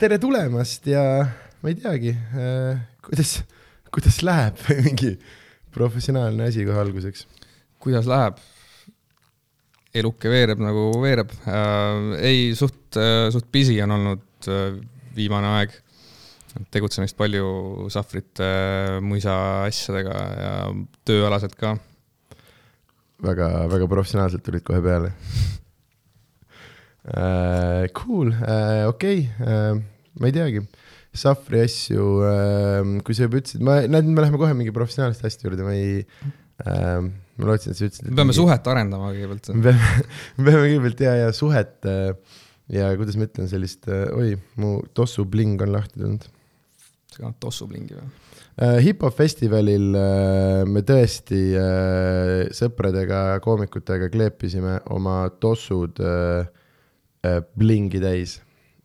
tere tulemast ja ma ei teagi äh,, kuidas, kuidas läheb mingi professionaalne asi kohe alguseks. kuidas läheb? eluke veereb nagu veereb äh,. ei, suht äh,, suht busy on olnud äh, viimane aeg. tegutsemist palju sahvrite äh,, muisa asjadega ja tööalaselt ka. väga, väga professionaalselt tulid kohe peale uh,. Cool uh,, okei okay. uh,, ma ei teagi Safri asju uh,, kui sa juba ütlesid, ma, näed, me läheme kohe mingi professionaalsete asjade juurde, ma ei uh,, ma lootsin, et sa ütlesid. me peame mingi... suhet arendama kõigepealt. me peame, me peame kõigepealt ja, ja suhet uh, ja kuidas ma ütlen, sellist uh,, oi, mu tossu bling on lahti tulnud. sa kannad tossu blingi või? Uh, hip-hop festivalil uh, me tõesti uh, sõpradega, koomikutega kleepisime oma tossud uh, Äh, blingi täis,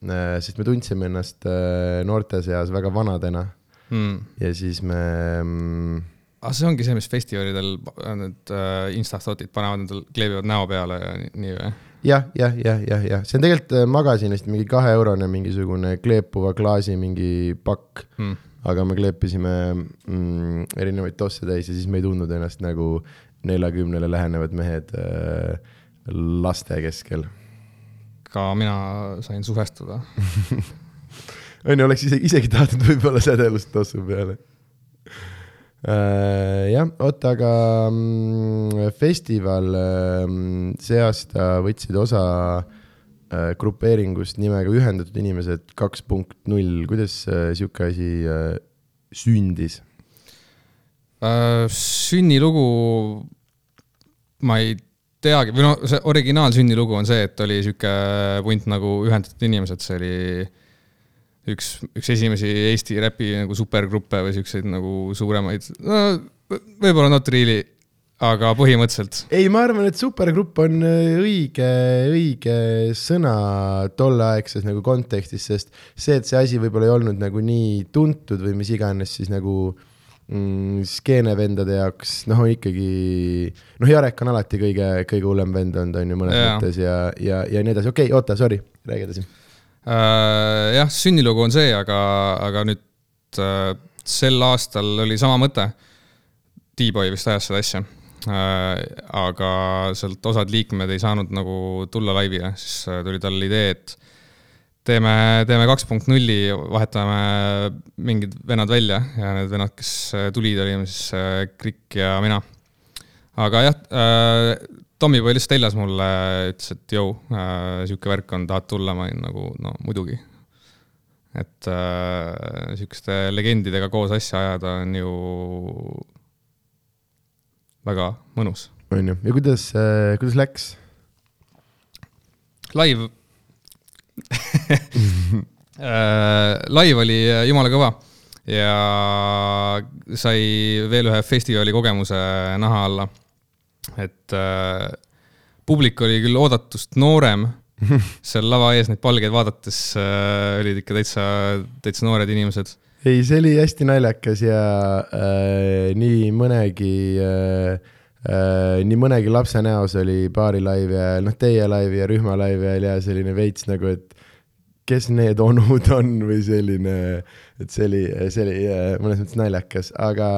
äh, sest me tundsime ennast äh, noorte seas väga vanadena mm.. ja siis me mm,. aga ah, see ongi see, mis festivalidel need uh, instastootid panevad endal, kleebivad näo peale ja nii, nii või? jah, jah, jah, jah, jah, see on tegelikult magasinist mingi kaheeurone mingisugune kleepuva klaasi mingi pakk mm. aga me kleepisime mm, erinevaid tosse täis ja siis me ei tundnud ennast nagu neljakümnele lähenevad mehed äh, laste keskel ka mina sain suhestuda on ju, oleks isegi, isegi tahtnud võib-olla sädelust tossu peale äh,. jah, oota, aga mm, festival äh, see aasta võtsid osa äh, grupeeringust nimega Ühendatud Inimesed kaks punkt null, kuidas äh, sihuke asi äh, sündis äh,? sünnilugu ma ei teagi, või noh, see originaalsünnilugu on see, et oli sihuke punt nagu Ühendatud Inimesed, see oli üks, üks esimesi Eesti räpi nagu supergruppe või siukseid nagu suuremaid no,, võib-olla not really, aga põhimõtteliselt. ei, ma arvan, et supergrupp on õige, õige sõna tolleaegses nagu kontekstis, sest see, et see asi võib-olla ei olnud nagu nii tuntud või mis iganes, siis nagu mm, skeenevendade jaoks, noh, ikkagi noh, Jarek on alati kõige, kõige hullem vend olnud, on ju, mõnes ja. mõttes ja, ja, ja nii edasi, okei okay,, oota, sorry, räägi edasi uh,. jah, sünnilugu on see, aga, aga nüüd uh, sel aastal oli sama mõte. T-Boy vist ajas seda asja uh,. aga sealt osad liikmed ei saanud nagu tulla laivile, siis tuli tal idee, et teeme, teeme kaks punkt nulli, vahetame mingid vennad välja ja need vennad, kes tulid, olime siis äh, Krikk ja mina. aga jah äh,, Tommyboy lihtsalt heljas mulle, ütles, et jõu äh,, sihuke värk on, tahad tulla, ma olin nagu no muidugi. et äh, sihukeste legendidega koos asja ajada on ju väga mõnus. on ju, ja kuidas äh,, kuidas läks? Live Äh, live oli äh, jumala kõva ja sai veel ühe festivali kogemuse naha alla. et äh, publik oli küll oodatust noorem, seal lava ees neid palgeid vaadates äh, olid ikka täitsa, täitsa noored inimesed. ei, see oli hästi naljakas ja äh, nii mõnegi äh, nii mõnegi lapse näos oli baari live ja noh, teie live ja rühma live ja selline veits nagu, et kes need onud on või selline, et see oli, see oli äh, mõnes mõttes naljakas, aga,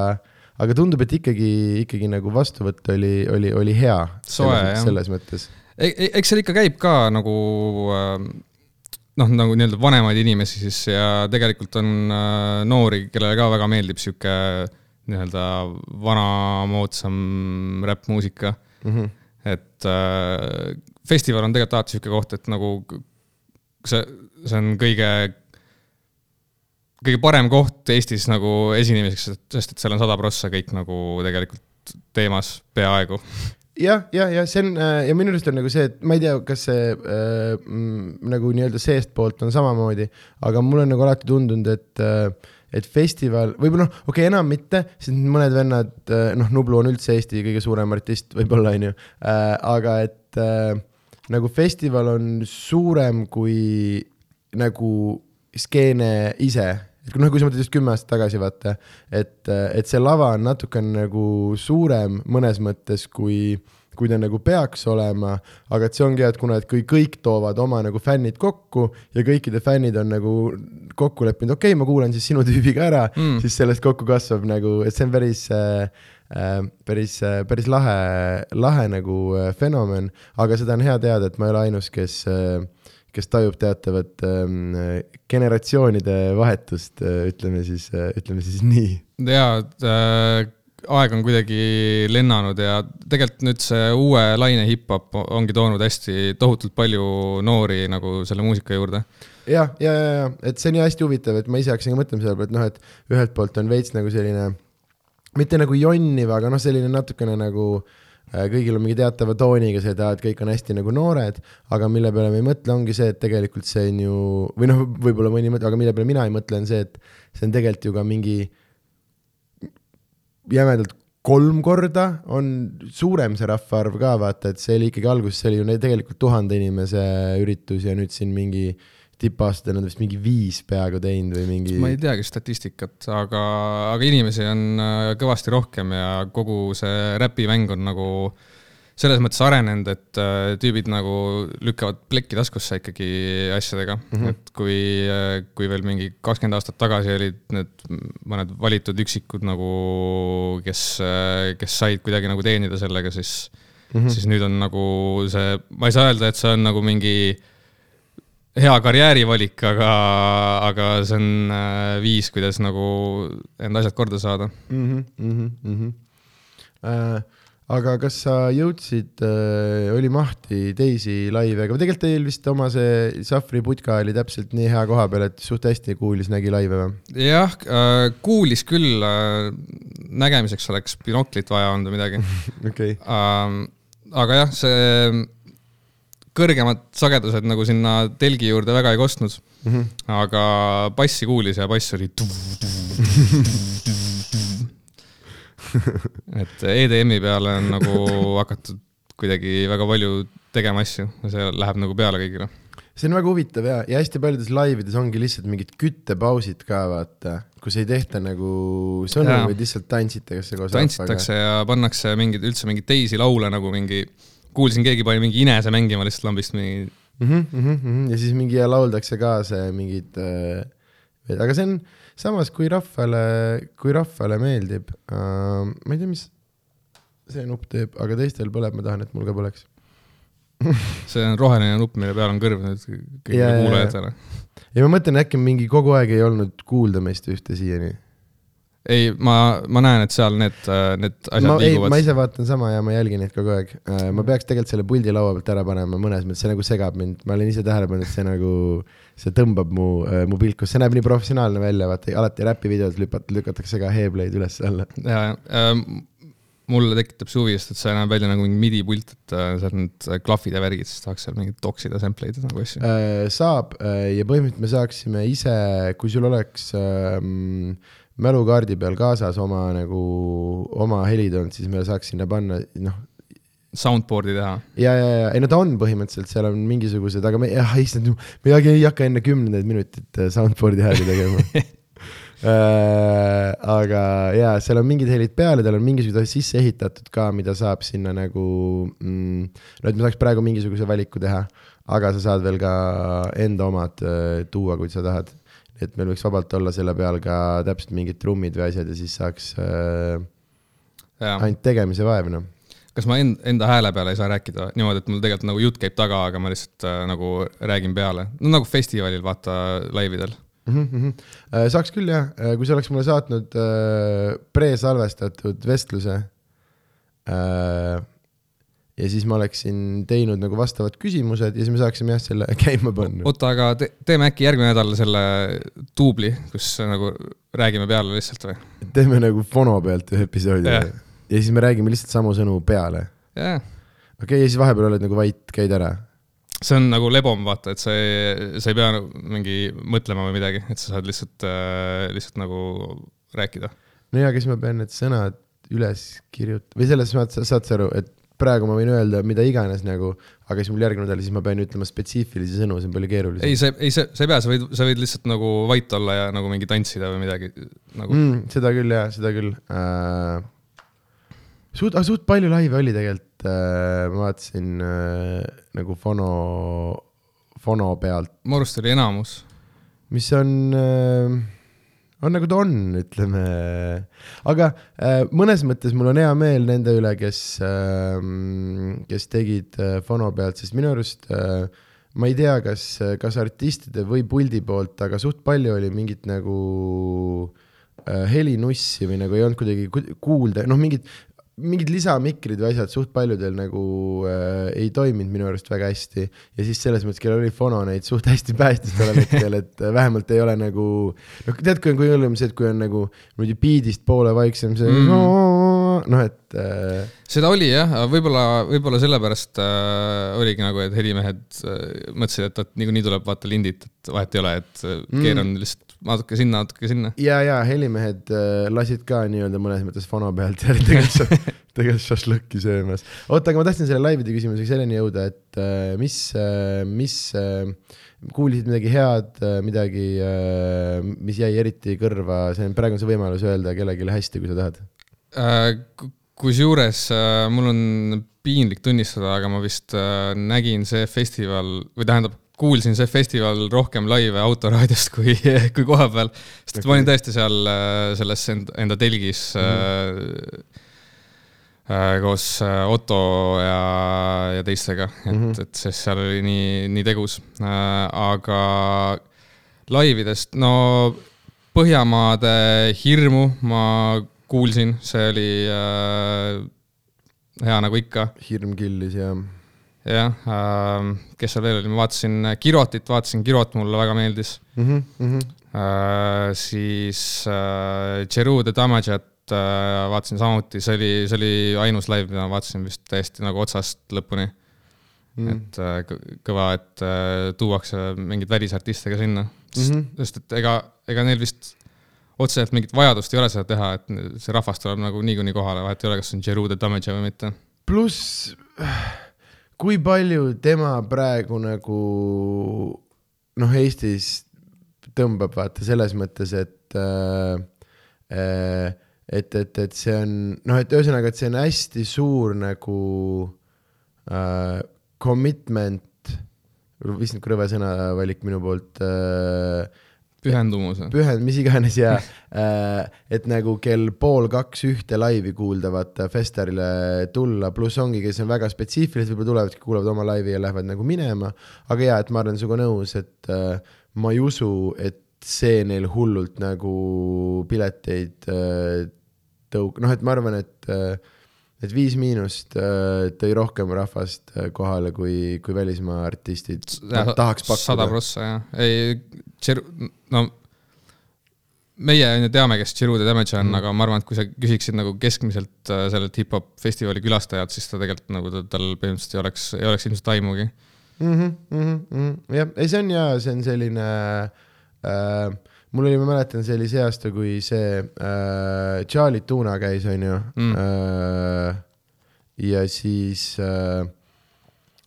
aga tundub, et ikkagi, ikkagi nagu vastuvõtt oli, oli, oli hea. soe, jah. selles mõttes e. e eks seal ikka käib ka nagu äh, noh, nagu nii-öelda vanemaid inimesi siis ja tegelikult on äh, noori, kellele ka väga meeldib sihuke nii-öelda vanamoodsam räppmuusika mm. -hmm. et äh, festival on tegelikult alati sihuke koht, et nagu see see on kõige, kõige parem koht Eestis nagu esinemiseks, sest et seal on sada prossa kõik nagu tegelikult teemas peaaegu jah, jah, ja see on ja minu arust on nagu see, et ma ei tea, kas see äh, nagu nii-öelda seestpoolt on samamoodi, aga mulle on nagu alati tundunud, et äh, et festival, võib-olla noh, okei okay,, enam mitte, sest mõned vennad, äh, noh, Nublu on üldse Eesti kõige suurem artist, võib-olla on ju äh,, aga et äh, nagu festival on suurem kui nagu skeene ise, et kui noh, kui sa mõtled just kümme aastat tagasi, vaata, et, et see lava on natukene nagu suurem mõnes mõttes, kui, kui ta nagu peaks olema, aga et see ongi hea, et kuna, et kui kõik toovad oma nagu fännid kokku ja kõikide fännid on nagu kokku leppinud, okei okay,, ma kuulan siis sinu tüübi ka ära mm., siis sellest kokku kasvab nagu, et see on päris äh, äh, päris, päris lahe, lahe nagu äh, fenomen, aga seda on hea teada, et ma ei ole ainus, kes, kes tajub teatavat ähm, generatsioonide vahetust, ütleme siis, ütleme siis nii. äh,, aeg on kuidagi lennanud ja tegelikult nüüd see uue laine hip-hop ongi toonud hästi tohutult palju noori nagu selle muusika juurde. jah, ja, ja, ja, et see on ju hästi huvitav, et ma ise hakkasin ka mõtlema selle peale, et noh, et ühelt poolt on veits nagu selline, mitte nagu jonniv, aga noh, selline natukene nagu äh, kõigil on mingi teatava tooniga seda, et kõik on hästi nagu noored, aga mille peale me ei mõtle, ongi see, et tegelikult see on ju, või noh, võib-olla mõni mõtleb, aga mille peale mina ei mõtle, on see, et see on tegelikult ju ka mingi jämedalt kolm korda on suurem see rahvaarv ka vaata, et see oli ikkagi alguses, see oli ju tegelikult tuhande inimese üritus ja nüüd siin mingi tippaastatel on vist mingi viis peaaegu teinud või mingi. ma ei teagi statistikat, aga, aga inimesi on äh, kõvasti rohkem ja kogu see räpimäng on nagu selles mõttes arenenud, et äh, tüübid nagu lükkavad plekki taskusse ikkagi asjadega mm, -hmm. et kui, kui veel mingi kakskümmend aastat tagasi olid need mõned valitud üksikud nagu, kes, kes said kuidagi nagu teenida sellega, siis mm, -hmm. siis nüüd on nagu see, ma ei saa öelda, et see on nagu mingi hea karjäärivalik, aga, aga see on äh, viis, kuidas nagu enda asjad korda saada. mm. -hmm, mm -hmm. äh, aga kas sa jõudsid äh,, oli mahti teisi laive, aga tegelikult teil vist oma see Safri putka oli täpselt nii hea koha peal, et suht hästi kuulis, nägi laive või? jah äh,, kuulis küll äh,, nägemiseks oleks binoklit vaja olnud või midagi okei, ähm,. aga jah, see kõrgemad sagedused nagu sinna telgi juurde väga ei kostnud mm. -hmm. aga bassi kuulis ja bass oli. et EDM-i peale on nagu hakatud kuidagi väga palju tegema asju ja see läheb nagu peale kõigile. see on väga huvitav ja, ja hästi paljudes laivides ongi lihtsalt mingid küttepausid ka vaata, kus ei tehta nagu sõnu vaid lihtsalt tantsitakse koos tantsitakse ja pannakse mingeid, üldse mingeid teisi laule nagu mingi, kuulsin, keegi pani mingi Inese mängima lihtsalt lambist mingi, mm. -hmm, mm -hmm. ja siis mingi lauldakse kaasa ja mingid äh,, aga see on samas, kui rahvale, kui rahvale meeldib äh,, ma ei tea, mis see nupp teeb, aga teistel põleb, ma tahan, et mul ka põleks. see on roheline nupp, mille peal on kõrv nüüd kõigile kuulajatele. ja ma mõtlen, äkki mingi kogu aeg ei olnud kuulda meist ühte siiani. ei, ma, ma näen, et seal need, need asjad ma, ei, liiguvad ma. ise vaatan sama ja ma jälgin neid kogu aeg. ma peaks tegelikult selle puldi laua pealt ära panema mõnes mõttes, see nagu segab mind, ma olen ise tähele pannud, et see nagu, see tõmbab mu, mu pilku, see näeb nii professionaalne välja, vaata alati räpivideos lükat-, lükatakse ka Heebleid üles-alla. ja, ja mulle tekitab see huvi, sest et see näeb välja nagu mingi midi pult, et äh, seal need klahvid ja värgid, siis tahaks seal mingeid toksida sample eid nagu asju. saab äh, ja põhimõtteliselt me saaksime ise, kui sul oleks ähm, mälukaardi peal kaasas oma nagu, oma helitoon, siis me saaks sinna panna, noh, Soundboard'i teha. ja, ja, ja ei no ta on põhimõtteliselt, seal on mingisugused, aga me, jah, issand, me ei, hakka enne kümnendat minutit äh, soundboard'i hääli tegema äh,. aga jaa, seal on mingid helid peal ja tal on mingisugused asjad sisse ehitatud ka, mida saab sinna nagu mm,, no et me saaks praegu mingisuguse valiku teha, aga sa saad veel ka enda omad äh, tuua, kui sa tahad. Et meil võiks vabalt olla selle peal ka täpselt mingid trummid või asjad ja siis saaks äh, ja ainult tegemise vaev, noh kas ma enda, enda hääle peale ei saa rääkida niimoodi, et mul tegelikult nagu jutt käib taga, aga ma lihtsalt äh, nagu räägin peale. no nagu festivalil, vaata, laividel. mm. -hmm. saaks küll jah, kui sa oleks mulle saatnud äh, presalvestatud vestluse äh,. Ja siis ma oleksin teinud nagu vastavad küsimused ja siis me saaksime jah selle käima panna. oota, aga te, teeme äkki järgmine nädal selle duubli, kus nagu räägime peale lihtsalt või? teeme nagu fono pealt ühe episoodi yeah. ja siis me räägime lihtsalt samu sõnu peale. jah, okei okay,, ja siis vahepeal oled nagu vait, käid ära. see on nagu lebom, vaata, et sa ei, sa ei pea nagu mingi mõtlema või midagi, et sa saad lihtsalt äh,, lihtsalt nagu rääkida. no ja, aga siis ma pean need sõnad üles kirjutama või selles mõttes, saad sa aru, et praegu ma võin öelda mida iganes nagu, aga siis mul järgmine nädal, siis ma pean ütlema spetsiifilisi sõnu, see on palju keerulisem ei, see, ei, see, sa ei pea, sa võid, sa võid lihtsalt nagu vait olla ja nagu mingi tantsida või midagi nagu mm.. seda küll jah, seda küll äh,. suht, suht palju laive oli tegelikult äh,, ma vaatasin äh, nagu fono, fono pealt, mu arust oli enamus. mis on äh,, on nagu ta on, ütleme. aga äh, mõnes mõttes mul on hea meel nende üle, kes äh,, kes tegid äh, fono pealt, sest minu arust äh, ma ei tea, kas, kas artistide või puldi poolt, aga suht palju oli mingit nagu äh, helinussi või nagu ei olnud kuidagi ku- kuulda, noh, mingid, mingid lisamikrid või asjad suht paljudel nagu äh, ei toiminud minu arust väga hästi ja siis selles mõttes, kellel oli fono neid suht hästi päästis tollel hetkel, et äh, vähemalt ei ole nagu noh, tead, kui on kõige hullem see, et kui on nagu niimoodi beat'ist poole vaiksem see Mm. Mm. noh, et äh, seda oli jah, võib-olla, võib-olla sellepärast äh, oligi nagu, et helimehed äh, mõtlesid, et, et niikuinii tuleb vaata lindid, et vahet ei ole, et äh, keeran lihtsalt natuke sinna, natuke sinna. ja, ja helimehed äh, lasid ka nii-öelda mõnes mõttes fono pealt ja tegelikult, tegelikult šašlõkki söömas. oota, aga ma tahtsin selle laivide küsimusega selleni jõuda, et äh, mis äh,, mis äh, kuulsid midagi head, midagi, mis jäi eriti kõrva, see on, praegu on see võimalus öelda kellelegi hästi, kui sa tahad. Äh, kusjuures äh, mul on piinlik tunnistada, aga ma vist äh, nägin see festival või tähendab, kuulsin see festival rohkem laive autoraadiost kui, kui koha peal, sest okay. ma olin tõesti seal selles enda, telgis mm -hmm. koos Otto ja, ja teistega, et mm. -hmm. et sest seal oli nii, nii tegus aga laividest, no Põhjamaade hirmu ma kuulsin, see oli äh, hea nagu ikka, hirm killis ja jah äh,, kes seal veel oli, ma vaatasin Kirotit, vaatasin Kirot, mulle väga meeldis mm. -hmm, mm -hmm. äh,. siis äh, Jeru de Damajat äh, vaatasin samuti, see oli, see oli ainus live, mida ma vaatasin vist täiesti nagu otsast lõpuni Mm et äh, kõ- kõva, et äh, tuuakse mingeid välisartiste ka sinna mm. -hmm. sest et ega, ega neil vist otseselt mingit vajadust ei ole seda teha, et see rahvas tuleb nagu niikuinii kohale, vahet ei ole, kas on Jeru de Damaja või mitte. pluss, kui palju tema praegu nagu noh, Eestis tõmbab, vaata selles mõttes, et äh, äh, et, et, et see on noh, et ühesõnaga, et see on hästi suur nagu äh, commitment, vist niisugune rõve sõnavalik minu poolt äh, pühendumus. pühend, mis iganes ja äh, et nagu kell pool kaks ühte laivi kuulda, vaata Festarile tulla, pluss ongi, kes on väga spetsiifilised, võib-olla tulevadki, kuulavad oma laivi ja lähevad nagu minema. aga jaa, et ma olen sinuga nõus, et äh, ma ei usu, et see neil hullult nagu pileteid äh, tõuk-, noh, et ma arvan, et et Viis Miinust äh, tõi rohkem rahvast äh, kohale, kui, kui välismaa artistid ta- tahaks sada pakkuda. prossa jah, ei, no meie on ju teame, kes Jeru de Damage on mm., aga ma arvan, et kui sa küsiksid nagu keskmiselt äh, sellelt hip-hop festivali külastajalt, siis ta tegelikult nagu ta- tal põhimõtteliselt ei oleks, ei oleks ilmselt aimugi. mm. -hmm, jah, ei see on ja see on selline äh,, mul oli, ma mäletan, see oli see aasta, kui see äh, Charlie Tuna käis, onju Mm. äh,. ja siis äh,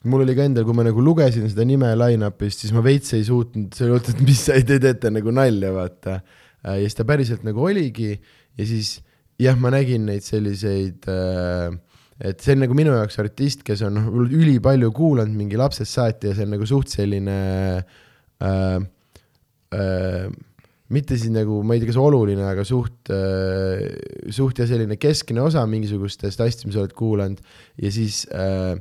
mul oli ka endal, kui ma nagu lugesin seda nime line-up'ist, siis ma veits ei suutnud, see oli, et mis sa te teete nagu nalja, vaata. ja siis ta päriselt nagu oligi ja siis jah, ma nägin neid selliseid äh, et see on nagu minu jaoks artist, kes on noh, ülipalju kuulanud mingi lapsest saati ja see on nagu suht selline äh, äh, mitte siis nagu, ma ei tea, kas oluline, aga suht äh,, suht ja selline keskne osa mingisugustest asjadest, mis sa oled kuulanud ja siis äh,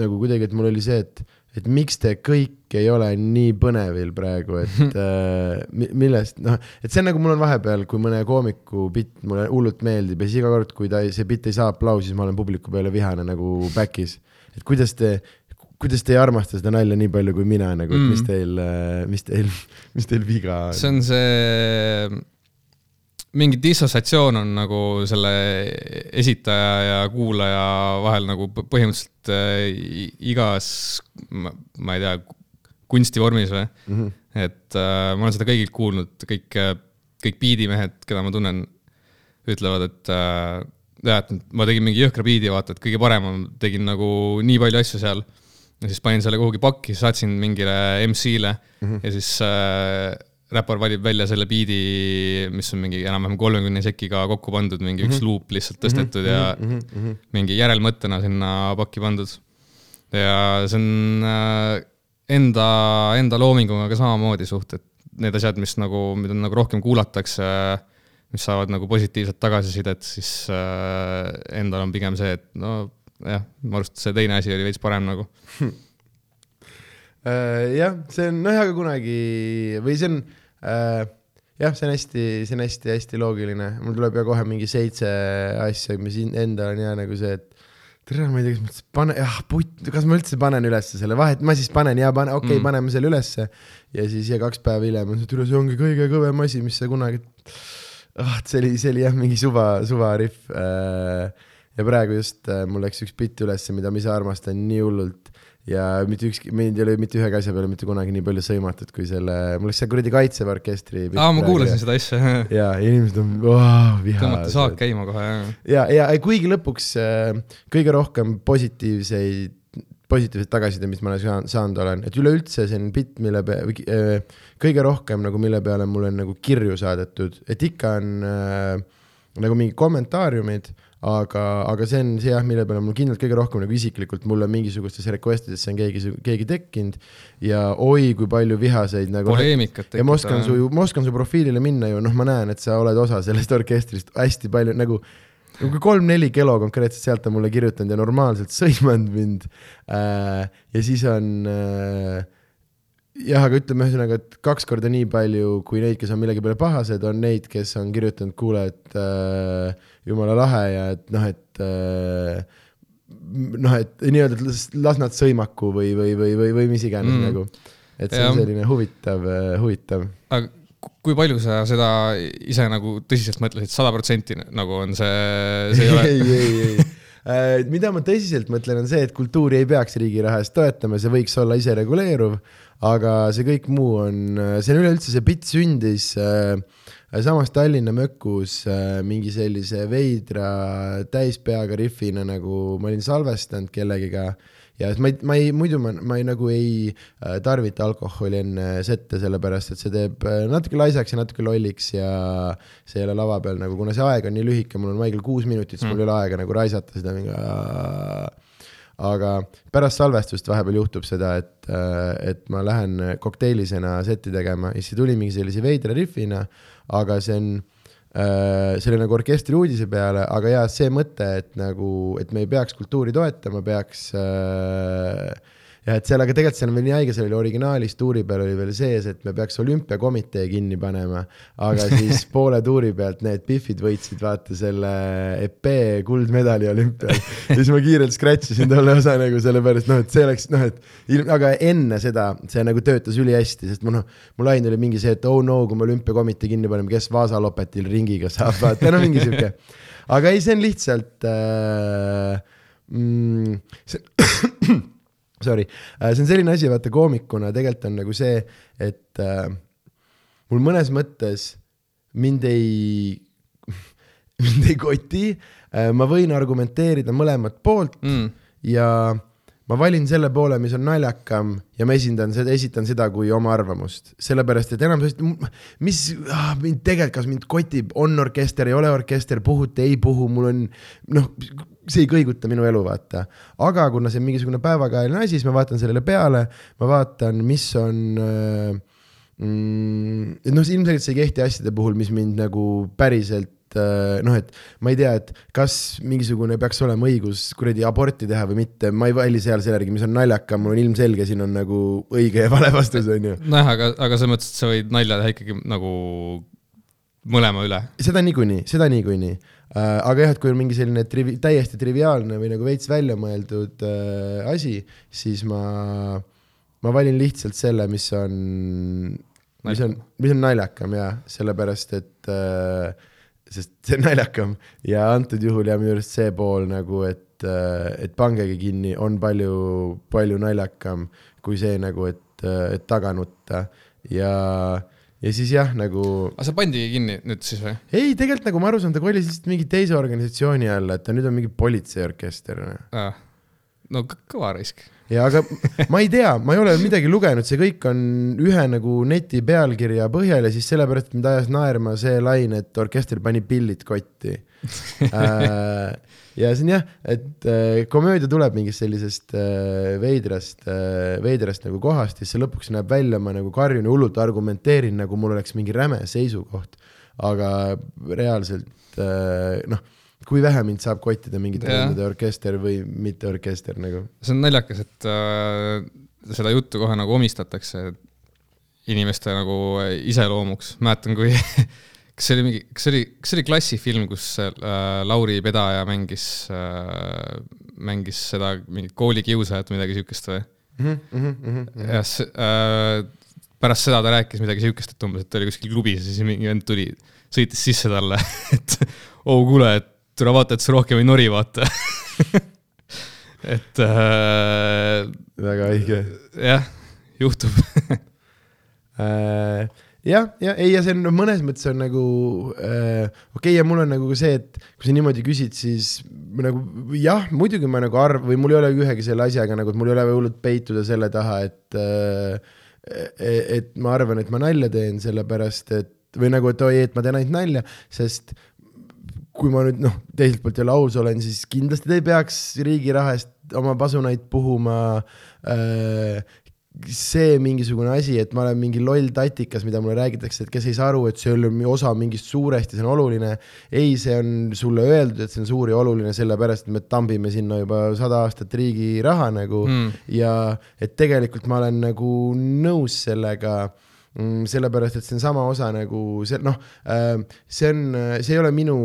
nagu kuidagi, et mul oli see, et, et miks te kõik ei ole nii põnevil praegu, et äh, mi- millest noh, et see on nagu mul on vahepeal, kui mõne koomiku bitt mulle hullult meeldib ja siis iga kord, kui ta see bitt ei saa aplausi, siis ma olen publiku peale vihane nagu back'is. et kuidas te, kuidas te ei armasta seda nalja nii palju kui mina nagu, et mis Mm. teil, mis teil, mis teil viga on? see on see, mingi dissotsiatsioon on nagu selle esitaja ja kuulaja vahel nagu põhimõtteliselt äh, igas, ma ei tea, kunstivormis või mm. -hmm. et äh, ma olen seda kõigilt kuulnud, kõik, kõik biidimehed, keda ma tunnen, ütlevad, et äh, jah, et ma tegin mingi jõhkra biidi, vaata, et kõige parem, tegin nagu nii palju asju seal. Ja siis panin selle kuhugi pakki, saatsin mingile MC-le mm -hmm. ja siis äh, räppar valib välja selle biidi, mis on mingi enam-vähem kolmekümne sekiga kokku pandud, mingi üks luup lihtsalt tõstetud ja mm. -hmm. mingi järelmõttena sinna pakki pandud. ja see on äh, enda, enda loominguga ka samamoodi suht, et need asjad, mis nagu, mida nagu rohkem kuulatakse, mis saavad nagu positiivset tagasisidet, siis äh, endal on pigem see, et no jah, ma et see teine asi oli veits parem nagu. Äh, jah, see on noh, aga kunagi või see on äh, jah, see on hästi, see on hästi-hästi loogiline, mul tuleb ja kohe mingi seitse asja, mis endal on ja nagu see, et tere, ma ei tea, kas ma üldse panen, jah, putt, kas ma üldse panen ülesse selle vahet, ma siis panen ja pane, okei okay, Mm. paneme selle ülesse. ja siis ja kaks päeva hiljem on see, ongi kõige kõvem asi, mis sa kunagi ah,, see oli, see oli jah, mingi suva, suvarihv äh,. Ja praegu just äh, mul läks üks bitt ülesse, mida ma ise armastan nii hullult ja mitte ükski, mind ei ole mitte ühegi asja peale mitte kunagi nii palju sõimatud kui selle, mul läks see kuradi Kaitseväe orkestri. aa, ma kuulasin seda asja, ja inimesed on oh, tõmmati saak vihased. käima kohe, jah. ja, ja kuigi lõpuks äh, kõige rohkem positiivseid, positiivset tagasiside, mis ma olen saanud, olen, et üleüldse see on bitt, mille peale, kõige rohkem nagu, mille peale mulle on nagu kirju saadetud, et ikka on äh, nagu mingid kommentaariumid, aga, aga see on see jah, mille peale mul kindlalt kõige rohkem nagu isiklikult mulle mingisugustes request idesse on keegi, keegi tekkinud ja oi, kui palju vihaseid nagu poleemikat ja ma oskan su, ma oskan su profiilile minna ju, noh, ma näen, et sa oled osa sellest orkestrist hästi palju nagu, nagu kolm-neli kilo konkreetselt sealt on mulle kirjutanud ja normaalselt sõimanud mind äh,. ja siis on äh, jah, aga ütleme ühesõnaga, et kaks korda nii palju kui neid, kes on millegi peale pahased, on neid, kes on kirjutanud, kuule, et äh, jumala lahe ja et noh, et äh, noh, et nii-öelda, las, nad sõimaku või, või, või, või, või mis iganes Mm. nagu. et see Jah. on selline huvitav, huvitav aga ku- kui palju sa seda ise nagu tõsiselt mõtlesid, sada protsenti nagu on see, see ei ole ei, ei, ei. mida ma tõsiselt mõtlen, on see, et kultuuri ei peaks riigi raha eest toetama, see võiks olla isereguleeruv, aga see kõik muu on, see on üleüldse, see bitt sündis äh, samas Tallinna mökus äh, mingi sellise veidra täispeaga rifina, nagu ma olin salvestanud kellegiga. Ja siis ma ei, ma ei, muidu ma, ma ei nagu ei äh, tarvita alkoholi enne sette, sellepärast et see teeb äh, natuke laisaks ja natuke lolliks ja see ei ole lava peal nagu, kuna see aeg on nii lühike, mul on maigel kuus minutit, siis mul ei ole aega nagu raisata seda mingi aga pärast salvestust vahepeal juhtub seda, et, et ma lähen kokteilisena setti tegema ja siis tuli mingi sellise veidra rifina, aga see on äh, see oli nagu orkestri uudise peale, aga jaa, see mõte, et nagu, et me ei peaks kultuuri toetama, peaks äh, ja et seal, aga tegelikult seal on veel nii haige, seal oli originaalis tuuri peal oli veel sees, et me peaks olümpiakomitee kinni panema, aga siis poole tuuri pealt need Biffid võitsid vaata selle EP kuldmedali olümpial ja siis ma kiirelt scratch isin tolle osa nagu sellepärast noh, et see oleks noh, et ilm, aga enne seda see nagu töötas ülihästi, sest ma noh, mu lain oli mingi see, et oh no, kui me olümpiakomitee kinni paneme, kes Vaasa Lopetil ringiga saab, vaata no mingi sihuke. aga ei, see on lihtsalt äh, mm, see sorry, see on selline asi, vaata koomikuna tegelikult on nagu see, et äh, mul mõnes mõttes mind ei, mind ei koti äh,, ma võin argumenteerida mõlemat poolt mm.. ja ma valin selle poole, mis on naljakam ja ma esindan seda, esitan seda kui oma arvamust, sellepärast et enamasti, mis ah, mind tegelikult, kas mind kotib, on orkester, ei ole orkester, puhute, ei puhu, mul on noh, see ei kõiguta minu elu, vaata. aga kuna see on mingisugune päevakajaline asi, siis ma vaatan sellele peale, ma vaatan, mis on äh, mm, et noh, ilmselgelt see ei kehti asjade puhul, mis mind nagu päriselt äh, noh, et ma ei tea, et kas mingisugune peaks olema õigus kuradi aborti teha või mitte, ma ei vali seal selle järgi, mis on naljakam, mul on ilmselge, siin on nagu õige ja vale vastus, on ju. nojah, aga, aga selles mõttes, et sa võid nalja teha ikkagi nagu mõlema üle. seda niikuinii, seda niikuinii äh,. aga jah, et kui on mingi selline trivi-, täiesti triviaalne või nagu veits välja mõeldud äh, asi, siis ma, ma valin lihtsalt selle, mis on, mis on, mis on naljakam ja sellepärast, et äh, sest see on naljakam ja antud juhul ja minu arust see pool nagu, et, et pangegi kinni on palju, palju naljakam kui see nagu, et, et taga nutta ja ja siis jah, nagu aga see pandi kinni nüüd siis või? ei, tegelikult nagu ma aru saan, ta kolis lihtsalt mingi teise organisatsiooni alla, et ta nüüd on mingi politseiorkester. No kõ- kõva risk. ja aga ma ei tea, ma ei ole midagi lugenud, see kõik on ühe nagu neti pealkirja põhjal ja siis sellepärast mind ajas naerma see lain, et orkester pani pillid kotti äh,. ja see on jah, et äh, komöödia tuleb mingist sellisest äh, veidrast veidrast nagu kohast ja siis see lõpuks näeb välja, ma nagu karjun ja hullult argumenteerin, nagu mul oleks mingi räme seisukoht. aga reaalselt noh, kui vähe mind saab kottida mingite Jah. vendade orkester või mitte orkester nagu. see on naljakas, et äh, seda juttu kohe nagu omistatakse inimeste nagu iseloomuks. mäletan, kui, kas see oli mingi, kas see oli, kas see oli klassifilm, kus äh, Lauri Pedaja mängis äh,, mängis seda mingit koolikiusajat midagi siukest või? Mhm, jah, äh, pärast seda ta rääkis midagi siukest, et umbes, et ta oli kuskil klubis ja siis mingi vend tuli, sõitis sisse talle, et oo kuule, et tule vaata, et sa rohkem ei nori, vaata. et äh, väga õige jah, juhtub. äh,. jah, ja ei, ja see on mõnes mõttes on nagu äh, okei okay, ja mul on nagu ka see, et kui sa niimoodi küsid, siis nagu jah, muidugi ma nagu arv- või mul ei ole ühegi selle asjaga nagu, et mul ei ole hullult peituda selle taha, et äh, et ma arvan, et ma nalja teen, sellepärast et või nagu, et oi, et ma teen ainult nalja, sest kui ma nüüd noh, teiselt poolt jälle aus olen, siis kindlasti te ei peaks riigi raha eest oma pasunaid puhuma äh, see mingisugune asi, et ma olen mingi loll tatikas, mida mulle räägitakse, et kes ei saa aru, et see on osa mingist suurest ja see on oluline. ei, see on sulle öeldud, et see on suur ja oluline, sellepärast et me tambime sinna juba sada aastat riigi raha nagu Mm. ja et tegelikult ma olen nagu nõus sellega sellepärast, et see on sama osa nagu see noh, see on, see ei ole minu,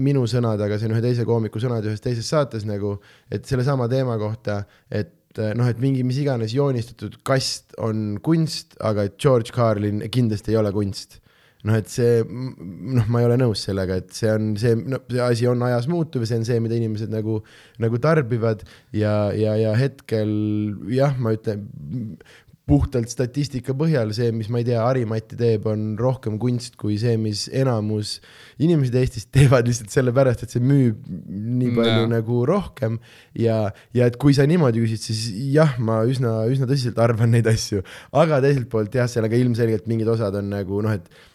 minu sõnad, aga see on ühe teise koomiku sõnad ühes teises saates nagu, et sellesama teema kohta, et noh, et mingi mis iganes joonistatud kast on kunst, aga et George Carlin kindlasti ei ole kunst. Noh, et see, noh, ma ei ole nõus sellega, et see on see, no see asi on ajas muutuv ja see on see, mida inimesed nagu, nagu tarbivad ja, ja, ja hetkel jah, ma ütlen puhtalt statistika põhjal see, mis ma ei tea, Harimati teeb, on rohkem kunst kui see, mis enamus inimesed Eestis teevad lihtsalt sellepärast, et see müüb nii palju Jaa. yeah. nagu rohkem ja, ja et kui sa niimoodi küsid, siis jah, ma üsna, üsna tõsiselt arvan neid asju, aga teiselt poolt jah, sellega ilmselgelt mingid osad on nagu noh, et mm,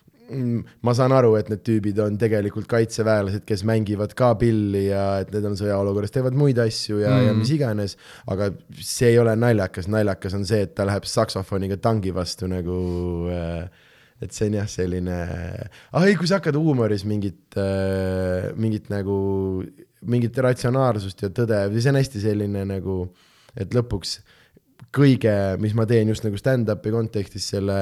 ma saan aru, et need tüübid on tegelikult kaitseväelased, kes mängivad ka pilli ja et need on sõjaolukorras, teevad muid asju ja mm., ja Mm. mis iganes, aga see ei ole naljakas, naljakas on see, et ta läheb saksofoniga tangi vastu nagu äh, et see on jah, selline, ah ei, kui sa hakkad huumoris mingit äh,, mingit nagu, mingit ratsionaalsust ja tõde, see on hästi selline nagu, et lõpuks kõige, mis ma teen just nagu stand-up'i kontekstis, selle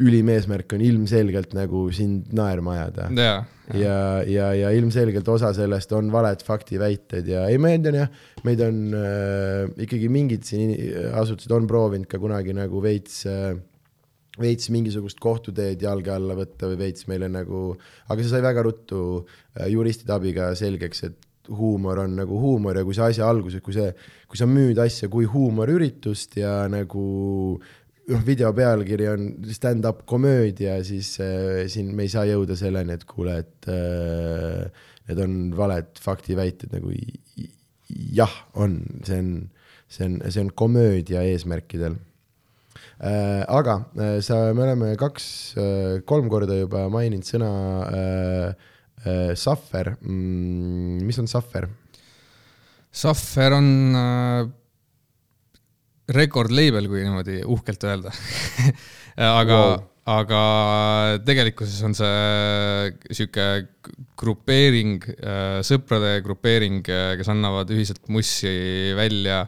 ülim eesmärk on ilmselgelt nagu sind naerma ajada jaa. ja, ja, ja ilmselgelt osa sellest on valed faktiväited ja ei, meid on jah, meid on äh, ikkagi mingid siin asutused on proovinud ka kunagi nagu veits äh, veits mingisugust kohtuteed jalge alla võtta või veits meile nagu, aga see sai väga ruttu äh, juristide abiga selgeks, et huumor on nagu huumor ja kui sa asja alguses, kui see, kui sa müüd asja kui huumoriüritust ja nagu noh, video pealkiri on stand-up komöödia, siis äh, siin me ei saa jõuda selleni, et kuule, et äh, need on valed faktiväited nagu jah, on, see on, see on, see on komöödia eesmärkidel äh,. aga äh, sa, me oleme kaks äh,, kolm korda juba maininud sõna äh, äh, suffer mm,. mis on suffer? Suffer on äh, rekordleibel, kui niimoodi uhkelt öelda aga Wow. aga tegelikkuses on see sihuke grupeering, sõprade grupeering, kes annavad ühiselt mussi välja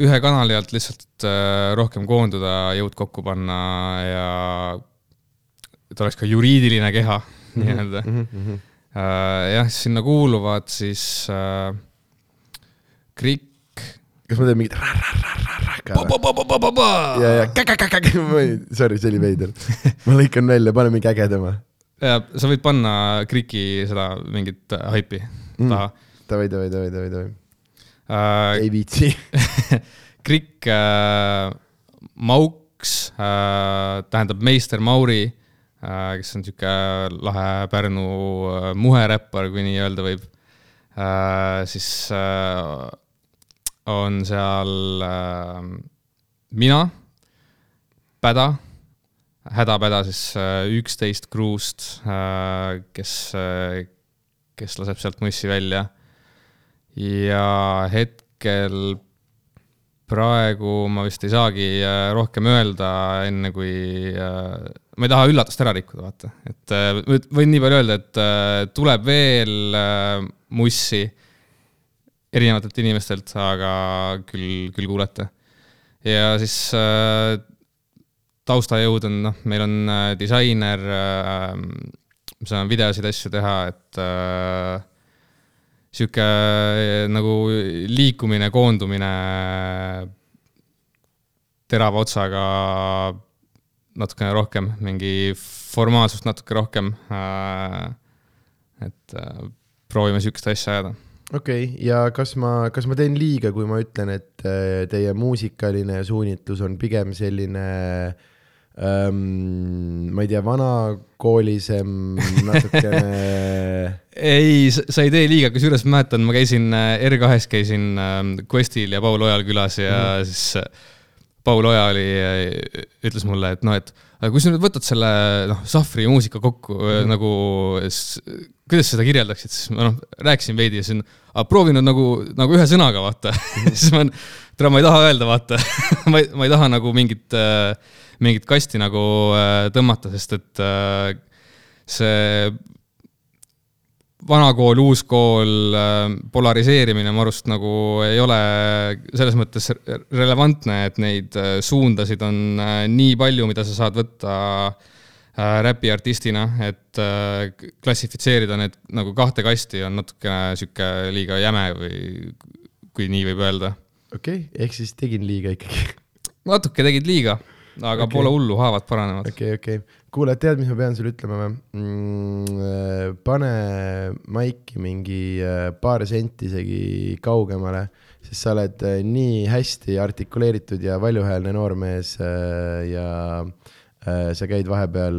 ühe kanali alt lihtsalt äh, rohkem koonduda, jõud kokku panna ja et oleks ka juriidiline keha nii-öelda. Mhm, Äh, jah, sinna kuuluvad siis äh, Krikk. Kas ma teen mingit ja, ja kä-kä-kä-kä, sorry, see oli veider. ma lõikan välja, pane mingi ägedama. ja sa võid panna Kriki seda mingit haipi Mm. taha Davai, davai, davai, davai, davai. äh,. ei viitsi. Krikk äh,, Mauks äh, tähendab meister Mauri kes on sihuke lahe Pärnu muheräppar, kui nii öelda võib. siis on seal mina, Päda, hädapäda siis üksteist kruust, kes, kes laseb sealt mussi välja. ja hetkel praegu ma vist ei saagi äh, rohkem öelda, enne kui äh, ma ei taha üllatust ära rikkuda, vaata, et äh, võin nii palju öelda, et tuleb veel mussi erinevatelt inimestelt, aga küll, küll kuulete. ja siis taustajõud on, noh, meil on disainer, me saame videosid, asju teha, et sihuke eh, nagu liikumine, koondumine terava otsaga natukene rohkem, mingi formaalsust natuke rohkem. Äh, et äh, proovime sihukest asja ajada. Okei okay,, ja kas ma, kas ma teen liiga, kui ma ütlen, et äh, teie muusikaline suunitlus on pigem selline äh, ähm,, ma ei tea, vanakoolisem natukene ei, sa ei tee liiga, kusjuures ma mäletan, ma käisin äh, R2-s käisin ähm, Questil ja Paul Ojal külas ja mm. siis äh, Paul Oja oli, ütles mulle, et noh, et aga kui sa nüüd võtad selle noh, Sahvri muusika kokku mm. nagu, kuidas seda kirjeldaksid, siis ma noh, rääkisin veidi ja siis on, proovi nüüd nagu, nagu ühe sõnaga vaata mm. siis ma, tere, ma ei taha öelda, vaata ma ei, ma ei taha nagu mingit äh, mingit kasti nagu äh, tõmmata, sest et see vana kool, uus kool, äh, polariseerimine mu arust nagu ei ole selles mõttes relevantne, et neid suundasid on nii palju, mida sa saad võtta räpiartistina, et klassifitseerida need nagu kahte kasti on natukene sihuke liiga jäme või kui nii võib öelda. okei okay,, ehk siis tegin liiga ikkagi natuke tegid liiga aga okay. pole hullu, haavad paranevad. okei okay,, okei okay.. kuule, tead, mis ma pean sulle ütlema või mm,? Äh, pane maiki mingi äh, paar senti isegi kaugemale, sest sa oled äh, nii hästi artikuleeritud ja valjuhäälne noormees ja sa käid vahepeal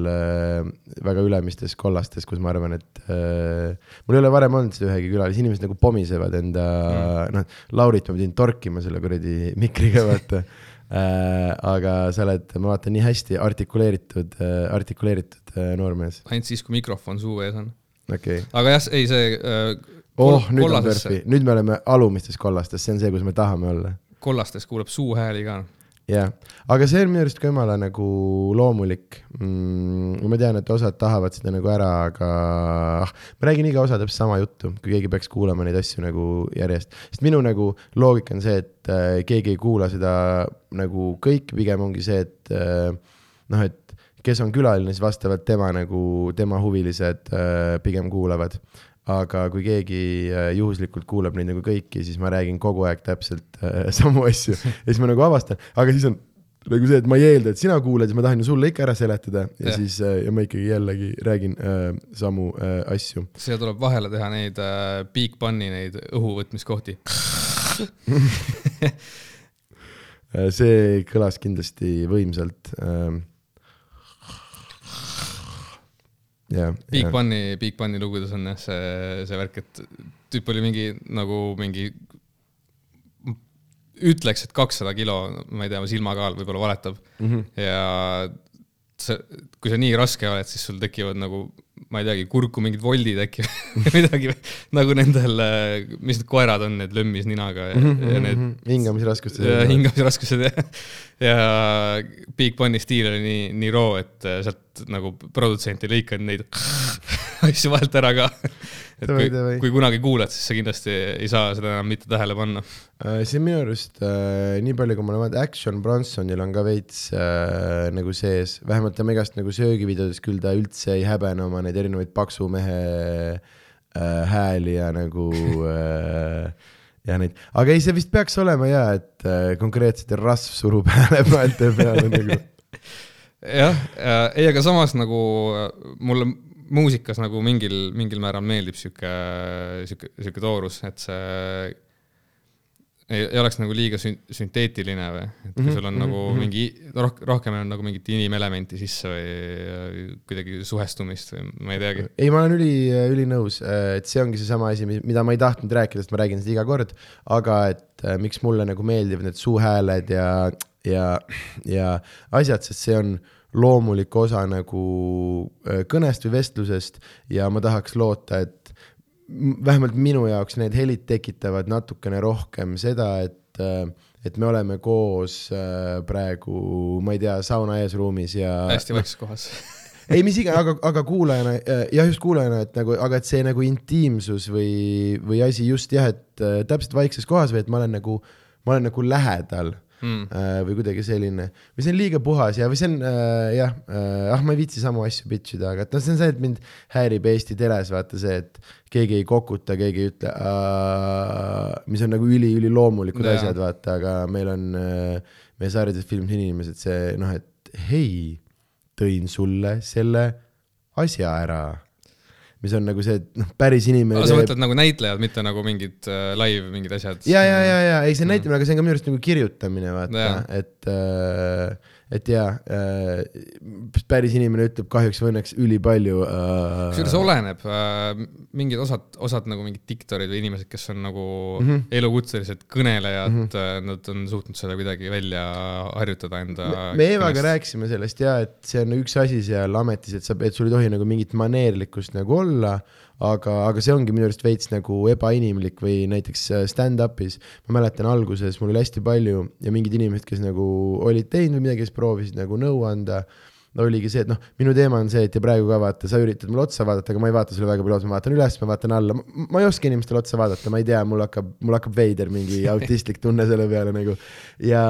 väga ülemistes kollastes, kus ma arvan, et mul ei ole varem olnud seda ühegi külalise, inimesed nagu pomisevad enda mm., noh, Laurit ma pidin torkima selle kuradi mikriga, vaata äh,. aga sa oled, ma vaatan, nii hästi artikuleeritud äh,, artikuleeritud äh, noormees. ainult siis, kui mikrofon suu ees on. Okay.. aga jah, ei see äh, oh, nüüd on perfi, nüüd me oleme alumistes kollastes, see on see, kus me tahame olla. kollastes kuuleb suu hääli ka jah yeah., aga see on minu arust ka jumala nagu loomulik mm,. ma tean, et osad tahavad seda nagu ära, aga ah, ma räägin iga osa täpselt sama juttu, kui keegi peaks kuulama neid asju nagu järjest, sest minu nagu loogika on see, et äh, keegi ei kuula seda nagu kõike, pigem ongi see, et äh, noh, et kes on külaline, siis vastavalt tema nagu, tema huvilised äh, pigem kuulavad aga kui keegi äh, juhuslikult kuulab neid nagu kõiki, siis ma räägin kogu aeg täpselt äh, samu asju ja siis ma nagu avastan, aga siis on nagu see, et ma ei eelda, et sina kuulad, siis ma tahan ju sulle ikka ära seletada ja, ja. siis äh, ja ma ikkagi jällegi räägin äh, samu äh, asju. siia tuleb vahele teha neid äh, Big Bunny neid õhuvõtmiskohti äh, see kõlas kindlasti võimsalt äh, yeah,. Big yeah. Bunny, Big Bunny lugudes on jah see, see värk, et tüüp oli mingi nagu mingi, ütleks, et kakssada kilo, ma ei tea, silmakaal võib-olla valetab mm. -hmm. ja see, kui sa nii raske oled, siis sul tekivad nagu ma ei teagi, kurku mingid voldid äkki midagi nagu nendel, mis need koerad on, need lömmis ninaga ja, mm -hmm, ja need mhm. hingamisraskused. hingamisraskused jah. ja Big Bunny stiil oli nii, nii roo, et sealt nagu produtsent ei lõikanud neid asju vahelt ära ka. Et kui, kui kunagi kuulad, siis sa kindlasti ei saa seda enam mitte tähele panna. Äh,. see on minu arust äh, nii palju, kui ma olen vaadanud, Action Bronsonil on ka veits äh, nagu sees, vähemalt tema igast nagu söögivideodes küll ta üldse ei häbene oma neid erinevaid paksu mehe äh, hääli ja nagu äh, ja neid, aga ei, see vist peaks olema ja, et äh, konkreetselt rasv surub hääle pealte peale nagu jah äh,, ei, aga samas nagu äh, mulle muusikas nagu mingil, mingil määral meeldib sihuke, sihuke, sihuke toorus, et see, ei, ei oleks nagu liiga sün-, sünteetiline või? et kui Mhm, sul on mhm, nagu mhm. mingi roh-, rohkem on nagu mingit inimelementi sisse või äh, kuidagi suhestumist või ma ei teagi. ei, ma olen üli, ülinõus, et see ongi seesama asi, mida ma ei tahtnud rääkida, sest ma räägin seda iga kord, aga et äh, miks mulle nagu meeldivad need suuhääled ja, ja, ja asjad, sest see on loomulik osa nagu äh, kõnest või vestlusest ja ma tahaks loota, et vähemalt minu jaoks need helid tekitavad natukene rohkem seda, et äh, et me oleme koos äh, praegu, ma ei tea, sauna eesruumis ja hästi vaikses kohas. ei, mis iganes, aga, aga kuulajana, jah, just kuulajana, et nagu, aga et see nagu intiimsus või, või asi just jah, et äh, täpselt vaikses kohas või et ma olen nagu, ma olen nagu lähedal Mm. äh, või kuidagi selline või see on liiga puhas ja, või see on äh, jah äh,, ah ma ei viitsi samu asju bitch ida, aga et noh, see on see, et mind häirib Eesti teles vaata see, et keegi ei kokuta, keegi ei ütle, mis on nagu üli-üliloomulikud Jaa. asjad, vaata, aga meil on äh, meie sarjades filmis inimesed see noh, et hei, tõin sulle selle asja ära. Mis on nagu see, et noh, päris inimene sa mõtled nagu näitlejad, mitte nagu mingid äh, live mingid asjad? ja, ja, ja, ja ei, see on näitamine, aga see on ka minu arust nagu kirjutamine, vaata. Et äh,, et jaa äh,, päris inimene ütleb kahjuks või õnneks ülipalju äh,. kusjuures oleneb äh,, mingid osad, osad nagu mingid diktorid või inimesed, kes on nagu mm. -hmm. elukutselised kõnelejad mm, -hmm. nad on suutnud seda kuidagi välja harjutada enda me, Eevaga. rääkisime sellest ja et see on üks asi seal ametis, et sa, et sul ei tohi nagu mingit maneerlikkust nagu olla, aga, aga see ongi minu arust veits nagu ebainimlik või näiteks äh, stand-up'is. Ma mäletan alguses mul oli hästi palju ja mingid inimesed, kes nagu olid teinud või midagi, kes proovisid nagu nõu anda no oligi see, et noh, minu teema on see, et ja praegu ka vaata, sa üritad mulle otsa vaadata, aga ma ei vaata sulle väga palju otsa, ma vaatan üles, ma vaatan alla, ma ei oska inimestele otsa vaadata, ma ei tea, mul hakkab, mul hakkab veider mingi autistlik tunne selle peale nagu. Ja,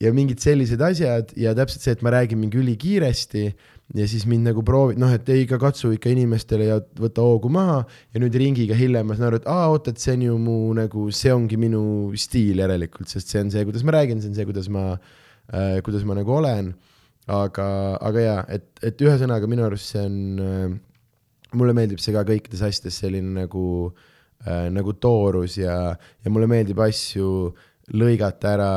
ja mingid sellised asjad ja täpselt see, et ma räägin mingi ülikiiresti ja siis mind nagu proovid, noh, et ei, ikka katsu ikka inimestele ja võta hoogu maha ja nüüd ringiga hiljem ma saan aru, et aa, oota, et see on ju mu nagu, see ongi minu stiil järelikult, sest see on see, kuidas ma räägin, see on see, kuidas ma äh,, kuidas ma nagu olen. Aga, aga jaa, et, et ühesõnaga minu arust see on äh,, mulle meeldib see ka kõikides asjades selline nagu äh,, nagu toorus ja, ja mulle meeldib asju lõigata ära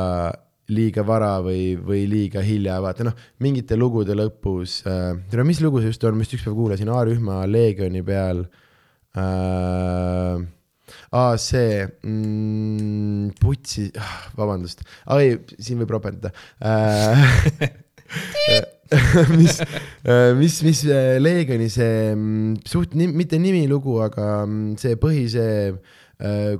liiga vara või, või liiga hilja, vaata noh, mingite lugude lõpus äh,, tere, mis lugu see just on, ma just ükspäev kuulasin A-rühma Leegioni peal äh, aa, see mm,, putsi, vabandust, ei, siin võib ropendada äh. mis, mis, mis äh, Leegioni see mm, suht mitte nimilugu, aga mm, see põhi, see äh,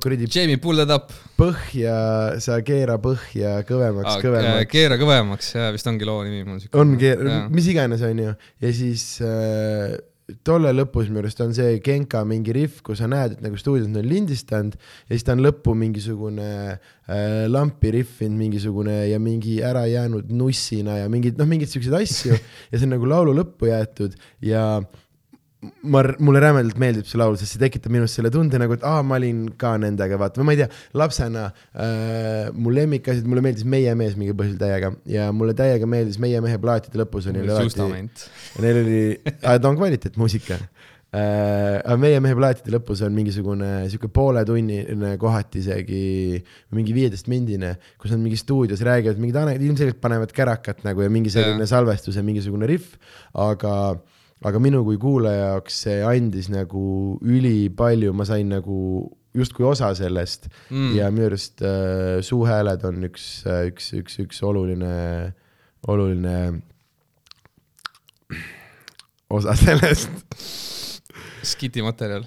kuradi Jamie, pull that up. põhja, sa keera põhja kõvemaks, kõvemaks. keera kõvemaks, jaa, vist ongi loo nimi mul siuke. on keer-, mis iganes, onju, ja siis äh, tolle lõpus minu arust on see Genka mingi rihv, kus sa näed, et nagu stuudios on lindistanud ja siis ta on lõppu mingisugune äh, lampi rihvinud mingisugune ja mingi ära jäänud nussina ja mingid noh, mingeid siukseid asju ja see on nagu laulu lõppu jäetud ja ma, mulle rämedalt meeldib see laul, sest see tekitab minus selle tunde nagu, et aa, ma olin ka nendega, vaata, või ma ei tea, lapsena äh, mu lemmikasjad, mulle meeldis Meie mees mingil põhjusel täiega ja mulle täiega meeldis Meie mehe plaatide lõpus oli alati, Justament. neil oli, ta on kvaliteetmuusika äh,. aga Meie mehe plaatide lõpus on mingisugune sihuke pooletunnine, kohati isegi mingi viieteist mindine, kus nad mingi stuudios räägivad mingid ilmselgelt panevad kärakat nagu ja mingi selline Jaa. salvestus ja mingisugune rihv, aga aga minu kui kuulaja jaoks see andis nagu ülipalju, ma sain nagu justkui osa sellest Mm. ja minu arust äh, suuhääled on üks, üks, üks, üks oluline, oluline osa sellest. skiti materjal.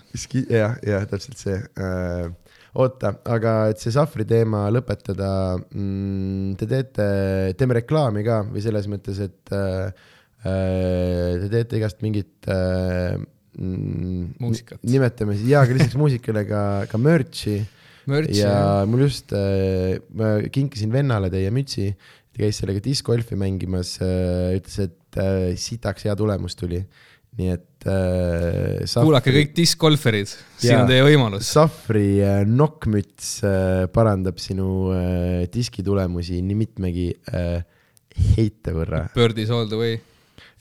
jah, jah, täpselt see äh,. oota, aga et see Sahvri teema lõpetada mm,, te teete, teeme reklaami ka või selles mõttes, et äh, äh, te teete igast mingit äh, mm, Muusikat. nimetame siis, jaa, aga lisaks muusikale ka, ka merch'i Merch ja ja mul just äh,, ma kinkisin vennale teie mütsi, ta käis sellega discgolfi mängimas äh,, ütles, et äh, sitaks hea tulemus tuli. nii et äh,. kuulake kõik discgolferid, siin on teie võimalus. Safri äh, nokkmüts äh, parandab sinu äh, diski tulemusi nii mitmegi äh, heite võrra. Birdies all the way.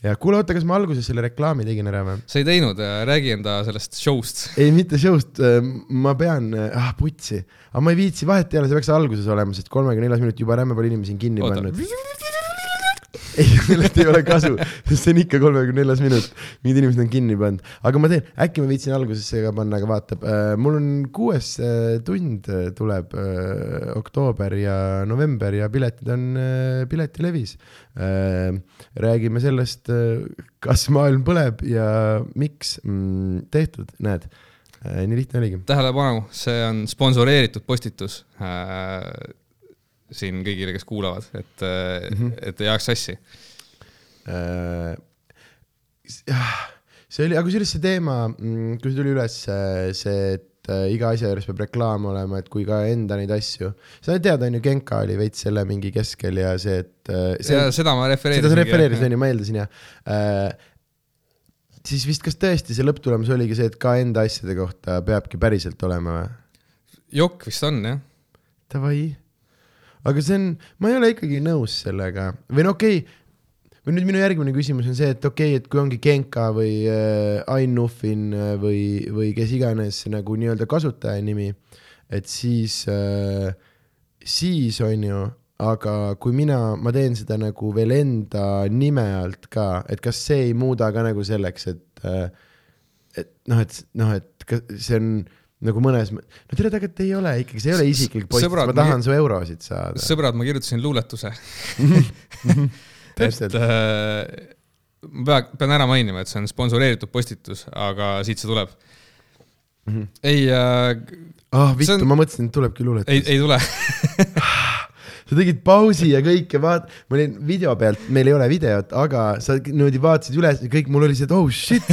Ja kuule, oota, kas ma alguses selle reklaami tegin ära või? sa ei teinud, räägi enda sellest show'st. ei, mitte show'st, ma pean, ah putsi, aga ma ei viitsi, vahet ei ole, see peaks alguses olema, sest kolmekümne neljas minut juba rämme palju inimesi on kinni oota pannud., ei, sellest ei ole kasu, sest see on ikka kolmekümne neljas minut, mingid inimesed on kinni pannud, aga ma teen, äkki ma viitsin algusesse ka panna, aga vaatab, mul on kuues äh, tund äh, tuleb äh, oktoober ja november ja piletid on äh, Piletilevis. Äh,. räägime sellest, kas maailm põleb ja miks mm,, tehtud, näed. Äh,, nii lihtne oligi. tähelepanu, see on sponsoreeritud postitus. Äh, siin kõigile, kes kuulavad, et mm. -hmm. et ei ajaks sassi. Äh, see oli, aga kusjuures see teema, kui see tuli üles, see, et äh, iga asja juures peab reklaam olema, et kui ka enda neid asju, sa tead, on ju, Genka oli veits selle mingi keskel ja see, et äh, see, ja seda ma refereerisin. seda sa refereerisid, on ju, ma eeldasin jah äh,. siis vist kas tõesti see lõpptulemus oligi see, et ka enda asjade kohta peabki päriselt olema või? jokk vist on jah. Davai. Aga see on, ma ei ole ikkagi nõus sellega. Või no okei okay,, või nüüd minu järgmine küsimus on see, et okei okay,, et kui ongi Genka või äh, Ainnufin äh, või, või kes iganes nagu nii-öelda kasutaja nimi, et siis äh,, siis on ju, aga kui mina, ma teen seda nagu veel enda nime alt ka, et kas see ei muuda ka nagu selleks, et äh, et noh, et noh, et see on nagu mõnes, no tere, tegelikult ei ole ikkagi, see ei ole isiklik post, ma tahan su eurosid saada. sõbrad, ma kirjutasin luuletuse, et täpselt, äh, ma pea, pean ära mainima, et see on sponsoreeritud postitus, aga siit see tuleb mm. -hmm. ei äh,, ah vittu on-, ma mõtlesin, et tulebki luuletus ei, ei tule. sa tegid pausi ja kõike, vaat-, ma olin video pealt, meil ei ole videot, aga sa niimoodi vaatasid üles ja kõik, mul oli see, et oh shit,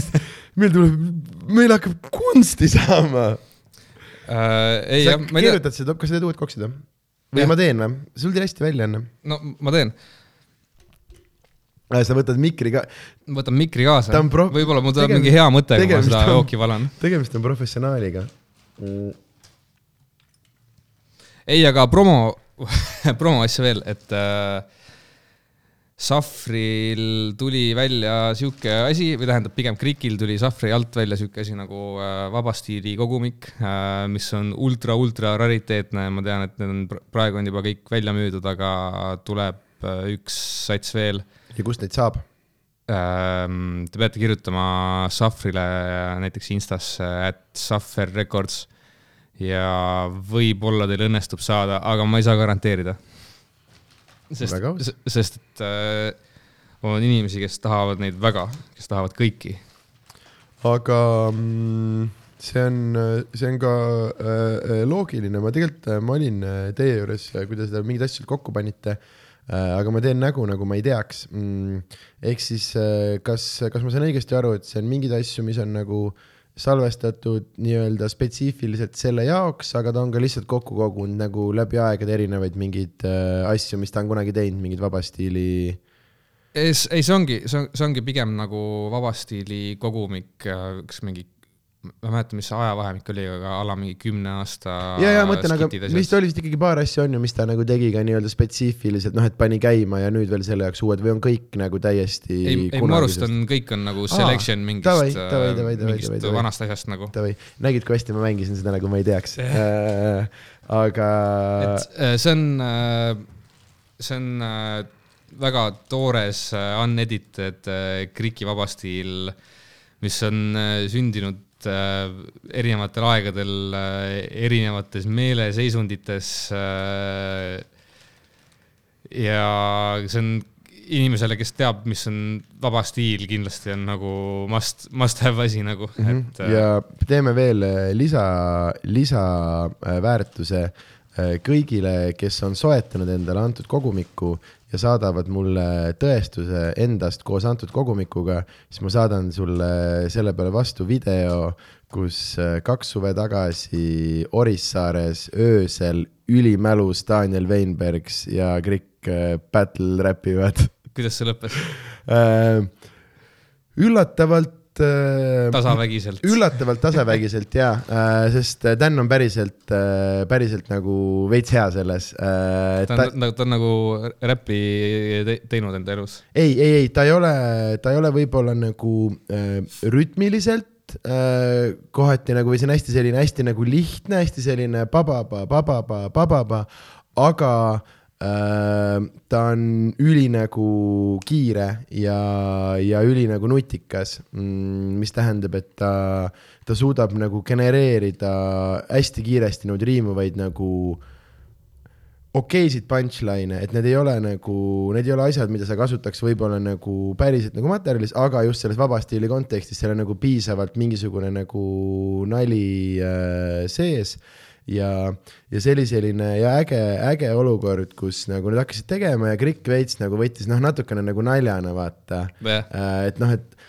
meil tuleb, meil hakkab kunsti saama. Äh, ei sa jah, ma ei tea, seda, kas sa teed uued koksid või? või Jah. ma teen või? sul tuli hästi välja enne. no ma teen, sa võtad mikri ka, võtan mikri kaasa Ta on pro-, võib-olla mul tuleb mingi hea mõte, kui ma seda on- jooki valan. tegemist on professionaaliga. ei, aga promo, promo asja veel, et äh, Safril tuli välja sihuke asi või tähendab pigem Krikil tuli Safri alt välja sihuke asi nagu äh, vabastiili kogumik äh,, mis on ultra-ultra rariteetne, ma tean, et need on pr- praegu on juba kõik välja müüdud, aga tuleb äh, üks sats veel ja kust neid saab? Ähm, Te peate kirjutama Safrile näiteks Instasse, et Saffer Records ja võib-olla teil õnnestub saada, aga ma ei saa garanteerida. Sest sest et äh, on inimesi, kes tahavad neid väga, kes tahavad kõiki. aga mm, see on, see on ka äh, loogiline, ma tegelikult, ma olin äh, teie juures, kui te seda mingeid asju kokku panite äh,, aga ma teen nägu, nagu ma ei teaks mm,. ehk siis äh, kas, kas ma saan õigesti aru, et see on mingeid asju, mis on nagu salvestatud nii-öelda spetsiifiliselt selle jaoks, aga ta on ka lihtsalt kokku kogunud nagu läbi aegade erinevaid mingeid äh, asju, mis ta on kunagi teinud, mingeid vabastiili ei, see ongi, see on, see ongi pigem nagu vabastiili kogumik, üks mingi, ma ei mäleta, mis see ajavahemik oli, aga ala mingi kümne aasta. ja, ja mõtlen, aga vist oli vist ikkagi paar asja on ju, mis ta nagu tegi ka nii-öelda spetsiifiliselt, noh, et pani käima ja nüüd veel selle jaoks uued või on kõik nagu täiesti ei, ei mu arust on, kõik on nagu selection davai, mingist, davai, davai, davai, mingist davai, davai. vanast asjast nagu. nägid, kui hästi ma mängisin seda, nagu ma ei teaks äh,. aga et äh, see on, see on äh, väga toores äh, unedited äh, Kriki vabastiil, mis on äh, sündinud äh, erinevatel aegadel äh, erinevates meeleseisundites äh,. ja see on inimesele, kes teab, mis on vaba stiil, kindlasti on nagu must, must have asi nagu, et äh, ja teeme veel äh, lisa, lisaväärtuse äh, kõigile, kes on soetanud endale antud kogumikku ja saadavad mulle tõestuse endast koos antud kogumikuga, siis ma saadan sulle selle peale vastu video, kus äh, kaks suve tagasi Orissaares öösel ülimälus Daniel Weinbergs ja Krikk äh, battle räpivad kuidas see lõppes? Äh, üllatavalt äh, tasavägiselt. üllatavalt tasavägiselt ja, sest Dan on päriselt, päriselt nagu veits hea selles. ta ta on, ta on nagu räppi te teinud enda elus. ei, ei, ei, ta ei ole, ta ei ole võib-olla nagu äh, rütmiliselt äh, kohati nagu või see on hästi selline hästi nagu lihtne, hästi selline pababa, pababa, pababa, aga äh, ta on üli nagu kiire ja, ja üli nagu nutikas mm,, mis tähendab, et ta, ta suudab nagu genereerida hästi kiiresti neid riimuvaid nagu okeisid punchline'e, et need ei ole nagu, need ei ole asjad, mida sa kasutaks võib-olla nagu päriselt nagu materjalis, aga just selles vaba stiili kontekstis, seal on nagu piisavalt mingisugune nagu nali äh, sees ja, ja see oli selline ja äge, äge olukord, kus nagu nad hakkasid tegema ja Krikk veits nagu võttis noh, natukene nagu naljana vaata. Jah, Äh, et noh, et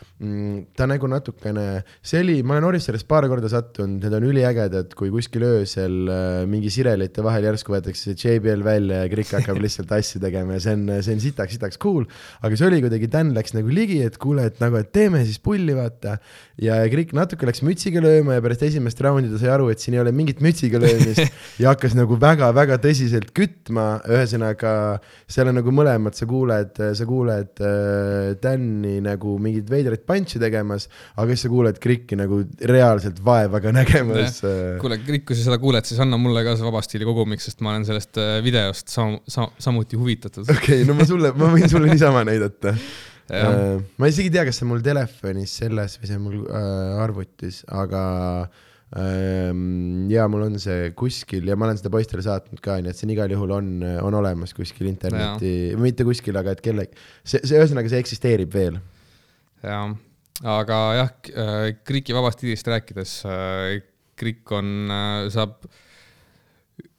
ta nagu natukene, see oli, ma olen Orissaarest paar korda sattunud, need on üliägedad, kui kuskil öösel äh, mingi sirelite vahel järsku võetakse see JBL välja ja Krikk hakkab lihtsalt asju tegema ja see on, see on sitaks, sitaks cool. aga see oli kuidagi, Dan läks nagu ligi, et kuule, et nagu, et teeme siis pulli, vaata. ja Krikk natuke läks mütsiga lööma ja pärast esimest raundi ta sai aru, et siin ei ole mingit mütsiga löömist ja hakkas nagu väga-väga tõsiselt kütma, ühesõnaga seal on nagu mõlemad, sa kuuled, sa kuuled äh, Dan'i nagu mingeid veidraid punch'e tegemas, aga siis sa kuuled Krikki nagu reaalselt vaevaga nägemas äh,. kuule, Krik, kui sa seda kuuled, siis anna mulle ka see vaba stiili kogumik, sest ma olen sellest äh, videost sam-, sam-, samuti huvitatud. okei okay,, no ma sulle, ma võin sulle niisama näidata. Jah. ma isegi ei tea, kas see on mul telefonis selles või see on mul äh, arvutis, aga ähm, ja mul on see kuskil ja ma olen seda poistele saatnud ka, nii et see on igal juhul on, on olemas kuskil interneti, mitte kuskil, aga et kellegi, see, see ühesõnaga, see eksisteerib veel. jah, aga jah, Kriki vabast stiilist rääkides, Krik on, saab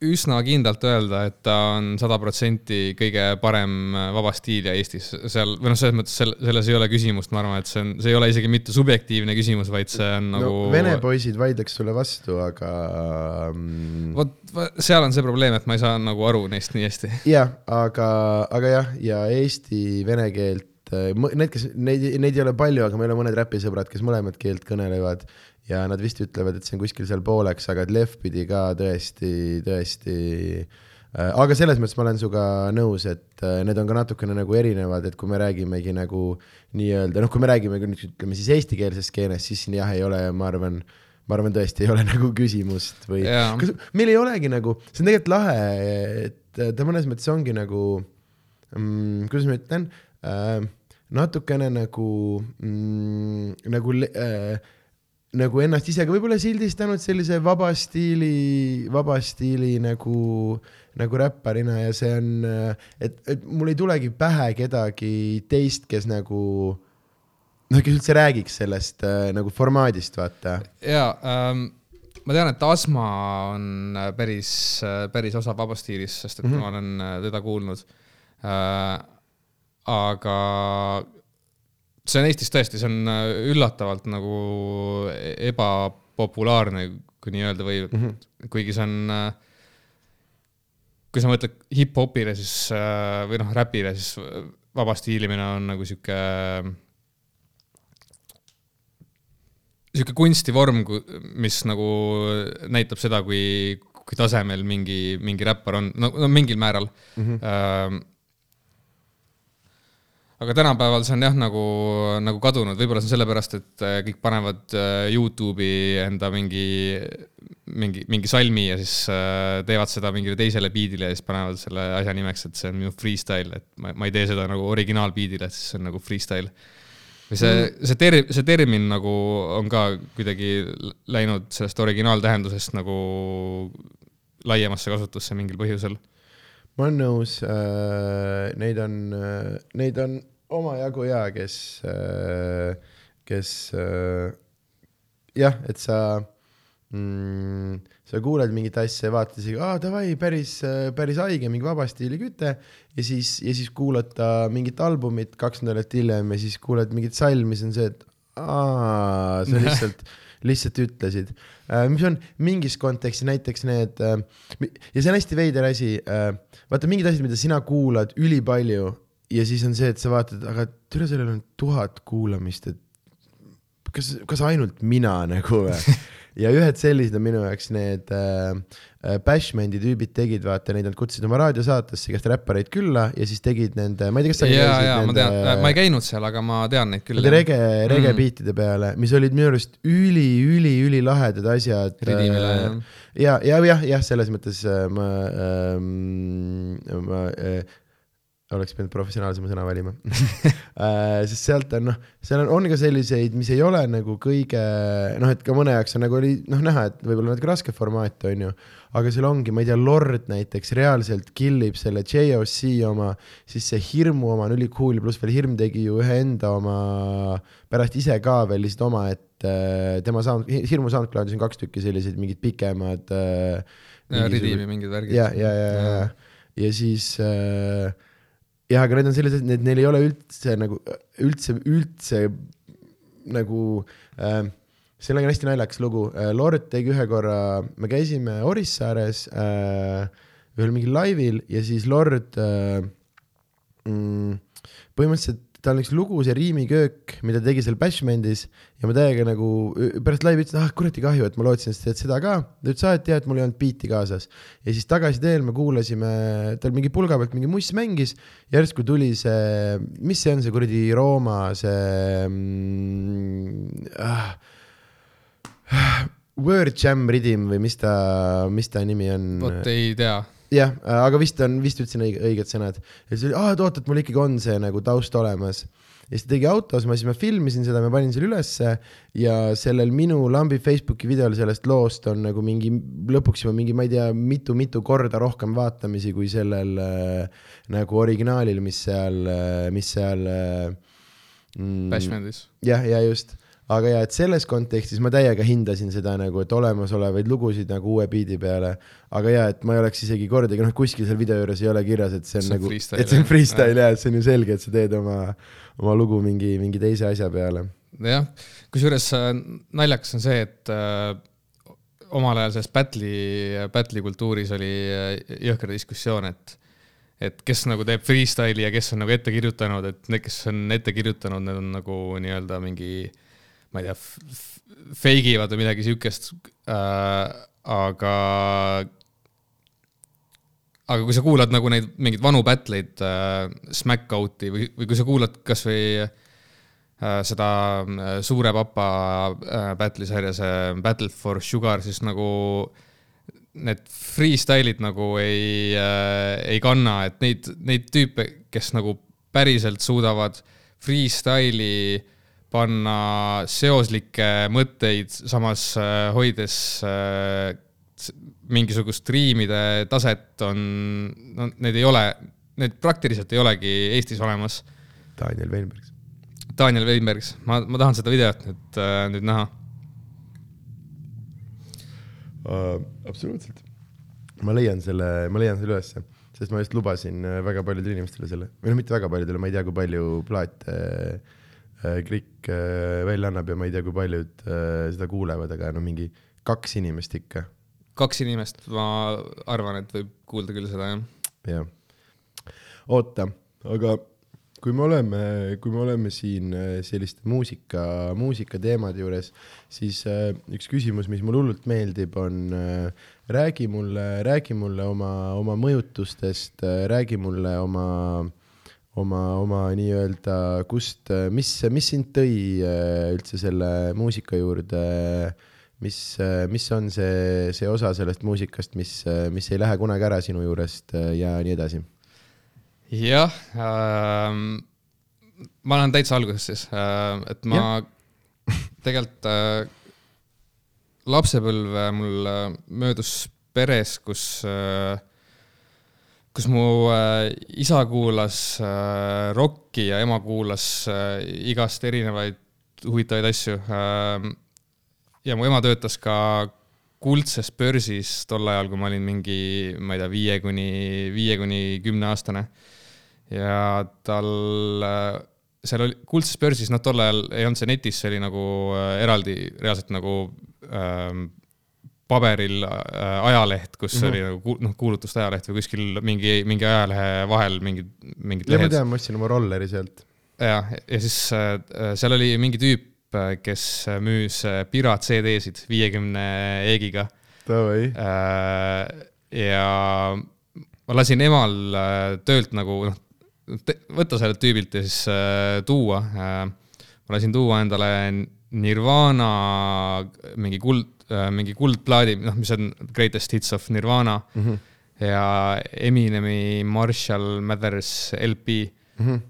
üsna kindlalt öelda, et ta on sada protsenti kõige parem vaba stiilija Eestis, seal või noh, selles mõttes sel- selles ei ole küsimust, ma arvan, et see on, see ei ole isegi mitte subjektiivne küsimus, vaid see on nagu no vene poisid vaidleks sulle vastu, aga vot vot seal on see probleem, et ma ei saa nagu aru neist nii hästi. jah, aga, aga jah, ja eesti vene keelt, need, kes, neid, neid ei ole palju, aga meil on mõned räpisõbrad, kes mõlemat keelt kõnelevad ja nad vist ütlevad, et see on kuskil seal pooleks, aga et Lehtpidi ka tõesti, tõesti äh, aga selles mõttes ma olen sinuga nõus, et äh, need on ka natukene nagu erinevad, et kui me räägimegi nagu nii-öelda noh, kui me räägime nüüd ütleme siis eestikeelsest skeenest, siis siin jah, ei ole, ma arvan, ma arvan tõesti ei ole nagu küsimust või Jaa. kas meil ei olegi nagu, see on tegelikult lahe, et ta mõnes mõttes ongi nagu mm,, kuidas ma ütlen äh,, natukene nagu mm,, nagu äh, nagu ennast ise ka võib-olla sildistanud sellise vaba stiili, vaba stiili nagu, nagu räpparina ja see on, et, et mul ei tulegi pähe kedagi teist, kes nagu noh, kes üldse räägiks sellest äh, nagu formaadist, vaata. ja ähm, ma tean, et Asma on äh, päris, päris osa vabastiilist, sest et mm -hmm. ma olen äh, teda kuulnud äh,. Aga see on Eestis tõesti, see on äh, üllatavalt nagu ebapopulaarne, kui nii öelda või mm, -hmm. kuigi see on äh, kui sa mõtled hip-hopile, siis äh, või noh, räpile, siis vaba stiilimine on nagu sihuke sihuke kunstivorm, mis nagu näitab seda, kui, kui tasemel mingi, mingi räppar on, no, no mingil määral mm. -hmm. Aga tänapäeval see on jah, nagu, nagu kadunud, võib-olla see on sellepärast, et äh, kõik panevad äh, Youtube'i enda mingi, mingi, mingi salmi ja siis äh, teevad seda mingile teisele biidile ja siis panevad selle asja nimeks, et see on minu freestyle, et ma, ma ei tee seda nagu originaalbiidile, et siis see on nagu freestyle. Või see, see ter-, see termin nagu on ka kuidagi läinud sellest originaaltähendusest nagu laiemasse kasutusse mingil põhjusel. ma olen nõus äh,, neid on neid on omajagu ja kes äh,, kes äh, jah, et sa mm,, sa kuuled mingit asja ja vaatad isegi, aa davai, päris, päris haige, mingi vaba stiili küte. Ja siis, ja siis kuulad ta mingit albumit kaks nädalat hiljem ja siis kuuled mingit salmi, siis on see, et aa, sa lihtsalt lihtsalt ütlesid, mis on mingis kontekstis näiteks need äh, ja see on hästi veider asi äh,, vaata mingid asjad, mida sina kuulad ülipalju ja siis on see, et sa vaatad, aga türa sellel on tuhat kuulamist, et kas, kas ainult mina nagu või ja ühed sellised on minu jaoks need äh, äh Bashmandi tüübid tegid, vaata, neid nad kutsusid oma raadiosaatesse igast räppareid külla ja siis tegid nende, ma ei tea, kas sa ja, ja nende, ma tean, ma ei käinud seal, aga ma tean neid küll. Rege, rege mm. beatide peale, mis olid minu arust üli, üli, ülilahedad asjad. Ridimile äh,, jah. ja, ja, jah, jah, selles mõttes äh, ma ähm,, ma äh, oleks pidanud professionaalsema sõna valima äh, sest sealt on noh, seal on, on ka selliseid, mis ei ole nagu kõige noh, et ka mõne jaoks on nagu oli noh näha, et võib-olla natuke raske formaat on ju, aga seal ongi, ma ei tea, Lord näiteks reaalselt kill ib selle JOC oma, siis see hirmu oma on ülikool, pluss veel hirm tegi ju ühe enda oma pärast ise ka veel lihtsalt oma, et äh, tema sound, hirmu SoundCloudis on kaks tükki selliseid mingid pikemad äh,. Ridimi mingid värgid. ja, ja, ja, ja, ja, ja siis äh, jah, aga need on sellised, need, neil ei ole üldse nagu, üldse, üldse nagu äh, sellega on hästi naljakas lugu äh,. Lord tegi ühe korra, me käisime Orissaares äh, ühel mingil laivil ja siis Lord äh, mm, põhimõtteliselt tal on üks lugu, see Riimiköök, mida tegi seal Bashmandis ja ma täiega nagu pärast laivi ütlesin, ah kuradi kahju, et ma lootsin, et sa teed seda ka. ta ütles, aa, et jah, et mul ei olnud biiti kaasas. ja siis tagasiteel me kuulasime, tal mingi pulga pealt mingi muss mängis, järsku tuli see, mis see on, see kuradi Rooma, see mm, ah, Word Jam Rhythm või mis ta, mis ta nimi on? vot ei tea jah, aga vist on, vist ütlesin õige, õiged sõnad. ja siis oli, aa, et oot, et mul ikkagi on see nagu taust olemas. ja siis ta tegi autos, ma siis ma filmisin seda, ma panin selle ülesse ja sellel minu lambi Facebooki videol sellest loost on nagu mingi lõpuks juba mingi, ma ei tea mitu,, mitu-mitu korda rohkem vaatamisi kui sellel äh, nagu originaalil, mis seal, äh, mis seal äh, mm, Bashmandis. jah, ja just aga ja, et selles kontekstis ma täiega hindasin seda nagu, et olemasolevaid lugusid nagu uue biidi peale. aga ja, et ma ei oleks isegi kordagi, noh, kuskil seal video juures ei ole kirjas, et see on see nagu, et see on freestyle ja, et see on ju selge, et sa teed oma, oma lugu mingi, mingi teise asja peale. jah, kusjuures äh, naljakas on see, et äh, omal ajal selles battle'i, battle'i kultuuris oli äh, jõhker diskussioon, et et kes nagu teeb freestyle'i ja kes on nagu ette kirjutanud, et need, kes on ette kirjutanud, need on nagu nii-öelda mingi äh, ma ei tea, fake ivad või midagi siukest äh,. aga, aga kui sa kuulad nagu neid mingeid vanu battle'id äh,, Smackout'i või, või kui sa kuulad kasvõi äh, seda äh, Suure Papa äh, battle'i sarja, see Battle for Sugar, siis nagu need freestyle'id nagu ei äh,, ei kanna, et neid, neid tüüpe, kes nagu päriselt suudavad freestyle'i panna seoslikke mõtteid, samas äh, hoides äh, mingisugust riimide taset on, no need ei ole, need praktiliselt ei olegi Eestis olemas. Daniel Weinbergs. Daniel Weinbergs, ma, ma tahan seda videot nüüd, äh, nüüd näha uh,. absoluutselt. ma leian selle, ma leian selle ülesse, sest ma just lubasin väga paljudele inimestele selle, või noh, mitte väga paljudele, ma ei tea, kui palju plaate uh, Krik äh, välja annab ja ma ei tea, kui paljud äh, seda kuulevad, aga no mingi kaks inimest ikka. kaks inimest, ma arvan, et võib kuulda küll seda, jah. jah. oota, aga kui me oleme, kui me oleme siin selliste muusika, muusikateemade juures, siis üks küsimus, mis mulle hullult meeldib, on räägi mulle, räägi mulle oma, oma mõjutustest, räägi mulle oma äh, oma, oma nii-öelda, kust, mis, mis sind tõi äh, üldse selle muusika juurde, mis, mis on see, see osa sellest muusikast, mis, mis ei lähe kunagi ära sinu juurest äh, ja nii edasi? jah ähm,, ma lähen täitsa algusest siis äh,, et ma tegelikult äh, lapsepõlve mul äh, möödus peres, kus äh, kus mu äh, isa kuulas äh, rokki ja ema kuulas äh, igast erinevaid huvitavaid asju äh,. ja mu ema töötas ka kuldses börsis tol ajal, kui ma olin mingi, ma ei tea, viie kuni, viie kuni kümne aastane. ja tal seal oli, kuldses börsis, noh, tol ajal ei olnud see netis, see oli nagu eraldi reaalselt nagu äh, paberil äh, ajaleht, kus mm -hmm. oli nagu noh, kuulutuste ajaleht või kuskil mingi, mingi ajalehe vahel mingid, mingid lehed. ma tean, ma ostsin oma rolleri sealt. jah, ja siis äh, seal oli mingi tüüp kes müüs Pirat CD-sid viiekümne eegiga. Davai. ja ma lasin emal töölt nagu noh, võtta sellelt tüübilt ja siis tuua. ma lasin tuua endale Nirvana mingi kuld, mingi kuldplaadi, noh, mis on Greatest Hits of Nirvana mm. -hmm ja Eminemi Marshall Mathers LP mm. -hmm.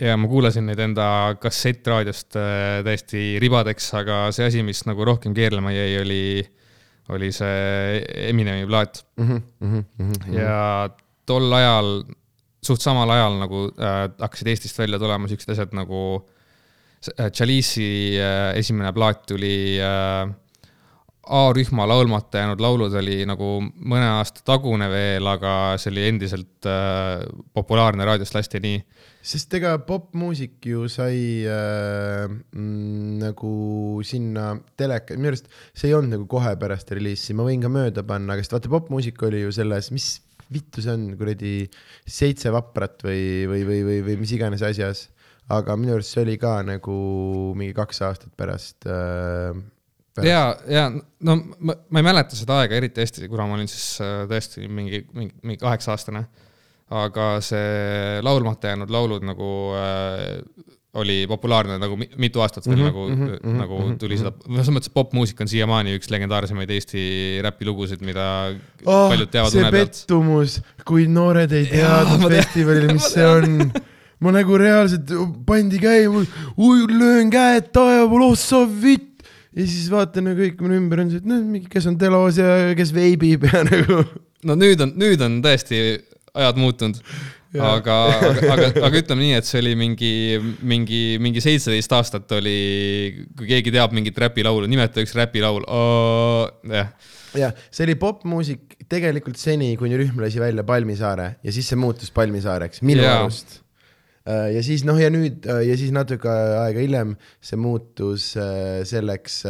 ja ma kuulasin neid enda kassettraadiost äh, täiesti ribadeks, aga see asi, mis nagu rohkem keerlema jäi, oli, oli see Eminemi plaat mm. -hmm. Mm -hmm. ja tol ajal, suht samal ajal nagu äh, hakkasid Eestist välja tulema siuksed asjad nagu äh, Chalice'i äh, esimene plaat tuli äh, A-rühma laulmata jäänud laulud oli nagu mõne aasta tagune veel, aga see oli endiselt äh, populaarne, raadiost lasti nii. sest ega popmuusik ju sai äh, mm, nagu sinna teleka, minu arust see ei olnud nagu kohe pärast reliisi, ma võin ka mööda panna, aga sest vaata, popmuusika oli ju selles, mis vittu see on, kuradi Seitse vaprat või, või, või, või, või mis iganes asjas. Aga minu arust see oli ka nagu mingi kaks aastat pärast äh, ja, ja no ma, ma ei mäleta seda aega eriti hästi, kuna ma olin siis äh, tõesti mingi, mingi, mingi kaheksa aastane. aga see laulmata jäänud laulud nagu äh, oli populaarne nagu mitu aastat veel mm -hmm, nagu mm, -hmm, nagu mm -hmm, tuli seda, selles mõttes, popmuusika on siiamaani üks legendaarsemaid Eesti räpilugusid, mida oh, paljud teavad. see pettumus, kui noored ei teadnud festivalil, mis see on ma nagu reaalselt pandi käima, löön käed taeval, oh sa vitt ja siis vaatan nagu kõik minu ümber on see, et noh, kes on telos ja kes veibib ja nagu. no nüüd on, nüüd on tõesti ajad muutunud. aga, aga, aga, aga ütleme nii, et see oli mingi, mingi, mingi seitseteist aastat oli, kui keegi teab mingit räpilaulu, nimeta üks räpilaul oh,, jah. jah, see oli popmuusik tegelikult seni, kuni rühm lasi välja Palmisaare ja siis see muutus Palmisaareks, minu arust Äh, ja siis noh, ja nüüd äh, ja siis natuke aega hiljem see muutus äh, selleks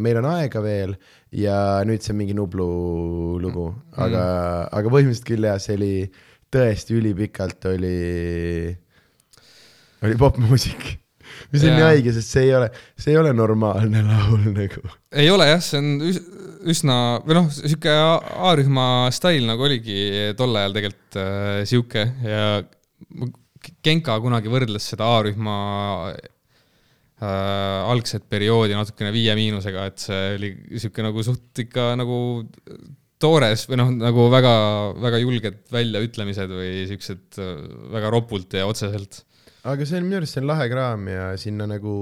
Meil on aega veel ja nüüd see on mingi Nublu lugu, aga mm., aga põhimõtteliselt küll jah, see oli tõesti ülipikalt oli, oli popmuusik mis on nii haige, sest see ei ole, see ei ole normaalne laul nagu. ei ole jah, see on üsna või noh, sihuke A-rühma stail nagu oligi tol ajal tegelikult äh, sihuke ja Genka kunagi võrdles seda A-rühma äh, algset perioodi natukene Viie Miinusega, et see oli sihuke nagu suht ikka nagu toores või noh, nagu väga, väga julged väljaütlemised või siuksed äh, väga ropult ja otseselt. aga see on minu arust, see on lahe kraam ja sinna nagu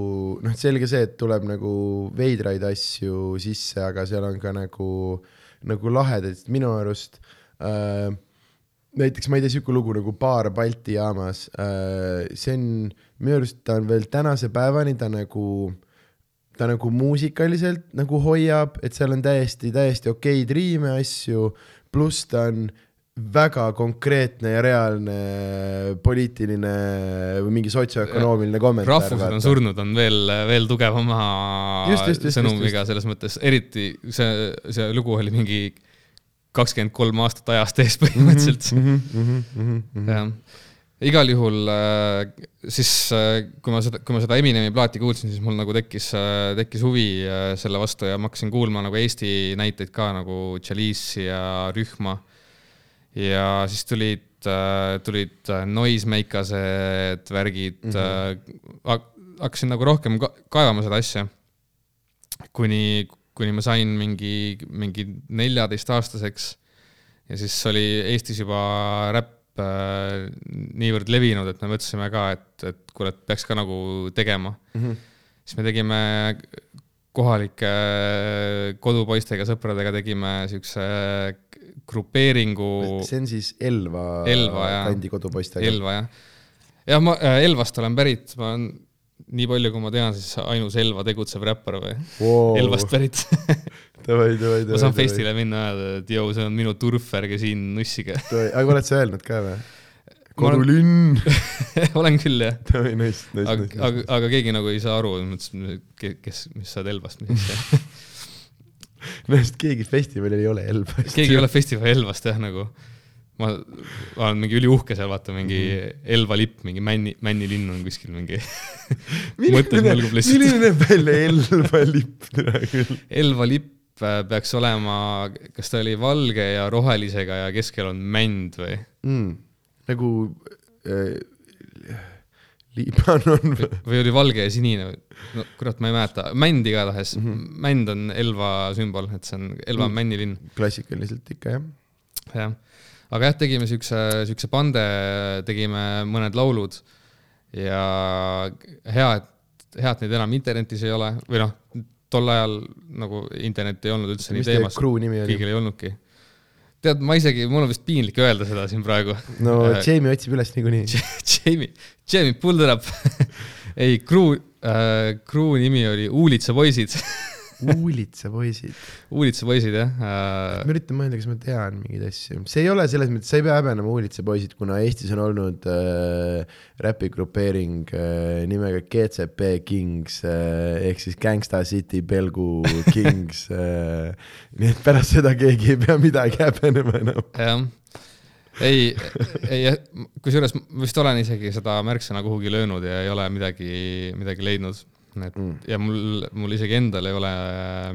noh, selge see, et tuleb nagu veidraid asju sisse, aga seal on ka nagu, nagu lahedaid, minu arust äh, näiteks ma ei tea, sihuke lugu nagu Baar Balti jaamas äh,, see on, minu arust ta on veel tänase päevani, ta nagu, ta nagu muusikaliselt nagu hoiab, et seal on täiesti, täiesti okeid riime, asju, pluss ta on väga konkreetne ja reaalne poliitiline või mingi sotsioökonoomiline kommentaar. rahvused on surnud, on veel, veel tugevama just, just, just, sõnumiga selles mõttes, eriti see, see lugu oli mingi kakskümmend kolm aastat ajast ees põhimõtteliselt mm. -hmm, mm -hmm. jah, igal juhul äh, siis, äh, kui ma seda, kui ma seda Eminemi plaati kuulsin, siis mul nagu tekkis, äh, tekkis huvi selle vastu ja ma hakkasin kuulma nagu Eesti näiteid ka nagu Chalice'i ja Rühma. ja siis tulid, tulid noisemakased, värgid mm, -hmm. hakkasin nagu rohkem kaevama seda asja. kuni, kuni ma sain mingi, mingi neljateistaastaseks ja siis oli Eestis juba räpp äh, niivõrd levinud, et me mõtlesime ka, et, et kuule, et peaks ka nagu tegema mm. -hmm. siis me tegime kohalike kodupoistega, sõpradega tegime siukse grupeeringu. see on siis Elva, Elva kandi kodupoistega? Elva jah. jah, ma äh, Elvast olen pärit, ma olen nii palju, kui ma tean, siis ainus Elva tegutsev räppar või wow. Elvast pärit Davai, davai, davai. ma saan festile minna öelda, et jõu, see on minu turf, ärge siin nussige. aga oled sa öelnud ka või? kodulinn olen küll jah. davai, nice, nice, aga, nice. aga, aga keegi nagu ei saa aru, kes, mis sa oled Elvast, mis no sest keegi festivalil ei ole Elvast. keegi ei ole festivali Elvast jah, nagu ma olen mingi üliuhke seal, vaata mingi Elva lipp, mingi Männi, Männi linn on kuskil mingi mõttes mõlgub lihtsalt. milline näeb välja Elva lipp täna küll? Elva lipp äh, peaks olema, kas ta oli valge ja rohelisega ja keskel on mänd või? mm,. nagu äh, Liibanon või? või oli valge ja sinine või? no kurat, ma ei mäleta, mänd igatahes mm. -hmm. mänd on Elva sümbol, et see on, Elva on männilinn, klassikaliselt ikka jah. jah. Aga jah, tegime siukse, siukse pande, tegime mõned laulud ja hea, et, hea, et neid enam internetis ei ole või noh, tol ajal nagu internet ei olnud üldse nii mis teie teemas, kõigil ei olnudki. tead, ma isegi, mul on vist piinlik öelda seda siin praegu. no Äh, Jamie otsib üles niikuinii. Jamie, Jamie, pull it up. ei, crew äh,, crew nimi oli Uulitsa poisid. Uulitsa poisid jah äh,. ma üritan mõelda, kas ma tean mingeid asju. see ei ole selles mõttes, sa ei pea häbenema Uulitsa poisid, kuna Eestis on olnud äh, räpigrupeering äh, nimega GCP Kings äh, ehk siis Gangsta City Belgu Kings äh,. nii et pärast seda keegi ei pea midagi häbenema enam. jah, ei, ei, kusjuures ma vist olen isegi seda märksõna kuhugi löönud ja ei ole midagi, midagi leidnud. Et Mm. ja mul, mul isegi endal ei ole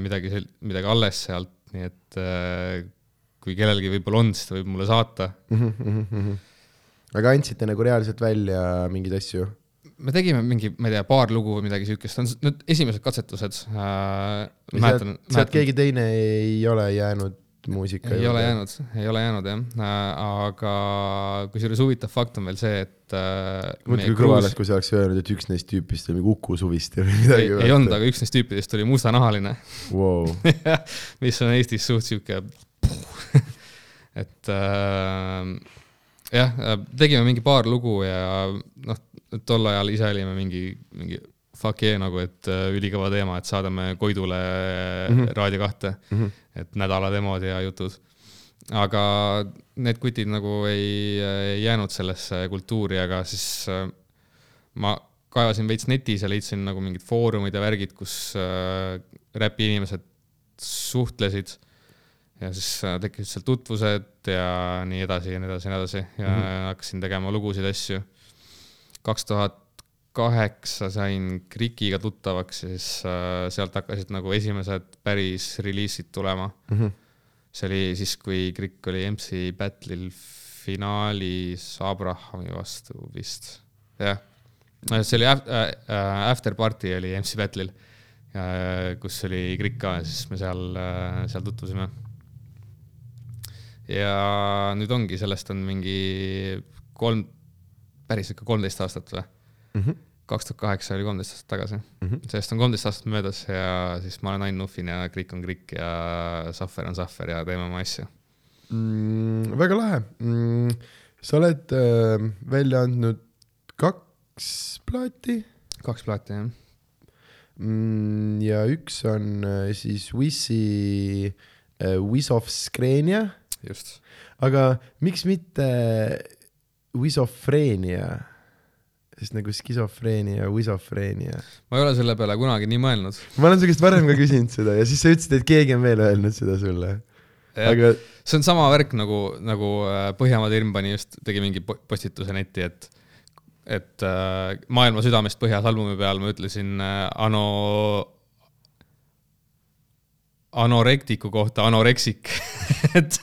midagi, midagi alles sealt, nii et äh, kui kellelgi võib-olla on, siis ta võib mulle saata. aga andsite nagu reaalselt välja mingeid asju? me tegime mingi, ma ei tea, paar lugu või midagi siukest, on nüüd esimesed katsetused äh,. sealt sealt keegi teine ei ole jäänud muusika ei ole jäänud, ei ole jäänud jah äh,, aga kusjuures huvitav fakt on veel see, et äh, mõtle, kui kõva oleks, kui sa oleks öelnud, et üks neist tüüpist oli mingi Uku Suviste või midagi. ei, ei olnud, aga üks neist tüüpidest oli mustanahaline, wow. mis on Eestis suht sihuke, et äh, jah, tegime mingi paar lugu ja noh, tol ajal ise olime mingi, mingi fuck yeah nagu, et äh, ülikõva teema, et saadame Koidule mm -hmm. Raadio kahte mm, -hmm. et nädala demod ja jutud. aga need kutid nagu ei, ei jäänud sellesse kultuuri, aga siis äh, ma kaevasin veits netis ja leidsin nagu mingid foorumid ja värgid, kus äh, räpi inimesed suhtlesid ja siis äh, tekkisid seal tutvused ja nii edasi ja nii edasi ja nii edasi ja mm -hmm. hakkasin tegema lugusid, asju. kaks tuhat kaheksa sain Krikiga tuttavaks siis äh, sealt hakkasid nagu esimesed päris reliisid tulema mm. -hmm. see oli siis, kui Krik oli MC Battle'il finaalis Abrahami vastu vist, jah. see oli af- äh, After Party oli MC Battle'il, kus oli Krik ka siis me seal, seal tutvusime ja nüüd ongi, sellest on mingi kolm, päris ikka kolmteist aastat või? Kaks tuhat kaheksa oli kolmteist aastat tagasi mm. -hmm. sellest on kolmteist aastat möödas ja siis ma olen Ain Nuffin ja Krik on Krik ja Sahver on Sahver ja teeme oma asju. mm,. väga lahe mm,. sa oled äh, välja andnud kaks plaati kaks plaati jah. mm, ja üks on äh, siis Wissi äh, Wiss of Skrenia, just. aga miks mitte Wisofreenia? Sest nagu skisofreenia, Wisofreenia. ma ei ole selle peale kunagi nii mõelnud. ma olen su käest varem ka küsinud seda ja siis sa ütlesid, et keegi on veel öelnud seda sulle. aga see on sama värk nagu, nagu äh, Põhjamaade ilm pani just, tegi mingi po- postituse netti, et, et äh, Maailma südamest põhjas albumi peal ma ütlesin äh, Ano, anorektiku kohta anoreksik. et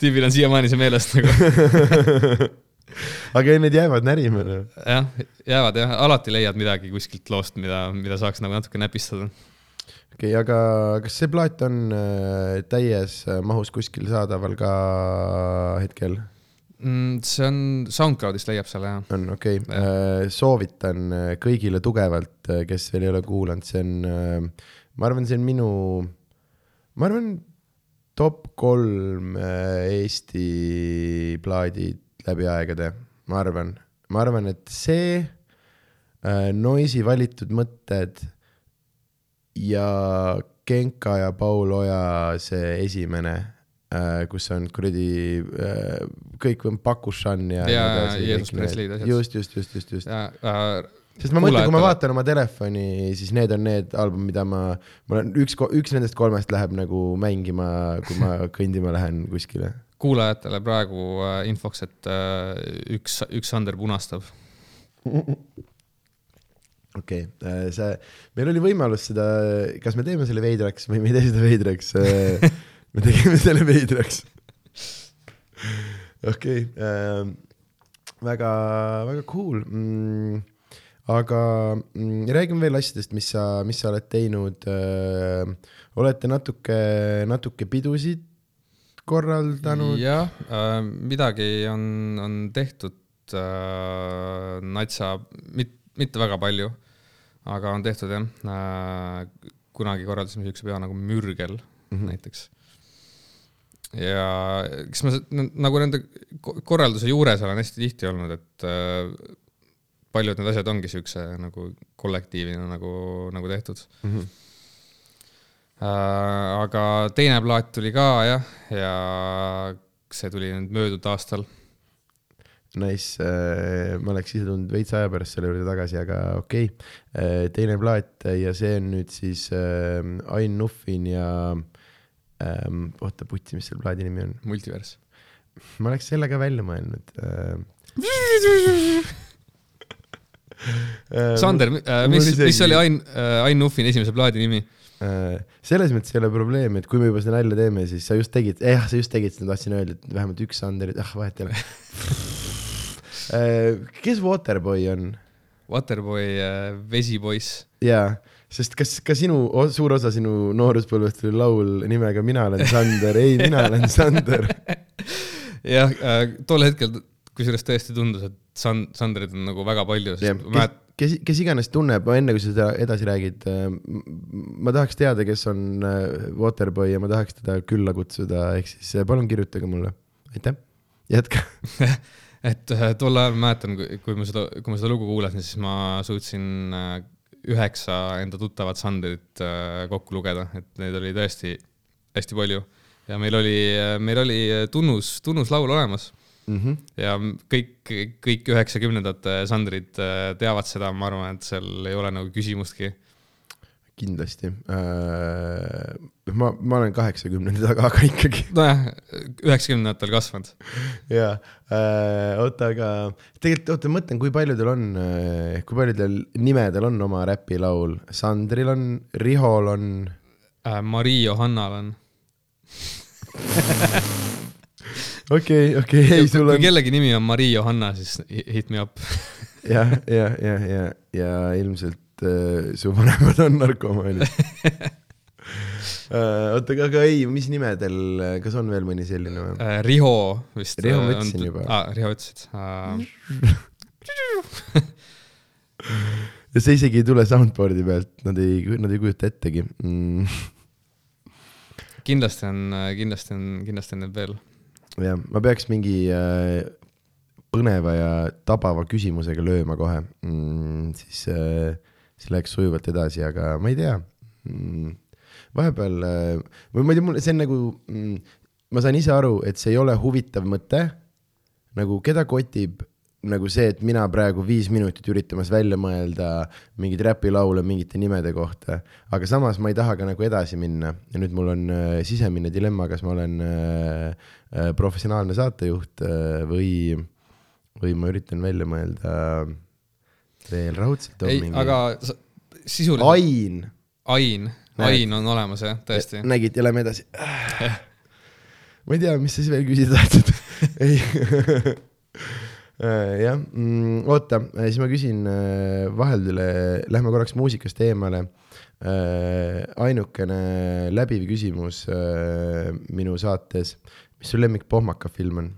tüübil on siiamaani see meelest nagu. aga need jäävad närima jah, jäävad jah, alati leiad midagi kuskilt loost, mida, mida saaks nagu natuke näpistada. okei okay,, aga kas see plaat on äh, täies äh, mahus kuskil saadaval ka hetkel? Mm, see on SoundCloudist leiab selle jah. on okei okay., soovitan äh, kõigile tugevalt, kes veel ei ole kuulanud, see on, ma arvan, see on minu, ma arvan, top kolm äh, Eesti plaadid läbi aegade, ma arvan, ma arvan, et see äh, Noisi valitud mõtted ja Genka ja Paul Oja see esimene äh, kus on kuradi äh, kõik on Pakushan ja Ja asjad. just, just, just, just, just. ja äh, sest ma mõtlen, kui ma vaatan oma telefoni, siis need on need albumid, mida ma, ma olen üks, üks nendest kolmest läheb nagu mängima, kui ma kõndima lähen kuskile. Kuulajatele praegu äh, infoks, et äh, üks, üks Sander punastab. okei okay., see, meil oli võimalus seda, kas me teeme selle veidraks või me ei tee seda veidraks. me tegime selle veidraks. okei okay., väga, väga cool mm,. aga mm, räägime veel asjadest, mis sa, mis sa oled teinud. olete natuke, natuke pidusid korraldanud. jah äh,, midagi on, on tehtud äh, natsa, mit-, mitte väga palju, aga on tehtud jah äh,. kunagi korraldasime siukse peo nagu Mürgel mm -hmm. näiteks. ja eks ma nagu nende ko- korralduse juures olen hästi tihti olnud, et äh, paljud need asjad ongi siukse nagu kollektiivina nagu, nagu tehtud mm. -hmm. Äh, aga teine plaat tuli ka jah, ja see tuli nüüd möödunud aastal. Nice, ma oleks ise tulnud veits aja pärast selle juurde tagasi, aga okei okay.. teine plaat ja see on nüüd siis äh, Ain Nuffin ja ähm,, oota putsi, mis selle plaadi nimi on? multivers. ma oleks selle ka välja mõelnud äh,. Sander, Äh, mis, mis oli Ain, Ain Nuffini esimese plaadi nimi? Äh, selles mõttes ei ole probleemi, et kui me juba seda nalja teeme, siis sa just tegid, jah, sa just tegid seda, tahtsin öelda, et vähemalt üks Sander, ah vahet ei ole. kes Waterboy on? Waterboy, Vesipoiss. jaa, sest kas ka sinu, suur osa sinu nooruspõlvest oli laul nimega Mina olen Sander, ei, mina olen Sander. jah, tol hetkel kusjuures tõesti tundus, et San-, Sanderit on nagu väga palju, sest kes mälet-,, kes, kes iganes tunneb, enne kui sa seda edasi räägid, ma tahaks teada, kes on äh, Waterboy ja ma tahaks teda külla kutsuda, ehk siis äh, palun kirjutage mulle, aitäh, jätka. et äh, tol ajal ma mäletan, kui ma seda, kui ma seda lugu kuulasin, siis ma suutsin äh, üheksa enda tuttavat Sanderit äh, kokku lugeda, et neid oli tõesti hästi palju. ja meil oli, meil oli tunnus, tunnuslaul olemas Mm -hmm. ja kõik, kõik üheksakümnendate Sanderid äh, teavad seda, ma arvan, et seal ei ole nagu küsimustki. kindlasti äh,. ma, ma olen kaheksakümnendate taga, aga ikkagi nojah, üheksakümnendatel kasvanud. jaa äh,, oota, aga tegelikult oota, mõtlen, kui paljudel on, kui paljudel nimedel on oma räpilaul, Sandril on, Rihol on, Äh, Marii Johannal on. okei, okei, ei sul kui on kellegi nimi on Marii Johanna, siis hi- hit me up. jah, jah, jah, ja, ja ilmselt äh, su vanemad on narkomaanid äh,. oota, aga ei, mis nimedel, kas on veel mõni selline või? Äh, Riho vist. Riho ma ütlesin juba. aa, Riho ütlesid uh. ja see isegi ei tule soundboard'i pealt, nad ei, nad ei kujuta ettegi mm.. kindlasti on, kindlasti on, kindlasti on neid veel. jah, ma peaks mingi äh, põneva ja tabava küsimusega lööma kohe mm,, siis äh,, siis läheks sujuvalt edasi, aga ma ei tea mm,. vahepeal äh,, või ma ei tea, mul see on nagu mm,, ma saan ise aru, et see ei ole huvitav mõte. nagu keda kotib nagu see, et mina praegu viis minutit üritamas välja mõelda mingeid räpilaule mingite nimede kohta, aga samas ma ei taha ka nagu edasi minna ja nüüd mul on äh, sisemine dilemma, kas ma olen äh, äh, professionaalne saatejuht äh, või, või ma üritan välja mõelda veel raudselt. ei, aga sa- sisuliselt. Ain. Ain, Ain on olemas jah, tõesti. nägid ja lähme edasi. ma ei tea, mis sa siis veel küsida tahtsid. ei. jah, oota, siis ma küsin äh, vaheldule, lähme korraks muusikast eemale. ainukene läbiv küsimus äh, minu saates, mis su lemmik pohmakafilm on?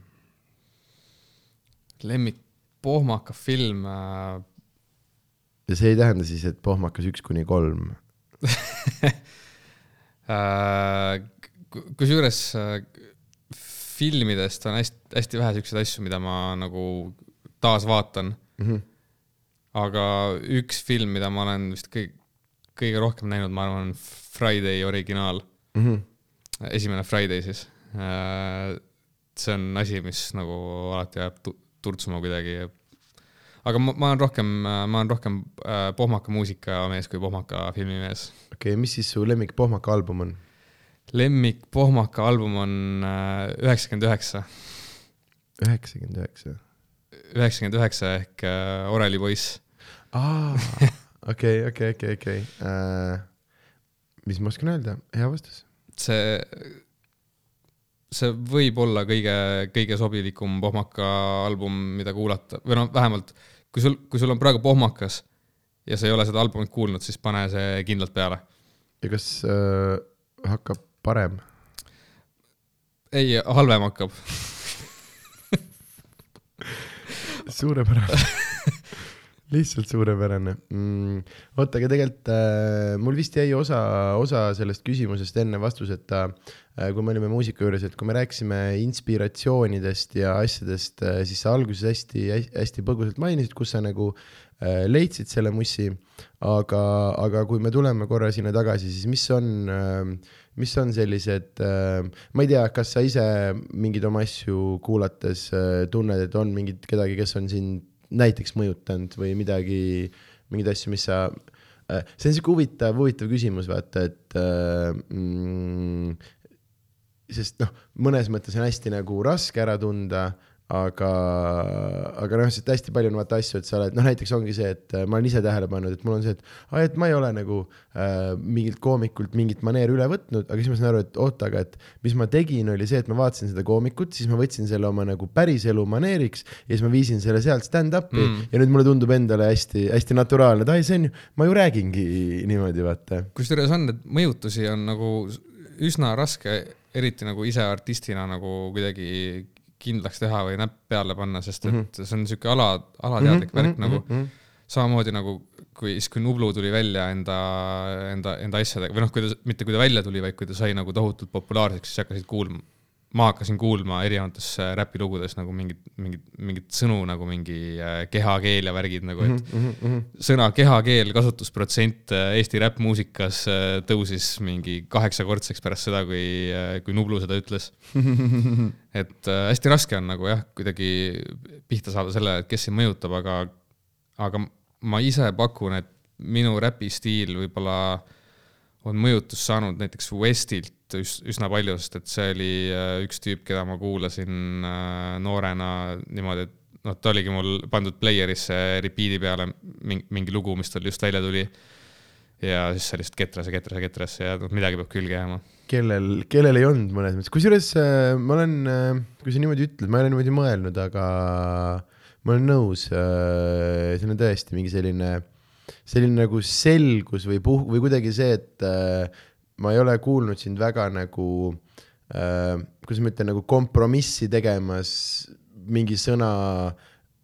lemmik pohmaka film äh,. ja see ei tähenda siis, et pohmakas üks kuni kolm. Äh, ku- kusjuures äh, filmidest on hästi, hästi vähe siukseid asju, mida ma nagu taas vaatan. Mhm. aga üks film, mida ma olen vist kõige, kõige rohkem näinud, ma arvan, on Friday originaal, Mhm. esimene Friday siis. see on asi, mis nagu alati jääb tu- turtsuma kuidagi. aga ma, ma olen rohkem, ma olen rohkem äh, pohmaka muusikamees kui pohmaka filmimees. okei okay,, mis siis su lemmik pohmaka album on? Lemmik Pohmaka album on äh, üheksakümmend üheksa, üheksakümmend üheksa. üheksakümmend üheksa ehk äh, Oreli poiss. aa, okei, okei, okei, okei. Äh, mis ma oskan öelda, hea vastus. see, see võib olla kõige, kõige sobilikum Pohmaka album, mida kuulata või noh, vähemalt kui sul, kui sul on praegu Pohmakas ja sa ei ole seda albumit kuulnud, siis pane see kindlalt peale. ja kas äh, hakkab parem? ei, halvem hakkab suurepärane lihtsalt suurepärane mm,. oota, aga tegelikult äh, mul vist jäi osa, osa sellest küsimusest enne vastuseta äh,, kui me olime muusika juures, et kui me rääkisime inspiratsioonidest ja asjadest äh,, siis sa alguses hästi, hästi põgusalt mainisid, kus sa nagu äh, leidsid selle mussi. aga, aga kui me tuleme korra sinna tagasi, siis mis on äh, mis on sellised äh,, ma ei tea, kas sa ise mingeid oma asju kuulates äh, tunned, et on mingid kedagi, kes on sind näiteks mõjutanud või midagi, mingeid asju, mis sa äh,, see on sihuke huvitav, huvitav küsimus, vaata, et äh, mm, sest noh, mõnes mõttes on hästi nagu raske ära tunda aga, aga noh, sest hästi palju on vaata asju, et sa oled, noh näiteks ongi see, et äh, ma olen ise tähele pannud, et mul on see, et aa, et ma ei ole nagu äh, mingilt koomikult mingit maneeri üle võtnud, aga siis ma saan aru, et oota, aga et mis ma tegin, oli see, et ma vaatasin seda koomikut, siis ma võtsin selle oma nagu päriselu maneeriks ja siis ma viisin selle sealt stand-up'i mm. ja nüüd mulle tundub endale hästi-hästi naturaalne, et ai, see on ju, ma ju räägingi niimoodi, vaata. kusjuures on, et mõjutusi on nagu üsna raske, eriti nagu ise artistina nagu kuidagi kindlaks teha või näpp peale panna, sest et mm -hmm. see on niisugune ala, alateadlik mm -hmm. värk nagu mm -hmm. samamoodi nagu kui siis, kui Nublu tuli välja enda, enda, enda asjadega või noh, kui ta, mitte kui ta välja tuli, vaid kui ta sai nagu tohutult populaarseks, siis hakkasid kuulma, ma hakkasin kuulma erinevates äh, räpilugudes nagu mingit, mingit, mingit sõnu nagu mingi äh, kehakeel ja värgid nagu, et mm -hmm. sõna kehakeel kasutusprotsent äh, Eesti räppmuusikas tõusis mingi kaheksakordseks pärast seda, kui, kui Nublu seda ütles et hästi raske on nagu jah, kuidagi pihta saada sellele, et kes sind mõjutab, aga, aga ma ise pakun, et minu räpistiil võib-olla on mõjutust saanud näiteks Westilt üs, üsna palju, sest et see oli äh, üks tüüp, keda ma kuulasin äh, noorena niimoodi, et noh, ta oligi mul pandud player'isse repeat'i peale mingi, mingi lugu, mis tal just välja tuli. ja siis see lihtsalt ketras ja ketras ja ketras ja noh, midagi peab külge jääma. kellel, kellel ei olnud mõnes mõttes, kusjuures äh, ma olen, kui sa niimoodi ütled, ma ei ole niimoodi mõelnud, aga ma olen nõus, see on tõesti mingi selline, selline nagu selgus või puh- või kuidagi see, et ma ei ole kuulnud sind väga nagu äh,, kuidas ma ütlen, nagu kompromissi tegemas mingi sõna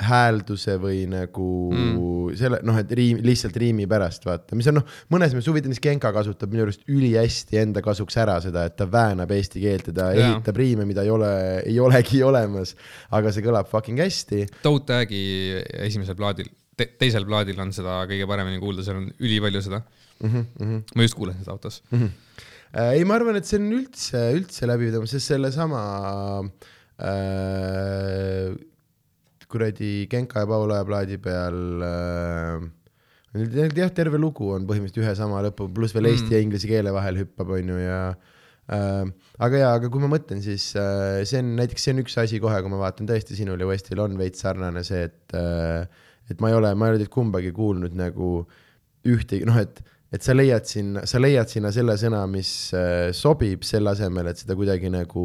häälduse või nagu mm. selle noh, et riim, lihtsalt riimi pärast vaata, mis on noh, mõnes mõttes huvitav, mis Genka kasutab minu arust ülihästi enda kasuks ära seda, et ta väänab eesti keelt ja ta yeah. ehitab riime, mida ei ole, ei olegi olemas. aga see kõlab fucking hästi. Toe Tag'i esimesel plaadil te, teisel plaadil on seda kõige paremini kuulda, seal on ülipalju seda mm. -hmm. ma just kuulasin seda autos mm. -hmm. Äh, ei, ma arvan, et see on üldse, üldse läbiv, sest sellesama äh, kuradi Genka ja Paulaja plaadi peal äh, jah, terve lugu on põhimõtteliselt ühe sama lõpu, pluss veel eesti mm. ja inglise keele vahel hüppab, on ju, ja äh, aga jaa, aga kui ma mõtlen, siis äh, see on näiteks, see on üks asi kohe, kui ma vaatan tõesti sinul ja Westil on veits sarnane see, et äh, et ma ei ole, ma ei ole teid kumbagi kuulnud nagu ühtegi, noh, et et sa leiad sinna, sa leiad sinna selle sõna, mis äh, sobib, selle asemel, et seda kuidagi nagu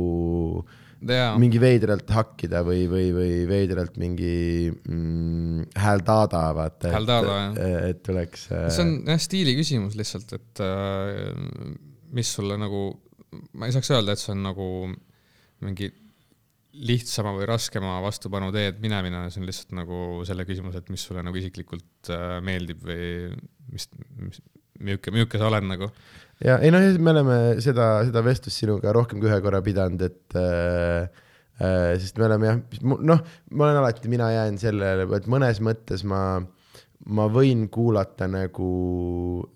yeah. mingi veidralt hakkida või, või, või veidralt mingi mm, hääldaada, vaata. hääldaada, jah. et tuleks äh.... see on jah, stiili küsimus lihtsalt, et äh, mis sulle nagu, ma ei saaks öelda, et see on nagu mingi lihtsama või raskema vastupanu teed minemine, see on lihtsalt nagu selle küsimuse, et mis sulle nagu isiklikult äh, meeldib või mis, mis, milline, milline sa oled nagu. ja ei noh, me oleme seda, seda vestlust sinuga rohkem kui ühe korra pidanud, et äh, äh, sest me oleme jah, noh, ma olen alati, mina jään sellele, et mõnes mõttes ma, ma võin kuulata nagu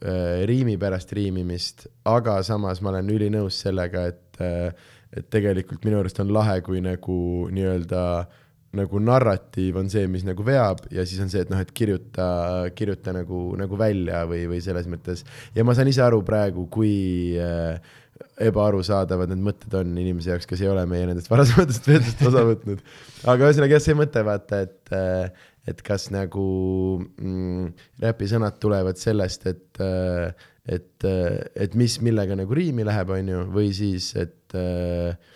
äh, riimi pärast riimimist, aga samas ma olen ülinõus sellega, et äh, et tegelikult minu arust on lahe, kui nagu nii-öelda nagu narratiiv on see, mis nagu veab ja siis on see, et noh, et kirjuta, kirjuta nagu, nagu välja või, või selles mõttes. ja ma saan ise aru praegu, kui äh, ebaarusaadavad need mõtted on inimese jaoks, kes ei ole meie nendest varasematest veedest osa võtnud. aga ühesõnaga jah, see mõte vaata, et, et kas nagu mm, räpi sõnad tulevad sellest, et, et, et mis millega nagu riimi läheb, on ju, või siis, et mm,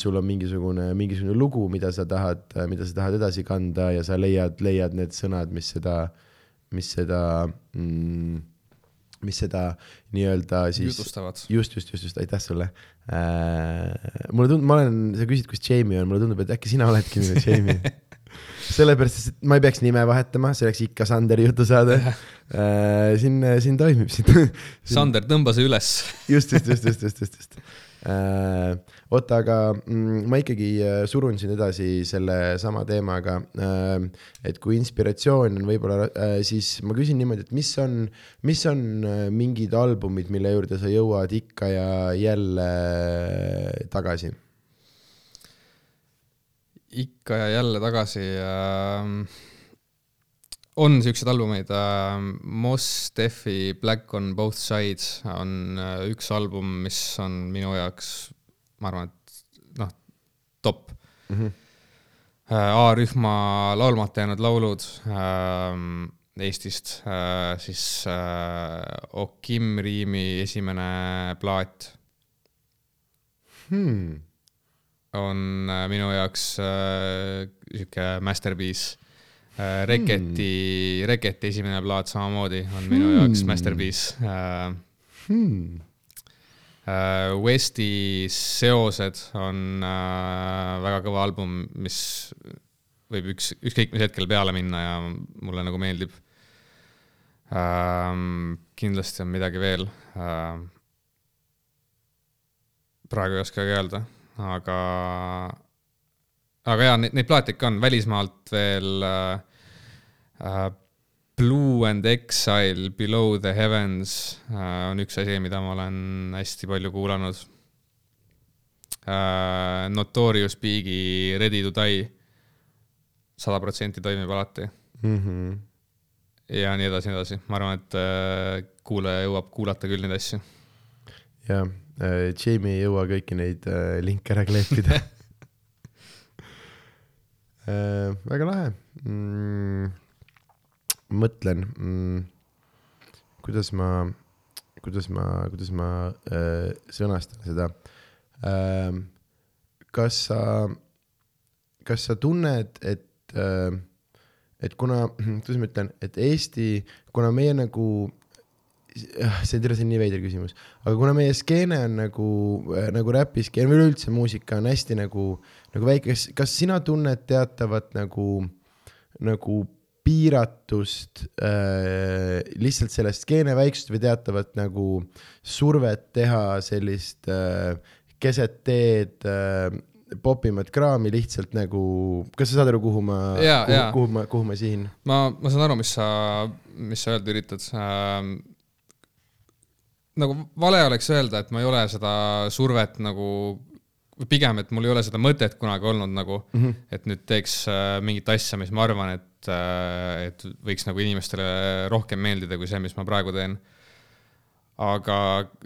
sul on mingisugune, mingisugune lugu, mida sa tahad, mida sa tahad edasi kanda ja sa leiad, leiad need sõnad, mis seda, mis seda mm, mis seda nii-öelda siis. jutustavad. just, just, just, just, aitäh sulle äh,. mulle tundub, ma olen, sa küsid, kus Jamie on, mulle tundub, et äkki sina oledki nüüd Jamie sellepärast, et ma ei peaks nime vahetama, see oleks ikka Sanderi jutusaade äh,. siin, siin toimib siin Sander, tõmba see üles just, just, just, just, just, just, just äh,. Oota, aga mm, ma ikkagi äh, surun siin edasi sellesama teemaga äh,. et kui inspiratsioon on võib-olla äh,, siis ma küsin niimoodi, et mis on, mis on mingid albumid, mille juurde sa jõuad ikka ja jälle tagasi? ikka ja jälle tagasi äh, on siukseid albumeid äh,, Mos Defi Black on both sides on äh, üks album, mis on minu jaoks, ma arvan, et noh, top mm. -hmm. Äh, A-rühma laulmata jäänud laulud äh, Eestist äh,, siis äh, Okim Riimi esimene plaat hmm. on äh, minu jaoks äh, sihuke masterpiece Äh, Reketi hmm., Reketi esimene plaat samamoodi on minu hmm. jaoks masterpiece uh,. Hmm. Uh, Westi Seosed on uh, väga kõva album, mis võib üks, ükskõik mis hetkel peale minna ja mulle nagu meeldib uh,. kindlasti on midagi veel uh,. praegu ei oskagi öelda, aga aga jaa, neid, neid plaate ikka on, välismaalt veel äh, äh, Blue and Exile, Below the Heavens äh, on üks asi, mida ma olen hästi palju kuulanud äh,. Notorious Big'i Ready to Die, sada protsenti toimib alati mm. -hmm. ja nii edasi, nii edasi, ma arvan, et äh, kuulaja jõuab kuulata küll neid asju. jah Jamie ei jõua kõiki neid linke ära kleepida väga lahe mm,. Mõtlen mm,, kuidas ma, kuidas ma, kuidas ma äh, sõnastan seda äh,. kas sa, kas sa tunned, et äh,, et kuna, kuidas ma ütlen, et Eesti, kuna meie nagu see, tere, see on nii veider küsimus, aga kuna meie skeene on nagu, nagu räpiskeene või üleüldse muusika on hästi nagu, nagu väike, kas, kas sina tunned teatavat nagu, nagu piiratust äh, lihtsalt sellest skeene väiksust või teatavat nagu survet teha sellist äh, keset teed äh, popimat kraami lihtsalt nagu, kas sa saad aru, kuhu ma, kuhu, kuhu ma, kuhu ma sihin? ma, ma saan aru, mis sa, mis sa öelda üritad äh, nagu vale oleks öelda, et ma ei ole seda survet nagu, pigem, et mul ei ole seda mõtet kunagi olnud nagu mm, -hmm. et nüüd teeks äh, mingit asja, mis ma arvan, et äh,, et võiks nagu inimestele rohkem meeldida kui see, mis ma praegu teen. aga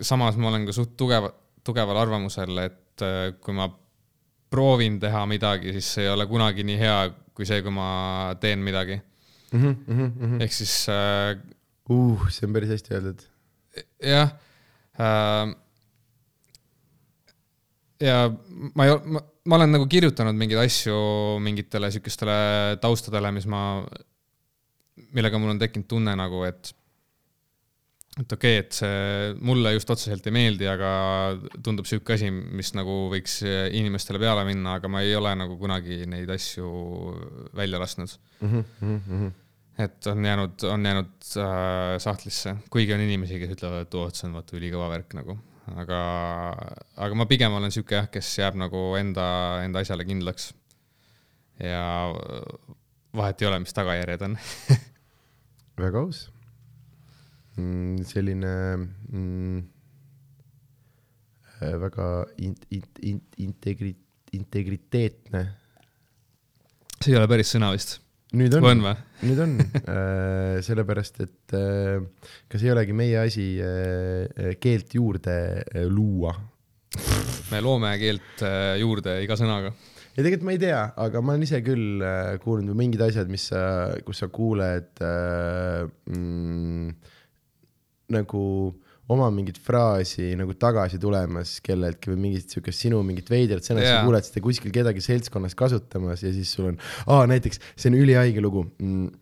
samas ma olen ka suht tugev, tugeval arvamusel, et äh, kui ma proovin teha midagi, siis see ei ole kunagi nii hea kui see, kui ma teen midagi mm. -hmm. ehk siis äh,. uh, see on päris hästi öeldud jah äh,. Ja ma ei, ma, ma olen nagu kirjutanud mingeid asju mingitele sihukestele taustadele, mis ma, millega mul on tekkinud tunne nagu, et et okei okay,, et see mulle just otseselt ei meeldi, aga tundub sihuke asi, mis nagu võiks inimestele peale minna, aga ma ei ole nagu kunagi neid asju välja lasknud. Mm. -hmm et on jäänud, on jäänud äh, sahtlisse, kuigi on inimesi, kes ütlevad, et oo, et see on vaata ülikõva värk nagu, aga, aga ma pigem olen sihuke jah, kes jääb nagu enda, enda asjale kindlaks. ja vahet ei ole, mis tagajärjed on väga aus mm,. selline mm, äh, väga int-, int-, int-, integri-, integriteetne. see ei ole päris sõna vist nüüd on, on nüüd on. Äh,, sellepärast et äh, kas ei olegi meie asi äh, keelt juurde luua? Me loome keelt juurde iga sõnaga. ja tegelikult ma ei tea, aga ma olen ise küll kuulnud mingid asjad, mis sa, kus sa kuuled äh, mm, nagu oma mingit fraasi nagu tagasi tulemas kelleltki või mingit siukest sinu mingit veidrat sõna, sa Jaa. kuuled seda kuskil kedagi seltskonnas kasutamas ja siis sul on, aa näiteks see on ülihaige lugu mm,.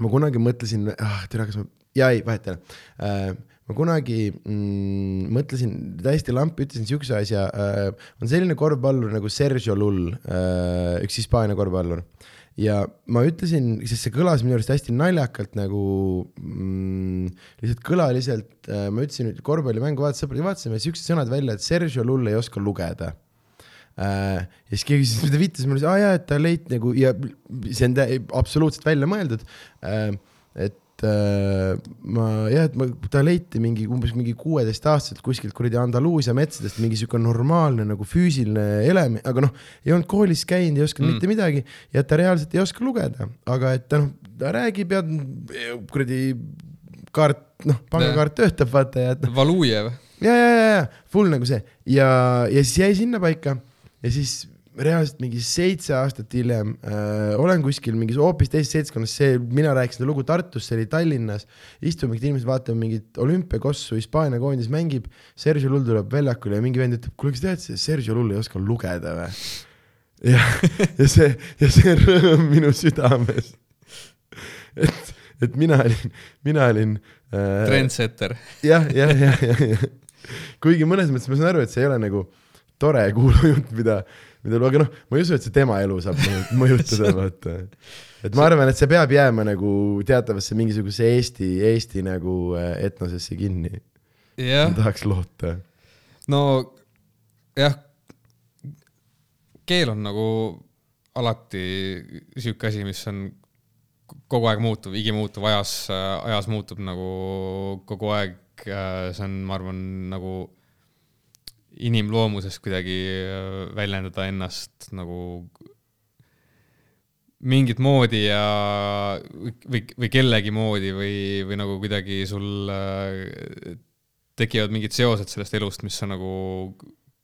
ma kunagi mõtlesin ah,, tere, kas ma, jaa ei, vahet ei ole äh, ma kunagi mm, mõtlesin täiesti lampi, ütlesin siukse asja äh,, on selline korvpallur nagu Sergio Lull äh,, üks Hispaania korvpallur ja ma ütlesin, sest see kõlas minu arust hästi naljakalt nagu mm, lihtsalt kõlaliselt äh,, ma ütlesin korvpallimängu vaatasin, sõpradega vaatasime siuksed sõnad välja, et Sergio Lull ei oska lugeda äh,. ja siis keegi küsis, mida vittu, siis ma ütlesin, aa jaa, et ta leiti nagu ja see on absoluutselt välja mõeldud äh,. et ma jah, et ma, ta leiti mingi umbes mingi kuueteistaastaselt kuskilt kuradi Andaluusia metsadest mingi sihuke normaalne nagu füüsiline element, aga noh, ei olnud koolis käinud, ei osanud mm. Mitte midagi ja ta reaalselt ei oska lugeda, aga et ta noh, ta räägib ja kuradi kaart, noh, pangakaart töötab, vaata ja et noh, Valujev, ja, ja, ja, ja full nagu see. Ja, ja siis jäi sinnapaika ja siis reaalselt mingi seitse aastat hiljem äh, olen kuskil mingis hoopis teises seltskonnas, see, mina rääkisin seda lugu Tartus, see oli Tallinnas, istume mingid inimesed, vaatame mingit olümpiakossu, Hispaania koondis mängib, Sergio Lull tuleb väljakule ja mingi vend ütleb, kuule, kas tead, see Sergio Lull ei oska lugeda või? ja, ja see, ja see rõõm minu südames. et, et mina olin, mina olin äh, trendsetter. jah, jah, jah, jah, jah. kuigi mõnes mõttes ma saan aru, et see ei ole nagu tore kuulujutt, mida, mida, aga noh, ma ei usu, et see tema elu saab mõju- mõjutada, vaata. et ma arvan, et see peab jääma nagu teatavasse mingisuguse Eesti, Eesti nagu äh, etnosesse kinni. ma, tahaks loota. no jah, keel on nagu alati sihuke asi, mis on kogu aeg muutuv, igimuutuv ajas, ajas muutub nagu kogu aeg. see on, ma arvan, nagu inimloomuses kuidagi äh, väljendada ennast nagu mingit moodi ja või, või kellegi moodi või, või nagu kuidagi sul äh, tekivad mingid seosed sellest elust, mis sa nagu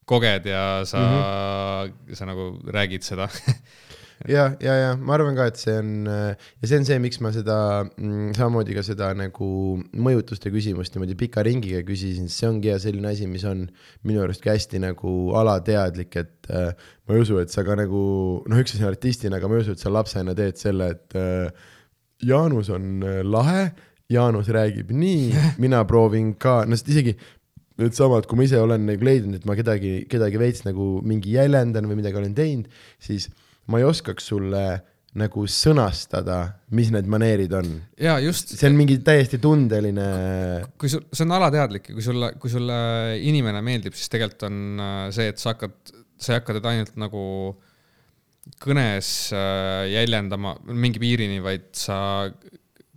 koged ja sa mm, -hmm. sa nagu räägid seda. ja, ja, ja ma arvan ka, et see on ja see on see, miks ma seda mm, samamoodi ka seda nagu mõjutuste küsimust niimoodi pika ringiga küsisin, see ongi ja selline asi, mis on minu arust ka hästi nagu alateadlik, et äh, ma ei usu, et sa ka nagu noh, üks asi on artistina, aga ma ei usu, et sa lapsena teed selle, et äh, Jaanus on äh, lahe, Jaanus räägib nii, mina proovin ka, no sest isegi needsamad, kui ma ise olen nagu leidnud, et ma kedagi, kedagi veits nagu mingi jäljendan või midagi olen teinud, siis ma ei oskaks sulle nagu sõnastada, mis need maneerid on. ja just, see on mingi täiesti tundeline, kui sul, see on alateadlik ja kui sulle, kui sulle inimene meeldib, siis tegelikult on äh, see, et sa hakkad, sa ei hakka teda ainult nagu kõnes äh, jäljendama mingi piirini, vaid sa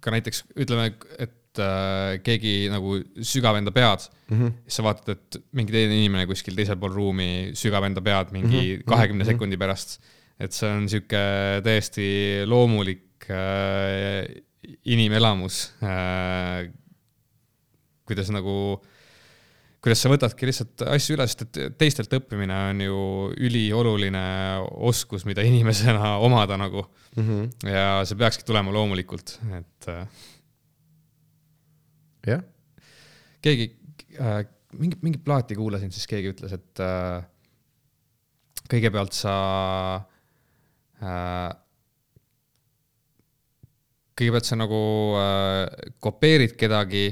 ka näiteks ütleme, et äh, keegi nagu sügab enda pead mm, Mhm. -hmm. siis sa vaatad, et mingi teine inimene kuskil teisel pool ruumi sügab enda pead mingi kahekümne mm -hmm. sekundi pärast. Et see on sihuke täiesti loomulik äh, inimelamus äh,. kuidas nagu, kuidas sa võtadki lihtsalt asju üle, sest et teistelt õppimine on ju ülioluline oskus, mida inimesena omada nagu mm. -hmm. ja see peakski tulema loomulikult, et äh, jah, keegi äh,, mingit, mingit plaati kuulasin, siis keegi ütles, et äh, kõigepealt sa kõigepealt sa nagu äh, kopeerid kedagi,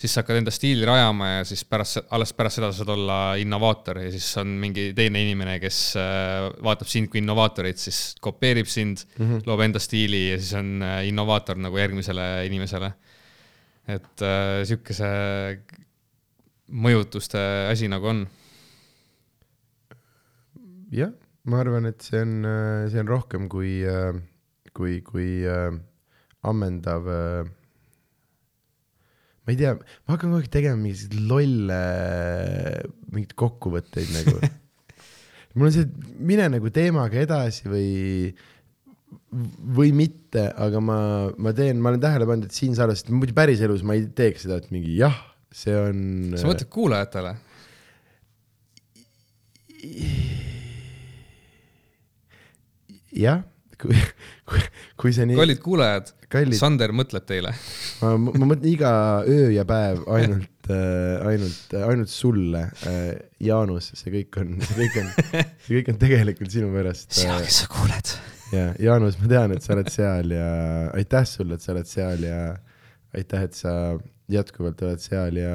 siis sa hakkad enda stiili rajama ja siis pärast, alles pärast seda saad olla innovaator ja siis on mingi teine inimene, kes äh, vaatab sind kui innovaatorit, siis kopeerib sind mm, -hmm. loob enda stiili ja siis on äh, innovaator nagu järgmisele inimesele et äh, sihuke see mõjutuste asi nagu on. jah, ma arvan, et see on, see on rohkem kui, kui, kui äh, ammendav äh, ma ei tea, ma hakkan kogu aeg tegema mingeid lolle, mingeid kokkuvõtteid nagu. mul on see, mine nagu teemaga edasi või või mitte, aga ma, ma teen, ma olen tähele pannud, et siin salvestusel, muidu päriselus ma ei teeks seda, et mingi jah, see on. sa mõtled kuulajatele? jah, kui, kui, kui see nii, kallid kuulajad, Sander mõtleb teile. ma, ma mõtlen iga öö ja päev ainult äh,, ainult, ainult sulle äh,, Jaanus, see kõik on, see kõik on, see kõik on tegelikult sinu pärast äh,. kes sa kuuled. ja Jaanus, ma tean, et sa oled seal ja aitäh sulle, et sa oled seal ja aitäh, et sa jätkuvalt oled seal ja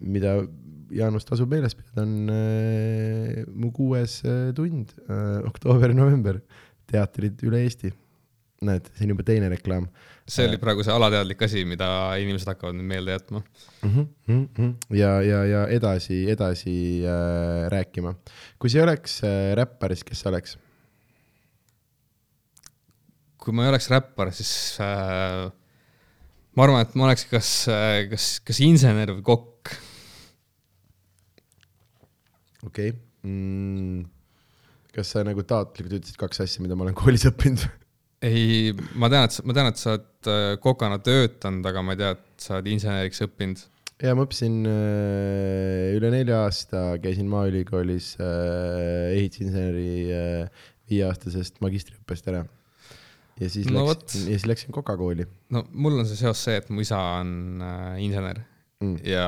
mida Jaanus tasub meeles pidada, on äh, mu kuues äh, tund äh,, oktoober-november, teatrid üle Eesti. näed, see on juba teine reklaam see oli praegu see alateadlik asi, mida inimesed hakkavad nüüd meelde jätma. mm. -hmm. ja, ja, ja edasi, edasi äh, rääkima. kui see oleks äh, räppar, siis kes see oleks? kui ma ei oleks räppar, siis äh, ma arvan, et ma oleks kas, kas, kas insener või kokk. Okei okay. mm,. kas sa nagu taotlikult ütlesid kaks asja, mida ma olen koolis õppinud? ei, ma tean, et, ma tean, et sa oled äh, kokana töötanud, aga ma ei tea, et sa oled inseneriks õppinud. ja ma õppisin äh, üle nelja aasta, käisin Maaülikoolis äh, ehitusinseneri viieaastasest magistriõppest ära. ja siis No läksin vot., ja siis läksin kokakooli no mul on see seos see, et mu isa on äh, insener mm. ja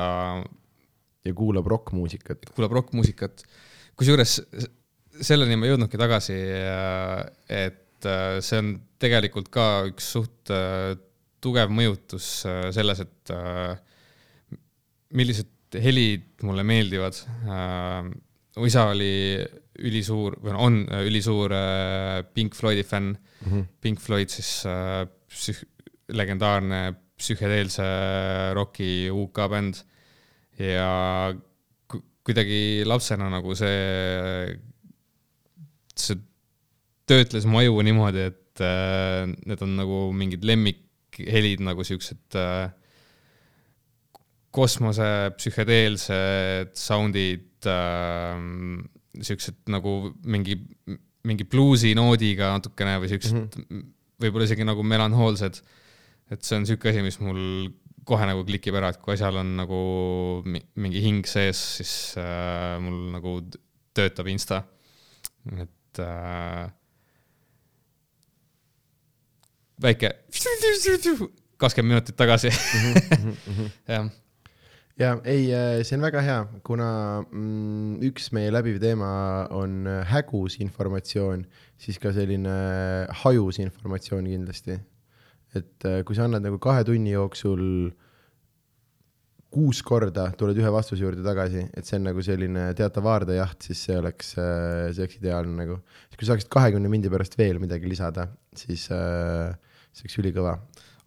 ja kuulab rokkmuusikat. kuulab rokkmuusikat. kusjuures selleni ma ei jõudnudki tagasi, et äh, see on tegelikult ka üks suht äh, tugev mõjutus äh, selles, et äh, millised helid mulle meeldivad. mu isa oli ülisuur või no on äh, ülisuur äh, Pink Floydi fänn. Mm -hmm. Pink Floyd siis äh, psüh-, legendaarne psühhedeelse roki UK bänd ja ku- kuidagi lapsena nagu see, see töötles mu aju niimoodi, et äh, need on nagu mingid lemmikhelid nagu siuksed äh, kosmose psühhedeelsed sound'id äh,, siuksed nagu mingi, mingi bluusi noodiga natukene või siuksed mm -hmm. võib-olla isegi nagu melanhoolsed. et see on siuke asi, mis mul kohe nagu klikib ära, et kui asjal on nagu mi- mingi hing sees, siis äh, mul nagu töötab insta. et äh, väike kakskümmend minutit tagasi jah, ja ei, see on väga hea, kuna mm, üks meie läbiv teema on äh, hägus informatsioon, siis ka selline hajus informatsioon kindlasti. Et äh, kui sa annad nagu kahe tunni jooksul kuus korda tuled ühe vastuse juurde tagasi, et see on nagu selline teatav vaardejaht, siis see oleks, see oleks ideaalne nagu. kui sa saaksid kahekümne mindi pärast veel midagi lisada, siis äh, see oleks ülikõva.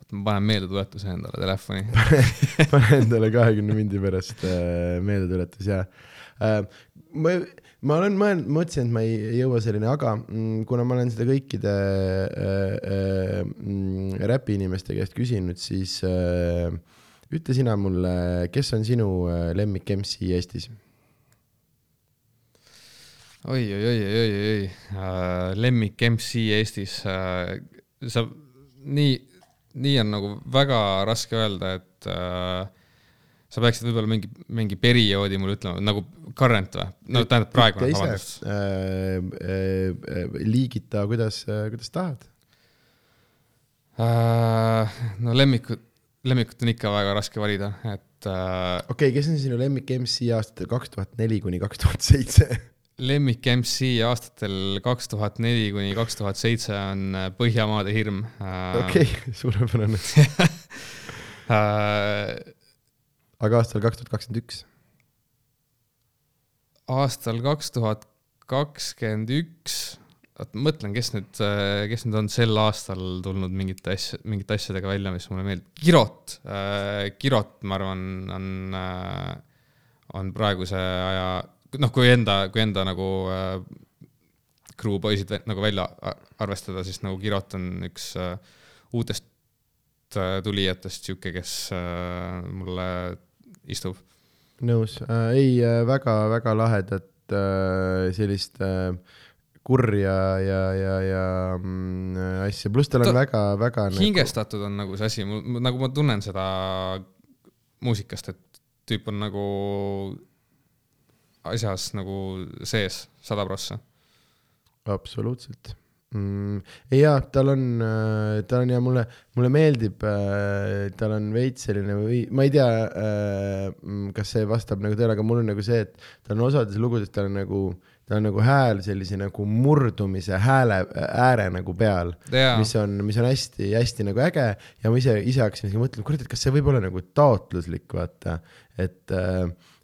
oota ma panen meeldetuletuse endale telefoni. pane endale kahekümne mindi pärast äh, meeldetuletus ja äh, ma, ma olen mõelnud, mõtlesin, et ma ei jõua selleni, aga mm, kuna ma olen seda kõikide äh, äh, mm, räpiinimeste käest küsinud, siis äh, ütle sina mulle, kes on sinu äh, lemmik MC Eestis? oi, oi, oi, oi, oi, oi, lemmik MC Eestis äh,. sa, nii, nii on nagu väga raske öelda, et äh, sa peaksid võib-olla mingi, mingi perioodi mulle ütlema, nagu current või? no tähendab praegune, vabandust äh, äh, äh, liigita, kuidas äh,, kuidas tahad. äh,. no lemmikut, lemmikut on ikka väga raske valida, et äh, okei okay,, kes on sinu lemmik MC aastatel kaks tuhat neli kuni kaks tuhat seitse? lemmik MC aastatel kaks tuhat neli kuni kaks tuhat seitse on äh, Põhjamaade hirm okei suurepärane. äh, aga aastal kaks tuhat kakskümmend üks, aastal kaks tuhat kakskümmend üks, oot ma mõtlen, kes nüüd, kes nüüd on sel aastal tulnud mingite asja, mingite asjadega välja, mis mulle meeldib. Kirot, Kirot, ma arvan, on, on praeguse aja, noh, kui enda, kui enda nagu äh, crew poisid nagu välja arvestada, siis nagu Kirot on üks äh, uutest äh, tulijatest sihuke, kes äh, mulle istub. nõus äh,, ei äh, väga-väga lahedat äh, sellist äh, kurja ja, ja, ja mm, asja, pluss tal on Ta- väga, nagu, hingestatud on nagu see asi, nagu ma tunnen seda muusikast, et tüüp on nagu asjas nagu sees sada prossa. absoluutselt mm,. jaa, tal on, tal on ja mulle, mulle meeldib, tal on veits selline või ma ei tea, kas see vastab nagu tõele, aga mul on nagu see, et tal on osades lugudes, tal on nagu, tal on nagu hääl sellise nagu murdumise hääle ääre nagu peal jaa, mis on, mis on hästi-hästi nagu äge ja ma ise, ise hakkasin mõtlema, kurat, et kas see võib olla nagu taotluslik, vaata. et,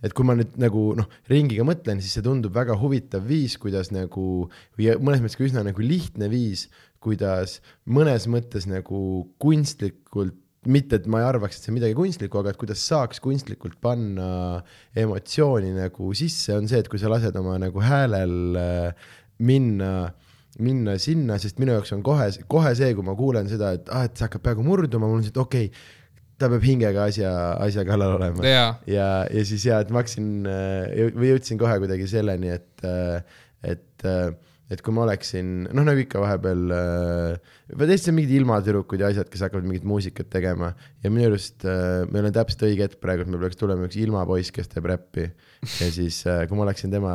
et kui ma nüüd nagu noh, ringiga mõtlen, siis see tundub väga huvitav viis, kuidas nagu või mõnes mõttes ka üsna nagu lihtne viis, kuidas mõnes mõttes nagu kunstlikult mitte, et ma ei arvaks, et see on midagi kunstlikku, aga et kuidas saaks kunstlikult panna emotsiooni nagu sisse, on see, et kui sa lased oma nagu häälel äh, minna minna sinna, sest minu jaoks on kohe, kohe see, kui ma kuulen seda, et ah, et see hakkab peaaegu murduma, mul on see, et okei okay,, ta peab hingega asja, asja kallal olema. jaa, ja, ja siis ja, et ma hakkasin äh, või jõudsin kohe kuidagi selleni, et, et, et kui ma oleksin, noh, nagu ikka vahepeal, teised on mingid ilmatüdrukud ja asjad, kes hakkavad mingit muusikat tegema. Ja minu arust äh, meil on täpselt õige hetk praegu, et meil peaks tulema üks ilmapoiss, kes teeb räppi. Ja siis, kui ma oleksin tema,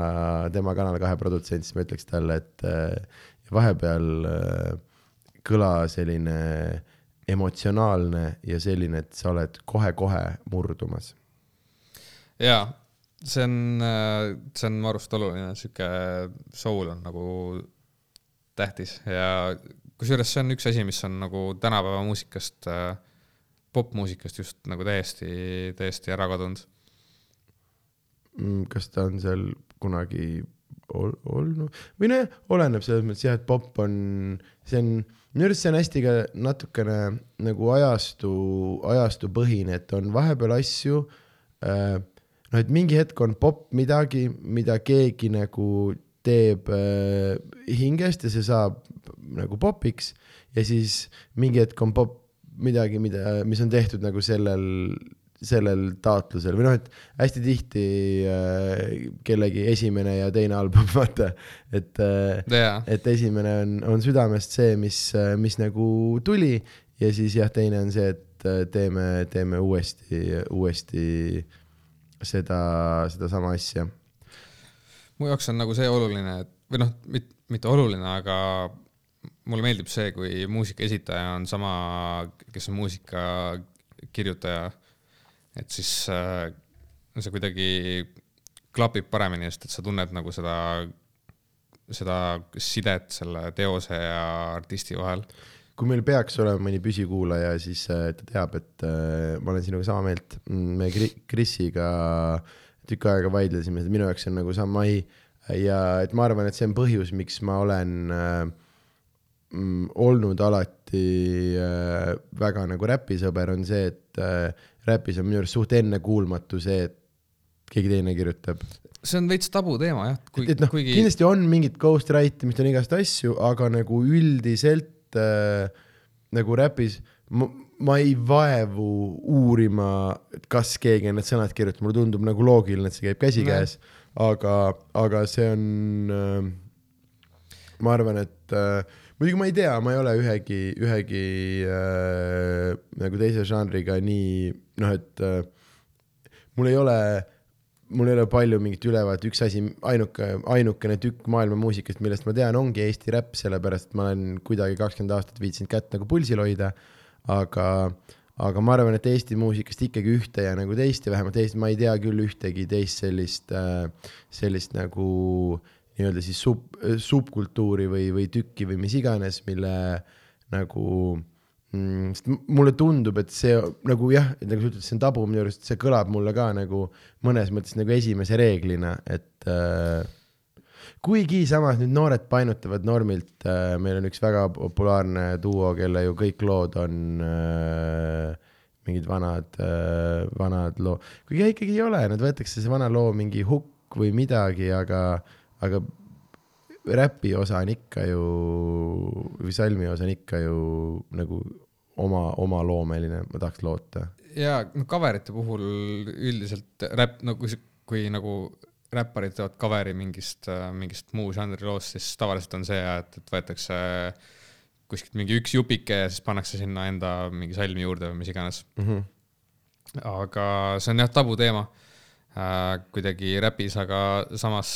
tema Kanal kahe produtsent, siis ma ütleks talle, et äh, vahepeal äh, kõla selline emotsionaalne ja selline, et sa oled kohe-kohe murdumas jaa, see on, see on mu arust oluline, sihuke soul on nagu tähtis ja kusjuures see on üks asi, mis on nagu tänapäeva muusikast, popmuusikast just nagu täiesti, täiesti ära kadunud. Mm, kas ta on seal kunagi ol, olnud või nojah, oleneb selles mõttes jah, et popp on, see on, minu arust see on hästi ka natukene nagu ajastu, ajastupõhine, et on vahepeal asju äh,, noh, et mingi hetk on popp midagi, mida keegi nagu teeb äh, hingest ja see saab nagu popiks ja siis mingi hetk on popp midagi, mida, mis on tehtud nagu sellel sellel taotlusel või noh, et hästi tihti äh, kellegi esimene ja teine album, vaata, et äh, jaa, et esimene on, on südamest see, mis, mis nagu tuli ja siis jah, teine on see, et äh, teeme, teeme uuesti, uuesti seda, sedasama asja. mu jaoks on nagu see oluline, et või noh, mitte, mitte oluline, aga mulle meeldib see, kui muusika esitaja on sama, kes on muusika kirjutaja. Et siis äh, see kuidagi klapib paremini, sest et sa tunned nagu seda, seda sidet selle teose ja artisti vahel. kui meil peaks olema mõni püsikuulaja, siis äh, ta teab, et äh, ma olen sinuga sama meelt. me Kri- Krisiga tükk aega vaidlesime, minu jaoks on nagu sama ai ja et ma arvan, et see on põhjus, miks ma olen äh, mm, olnud alati äh, väga nagu räpisõber, on see, et äh, räpis on minu arust suht ennekuulmatu see, et keegi teine kirjutab. see on veits tabuteema jah, kui, et noh, kuigi kindlasti on mingit ghost write imist, on igast asju, aga nagu üldiselt äh, nagu räpis ma, ma ei vaevu uurima, et kas keegi on need sõnad kirjutanud, mulle tundub nagu loogiline, et see käib käsikäes, aga, aga see on äh,, ma arvan, et äh, muidugi ma ei tea, ma ei ole ühegi, ühegi äh, nagu teise žanriga nii noh, et äh, mul ei ole, mul ei ole palju mingit ülevaadet, üks asi, ainuke, ainukene tükk maailma muusikast, millest ma tean, ongi Eesti räpp, sellepärast et ma olen kuidagi kakskümmend aastat viitsinud kätt nagu pulsil hoida. aga, aga ma arvan, et Eesti muusikast ikkagi ühte ja nagu teist ja vähemalt Eesti, ma ei tea küll ühtegi teist sellist, sellist nagu nii-öelda siis sub, subkultuuri või, või tükki või mis iganes, mille nagu mm,, sest mulle tundub, et see nagu jah, nagu sa ütled, see on tabu, minu arust see kõlab mulle ka nagu mõnes mõttes nagu esimese reeglina, et äh, kuigi samas nüüd noored painutavad normilt äh,, meil on üks väga populaarne duo, kelle ju kõik lood on äh, mingid vanad äh,, vanad loo, kuigi ikkagi ei ole, nad võetakse see vana loo mingi hukk või midagi, aga, aga räpi osa on ikka ju, või salmi osa on ikka ju nagu oma, omaloomeline, ma tahaks loota. ja no cover'ite puhul üldiselt räpp, no kui, kui nagu räpparid teevad cover'i mingist, mingist muu žanri loost, siis tavaliselt on see, et, et võetakse kuskilt mingi üks jupike ja siis pannakse sinna enda mingi salmi juurde või mis iganes mm. -hmm. aga see on jah tabuteema äh, kuidagi räpis, aga samas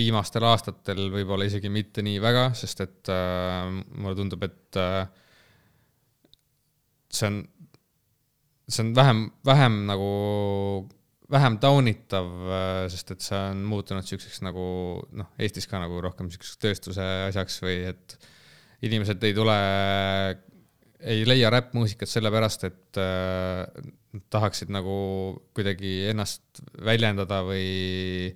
viimastel aastatel võib-olla isegi mitte nii väga, sest et äh, mulle tundub, et äh, see on, see on vähem, vähem nagu vähem taunitav, äh, sest et see on muutunud siukseks nagu noh, Eestis ka nagu rohkem siukseks tööstuse asjaks või et inimesed ei tule, ei leia räppmuusikat sellepärast, et äh, tahaksid nagu kuidagi ennast väljendada või,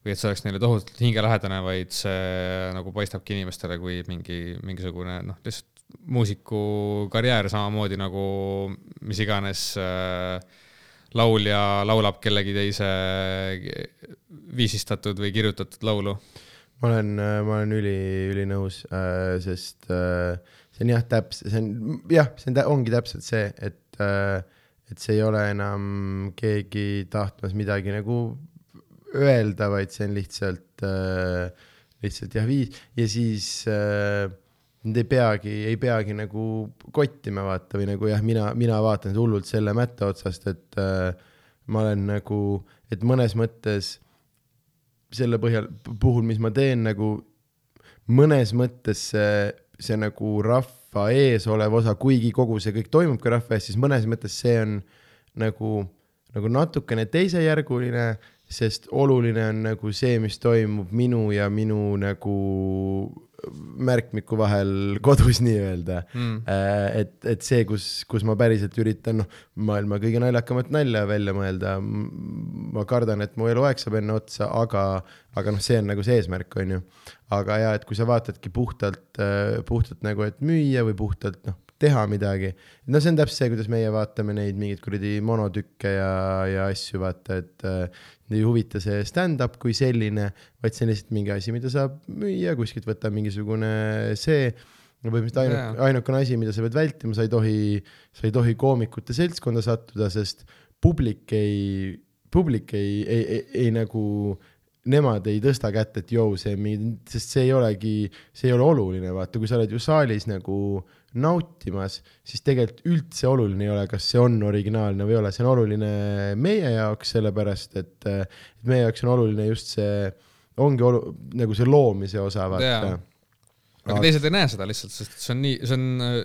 või et see oleks neile tohutult hingelähedane, vaid see nagu paistabki inimestele kui mingi, mingisugune noh, lihtsalt muusikukarjäär samamoodi nagu mis iganes äh, laulja laulab kellegi teise viisistatud või kirjutatud laulu? ma olen, ma olen üli, ülinõus äh,, sest äh, see on jah, täpselt, see on jah, see on, ongi täpselt see, et äh,, et see ei ole enam keegi tahtmas midagi nagu öelda, vaid see on lihtsalt äh,, lihtsalt jah, viis. Ja siis äh, Nad ei peagi, ei peagi nagu kottima vaata või nagu jah, mina, mina vaatan hullult selle mätta otsast, et äh, ma olen nagu, et mõnes mõttes selle põhjal, puhul, mis ma teen nagu mõnes mõttes see, see nagu rahva ees olev osa, kuigi kogu see kõik toimub ka rahva ees, siis mõnes mõttes see on nagu, nagu natukene teisejärguline, sest oluline on nagu see, mis toimub minu ja minu nagu märkmiku vahel kodus nii-öelda mm.. et, et see, kus, kus ma päriselt üritan, noh, maailma kõige naljakamat nalja välja mõelda. ma kardan, et mu eluaeg saab enne otsa, aga, aga noh, see on nagu see eesmärk, on ju. aga ja, et kui sa vaatadki puhtalt, puhtalt nagu, et müüa või puhtalt noh, teha midagi. no see on täpselt see, kuidas meie vaatame neid mingeid kuradi monotükke ja, ja asju, vaata, et äh, ei huvita see stand-up kui selline, vaid see on lihtsalt mingi asi, mida saab müüa, kuskilt võtta mingisugune see põhimõtteliselt ainuke yeah., ainukene asi, mida sa pead vältima, sa ei tohi, sa ei tohi koomikute seltskonda sattuda, sest publik ei, publik ei, ei, ei, ei nagu nemad ei tõsta kätt, et jõu, see sest see ei olegi, see ei ole oluline, vaata, kui sa oled ju saalis nagu nautimas, siis tegelikult üldse oluline ei ole, kas see on originaalne või ei ole, see on oluline meie jaoks, sellepärast et, et meie jaoks on oluline just see, ongi olu-, nagu see loomise osa, vaata. aga teised ei näe seda lihtsalt, sest see on nii, see on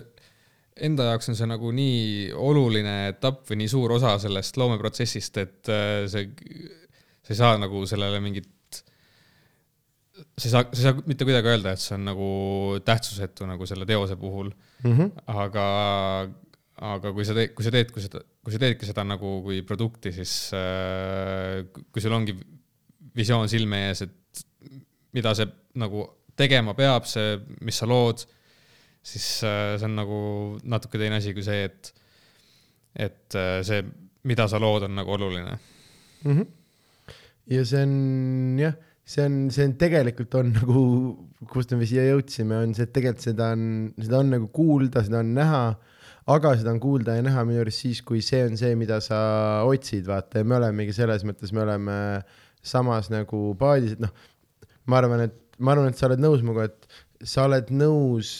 enda jaoks on see nagu nii oluline etapp või nii suur osa sellest loomeprotsessist, et see sa ei saa nagu sellele mingit, sa ei saa, sa ei saa mitte kuidagi öelda, et see on nagu tähtsusetu nagu selle teose puhul mm. -hmm. aga, aga kui sa teed, kui sa teed, kui sa, kui sa teedki seda nagu kui produkti, siis äh, kui sul ongi visioon silme ees, et mida see nagu tegema peab, see, mis sa lood, siis äh, see on nagu natuke teine asi kui see, et, et äh, see, mida sa lood, on nagu oluline mm. -hmm ja see on jah, see on, see on tegelikult on nagu, kust me siia jõudsime, on see, et tegelikult seda on, seda on nagu kuulda, seda on näha, aga seda on kuulda ja näha minu arust siis, kui see on see, mida sa otsid, vaata, ja me olemegi selles mõttes, me oleme samas nagu paadis, et noh, ma arvan, et ma arvan, et sa oled nõus minuga, et sa oled nõus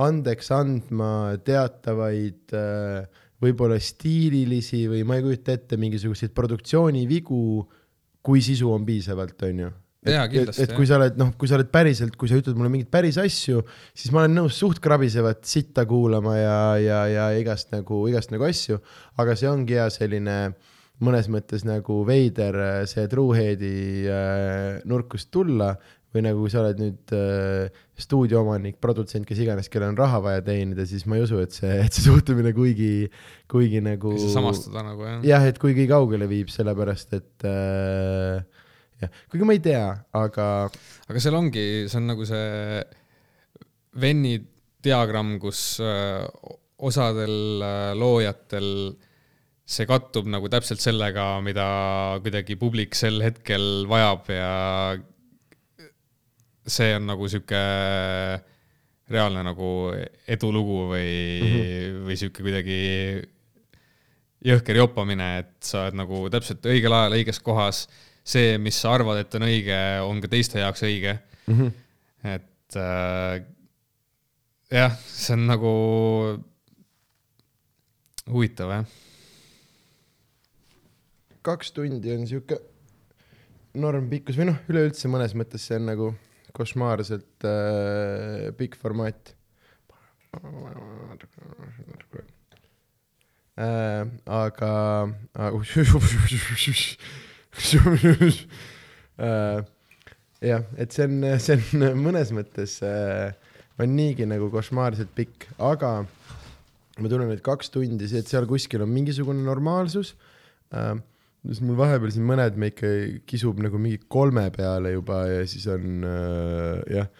andeks andma teatavaid äh, võib-olla stiililisi või ma ei kujuta ette mingisuguseid produktsioonivigu kui sisu on piisavalt, on ju. et, et, et kui sa oled, noh, kui sa oled päriselt, kui sa ütled mulle mingeid päris asju, siis ma olen nõus suht krabisevat sitta kuulama ja, ja, ja igast nagu, igast nagu asju, aga see ongi hea selline mõnes mõttes nagu veider see Trueheadi äh, nurkust tulla või nagu sa oled nüüd äh, stuudioomanik, produtsent, kes iganes, kellel on raha vaja teenida, siis ma ei usu, et see, et see suhtumine kuigi, kuigi nagu. samastuda nagu jah. jah, et kuigi kaugele viib, sellepärast et äh, jah, kuigi ma ei tea, aga. aga seal ongi, see on nagu see Venni diagramm, kus äh, osadel äh, loojatel see kattub nagu täpselt sellega, mida kuidagi publik sel hetkel vajab ja see on nagu sihuke reaalne nagu edulugu või mm, -hmm. või sihuke kuidagi jõhker joppamine, et sa oled nagu täpselt õigel ajal õiges kohas, see, mis sa arvad, et on õige, on ka teiste jaoks õige mm. -hmm. et äh, jah, see on nagu huvitav jah. kaks tundi on sihuke normpikkus või noh, üleüldse mõnes mõttes see on nagu košmaarselt äh, pikk formaat äh,. aga äh, jah, et see on, see on mõnes mõttes äh, on niigi nagu košmaarselt pikk, aga ma tunnen, et kaks tundi, see, et seal kuskil on mingisugune normaalsus äh,. Siis mul vahepeal siin mõned me ikka kisub nagu mingi kolme peale juba ja siis on äh, jah.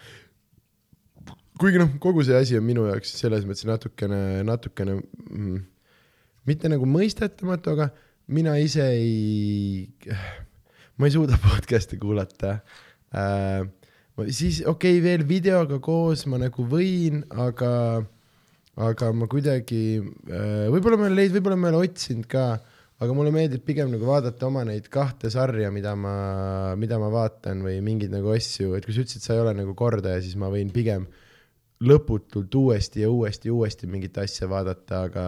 kuigi noh, kogu see asi on minu jaoks selles mõttes natukene, natukene mm, mitte nagu mõistetamatu, aga mina ise ei, ma ei suuda podcast'e kuulata äh,. siis okei okay,, veel videoga koos ma nagu võin, aga, aga ma kuidagi äh,, võib-olla ma olen leidnud, võib-olla ma ei ole otsinud ka, aga mulle meeldib pigem nagu vaadata oma neid kahte sarja, mida ma, mida ma vaatan või mingeid nagu asju, et kui sa ütlesid, sa ei ole nagu kordaja, siis ma võin pigem lõputult uuesti ja uuesti ja uuesti mingit asja vaadata, aga,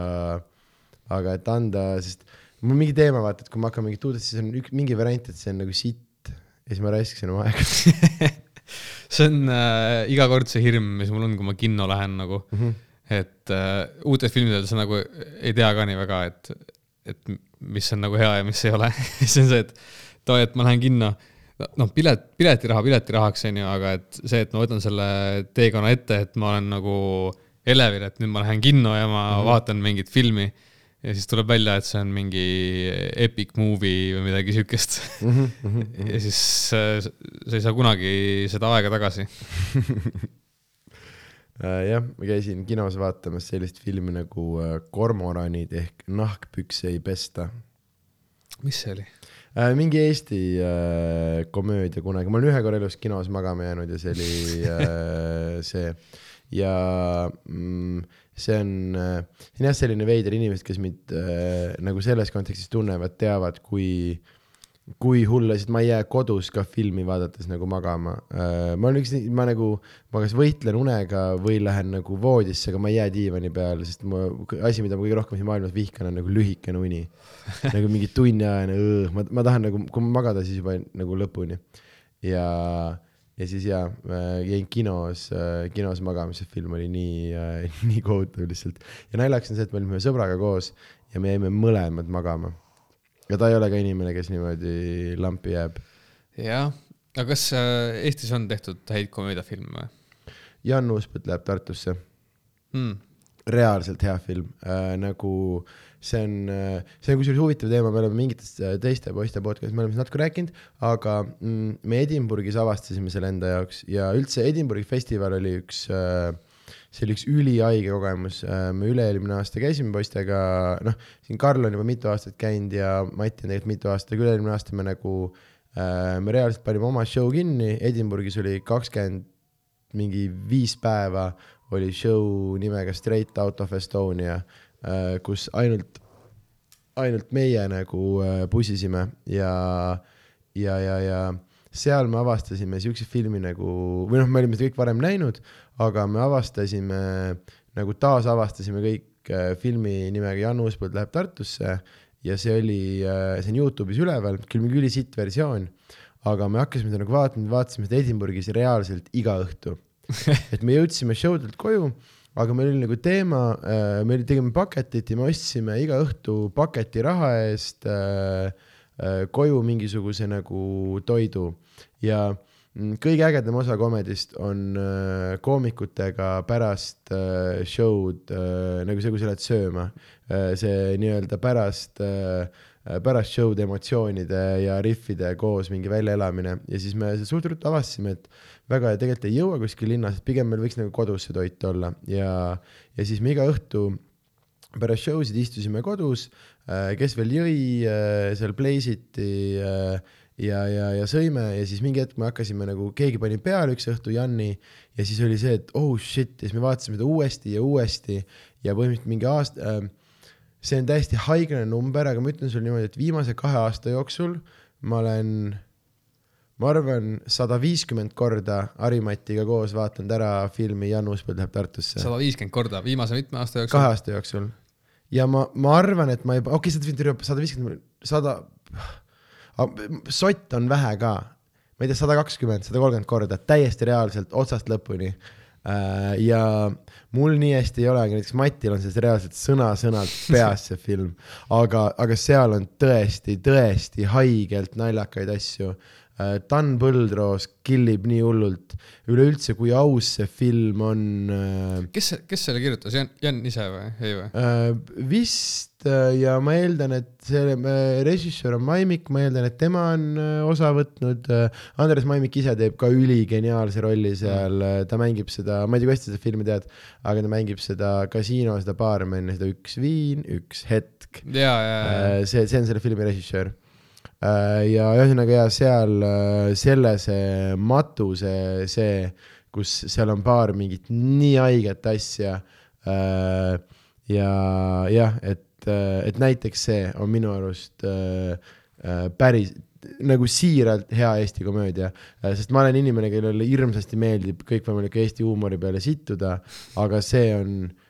aga et anda, sest mul mingi teema, vaata, et kui ma hakkan mingit uudist, siis on üks mingi variant, et see on nagu sitt ja siis ma raiskaksin oma aega see on äh, iga kord see hirm, mis mul on, kui ma kinno lähen nagu mm. -hmm. et äh, uutes filmides sa nagu ei tea ka nii väga, et, et mis on nagu hea ja mis ei ole siis on see, et too, et ma lähen kinno, noh, pilet, piletiraha piletirahaks onju, aga et see, et ma võtan selle teekonna ette, et ma olen nagu elevil, et nüüd ma lähen kinno ja ma mm -hmm. vaatan mingit filmi ja siis tuleb välja, et see on mingi epic movie või midagi siukest Mm -hmm. ja siis äh, sa ei saa kunagi seda aega tagasi. Äh, jah, ma käisin kinos vaatamas sellist filmi nagu äh, Kormoranid ehk Nahkpükse ei pesta mis see oli? äh,. mingi Eesti äh, komöödia kunagi, ma olen ühe korra elus kinos magama jäänud ja see oli äh, see ja mm, see on äh,, see on jah selline veider inimesed, kes mind äh, nagu selles kontekstis tunnevad, teavad, kui kui hull, lihtsalt ma ei jää kodus ka filmi vaadates nagu magama äh,. ma olen üks, ma nagu, ma kas võitlen unega või lähen nagu voodisse, aga ma ei jää diivani peale, sest ma, asi, mida ma kõige rohkem siin maailmas vihkan, on nagu lühikene uni. nagu mingi tunniajane, ma, ma tahan nagu, kui magada, siis juba nagu lõpuni. ja, ja siis jaa, jäin kinos, kinos magama, see film oli nii, nii kohutav lihtsalt. ja naljakas on see, et me olime sõbraga koos ja me jäime mõlemad magama ja ta ei ole ka inimene, kes niimoodi lampi jääb. jah, aga kas äh, Eestis on tehtud häid komöödiafilme või Jan Uuspõld läheb Tartusse, hmm.? reaalselt hea film äh,, nagu see on äh,, see on kusjuures huvitav teema, me oleme mingitest äh, teiste poiste podcast'is, me oleme sellest natuke rääkinud, aga mm, me Edinburghis avastasime selle enda jaoks ja üldse Edinburghi festival oli üks äh, see oli üks ülihaige kogemus, me üle-eelmine aasta käisime poistega, noh, siin Karl on juba mitu aastat käinud ja Mati on tegelikult mitu aastat, aga üle-eelmine aasta me nagu äh,, me reaalselt panime oma show kinni, Edinburghis oli kakskümmend mingi viis päeva oli show nimega Straight Out of Estonia, kus ainult, ainult meie nagu äh, pusisime ja, ja, ja, ja seal me avastasime siukse filmi nagu, või noh, me olime seda kõik varem näinud, aga me avastasime nagu taasavastasime kõik äh, filmi nimega Jan Uuspõld läheb Tartusse ja see oli, see on Youtube'is üleval, küll mingi ülisitt versioon, aga me hakkasime seda nagu vaatama, vaatasime seda Edinburghis reaalselt iga õhtu. et me jõudsime show delt koju, aga meil oli nagu teema, me tegime paketit ja me ostsime iga õhtu paketi raha eest äh, äh, koju mingisuguse nagu toidu ja kõige ägedam osa komedist on äh, koomikutega pärast äh, show'd äh, nagu see, kui sa lähed sööma. See nii-öelda pärast pärast show'd emotsioonide ja riffide koos mingi väljaelamine. Ja siis me suht ruttu avastasime, et väga tegelikult ei jõua kuskil linnas, pigem meil võiks nagu kodus see toit olla. Ja, ja siis me iga õhtu pärast show sid istusime kodus, kes veel jõi, seal Place'iti ja, ja, ja sõime ja siis mingi hetk me hakkasime nagu, keegi pani peale üks õhtu Janni ja siis oli see, et oh shit ja siis me vaatasime seda uuesti ja uuesti ja põhimõtteliselt mingi aasta äh, see on täiesti haigene number, aga ma ütlen sulle niimoodi, et viimase kahe aasta jooksul ma olen ma arvan, sada viiskümmend korda Harimatiga koos vaatanud ära filmi Jan Uuspõld läheb Tartusse sada viiskümmend korda viimase mitme aasta jooksul kahe aasta jooksul. ja ma, ma arvan, et ma juba, okei okay,, sada viiskümmend, sada viiskümmend, sada, sott on vähe ka. ma ei tea, sada kakskümmend, sada kolmkümmend korda, täiesti reaalselt otsast lõpuni. ja mul nii hästi ei ole, aga näiteks Matil on selles reaalselt sõna-sõnalt peas see film, aga, aga seal on tõesti, tõesti haigelt naljakaid asju. Dan Põldroos killib nii hullult, üleüldse, kui aus see film on äh, kes, kes selle kirjutas, Jan, Jan ise või, ei või? Äh, vist äh, ja ma eeldan, et see äh, režissöör on Maimik, ma eeldan, et tema on äh, osa võtnud. Andres Maimik ise teeb ka üligeniaalse rolli seal, ta mängib seda, ma ei tea, kas sa seda filmi tead, aga ta mängib seda kasiino, seda baarmeni, seda Üks viin, üks hetk. see, see on selle filmi režissöör. Ja ühesõnaga ja seal äh, selle see matuse, see, kus seal on paar mingit nii haiget asja. ja jah, et, et näiteks see on minu arust äh, äh, päris nagu siiralt hea Eesti komöödia, sest ma olen inimene, kellele hirmsasti meeldib kõikvõimaliku Eesti huumori peale sittuda, aga see on äh,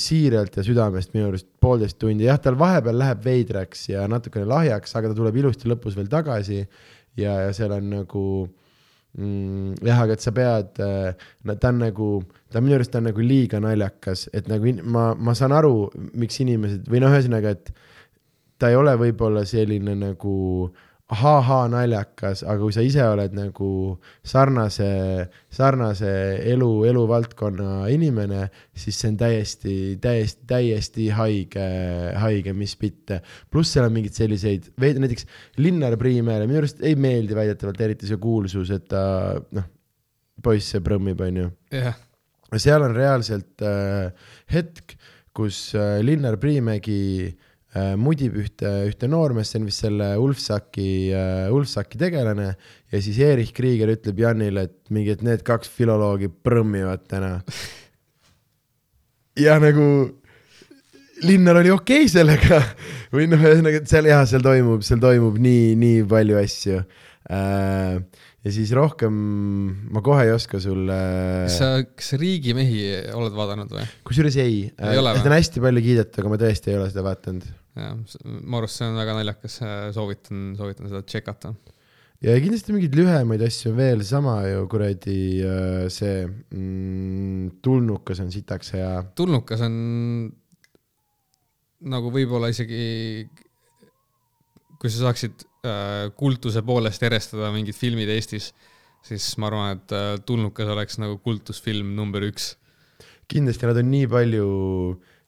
siiralt ja südamest minu arust poolteist tundi, jah, tal vahepeal läheb veidraks ja natukene lahjaks, aga ta tuleb ilusti lõpus veel tagasi ja, ja seal on nagu mm, jah, aga et sa pead, no ta on nagu, ta minu arust on nagu liiga naljakas, et nagu ma, ma saan aru, miks inimesed või noh, ühesõnaga, et ta ei ole võib-olla selline nagu ahaa naljakas, aga kui sa ise oled nagu sarnase, sarnase elu, eluvaldkonna inimene, siis see on täiesti, täiesti, täiesti haige, haige, mis mitte. pluss seal on mingeid selliseid, näiteks Linnar Priimäele minu arust ei meeldi väidetavalt eriti see kuulsus, et ta noh, poiss prõmmib, onju jah, seal on reaalselt äh, hetk, kus äh, Linnar Priimägi äh, mudib ühte, ühte noormeest, see on vist selle Ulfsaki äh,, Ulfsaki tegelane ja siis Erich Krieger ütleb Janile, et mingi, et need kaks filoloogi prõmmivad täna. ja nagu Linnar oli okei okay sellega või noh, ühesõnaga, seal jah, seal toimub, seal toimub nii, nii palju asju äh,. ja siis rohkem ma kohe ei oska sulle kas sa, kas Riigimehi oled vaadanud või? kusjuures ei, seda on hästi palju kiidetud, aga ma tõesti ei ole seda vaadanud. jah, mu arust see on väga naljakas, soovitan, soovitan seda tšekata. ja kindlasti mingeid lühemaid asju on veel, sama ju kuradi äh, see mm, tulnukas on sitaks hea. tulnukas on nagu võib-olla isegi, kui sa saaksid äh, kultuse poolest erestada mingid filmid Eestis, siis ma arvan, et äh, tulnukas oleks nagu kultusfilm number üks. kindlasti nad on nii palju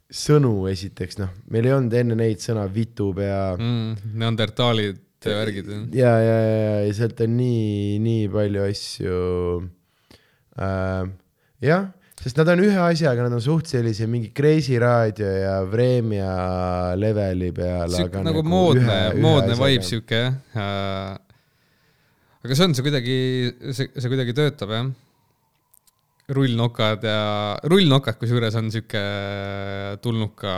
sõnu esiteks, noh, meil ei olnud enne neid sõna vitupea mm,. Neandertaalid ja värgid. ja, ja, ja, ja sealt on nii, nii palju asju äh,. jah, sest nad on ühe asjaga, nad on suht sellise mingi Kreisi raadio ja Vremja leveli peal, aga nagu moodne, moodne vibe. sihuke jah äh,. aga see on, see kuidagi, see, see kuidagi töötab jah. Rullnokad ja, rullnokad kusjuures on sihuke tulnuka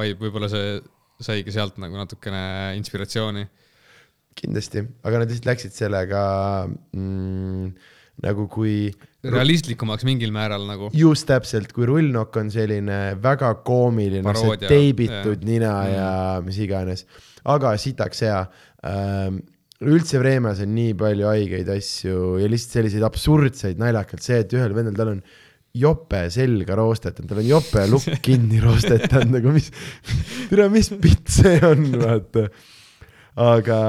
vibe, võib-olla see saigi sealt nagu natukene inspiratsiooni. kindlasti, aga nad lihtsalt läksid sellega mm, nagu kui realistlikumaks mingil määral nagu. just täpselt, kui rullnokk on selline väga koomiline, see teibitud jah. nina ja mis iganes, aga sitaks hea ähm,. Üldse Vreemas on nii palju haigeid asju ja lihtsalt selliseid absurdseid naljakalt, see, et ühel vendel, tal on jope selga roostetanud, tal on jope lukk kinni roostetanud, nagu mis, tere, mis pitt see on, vaata. aga,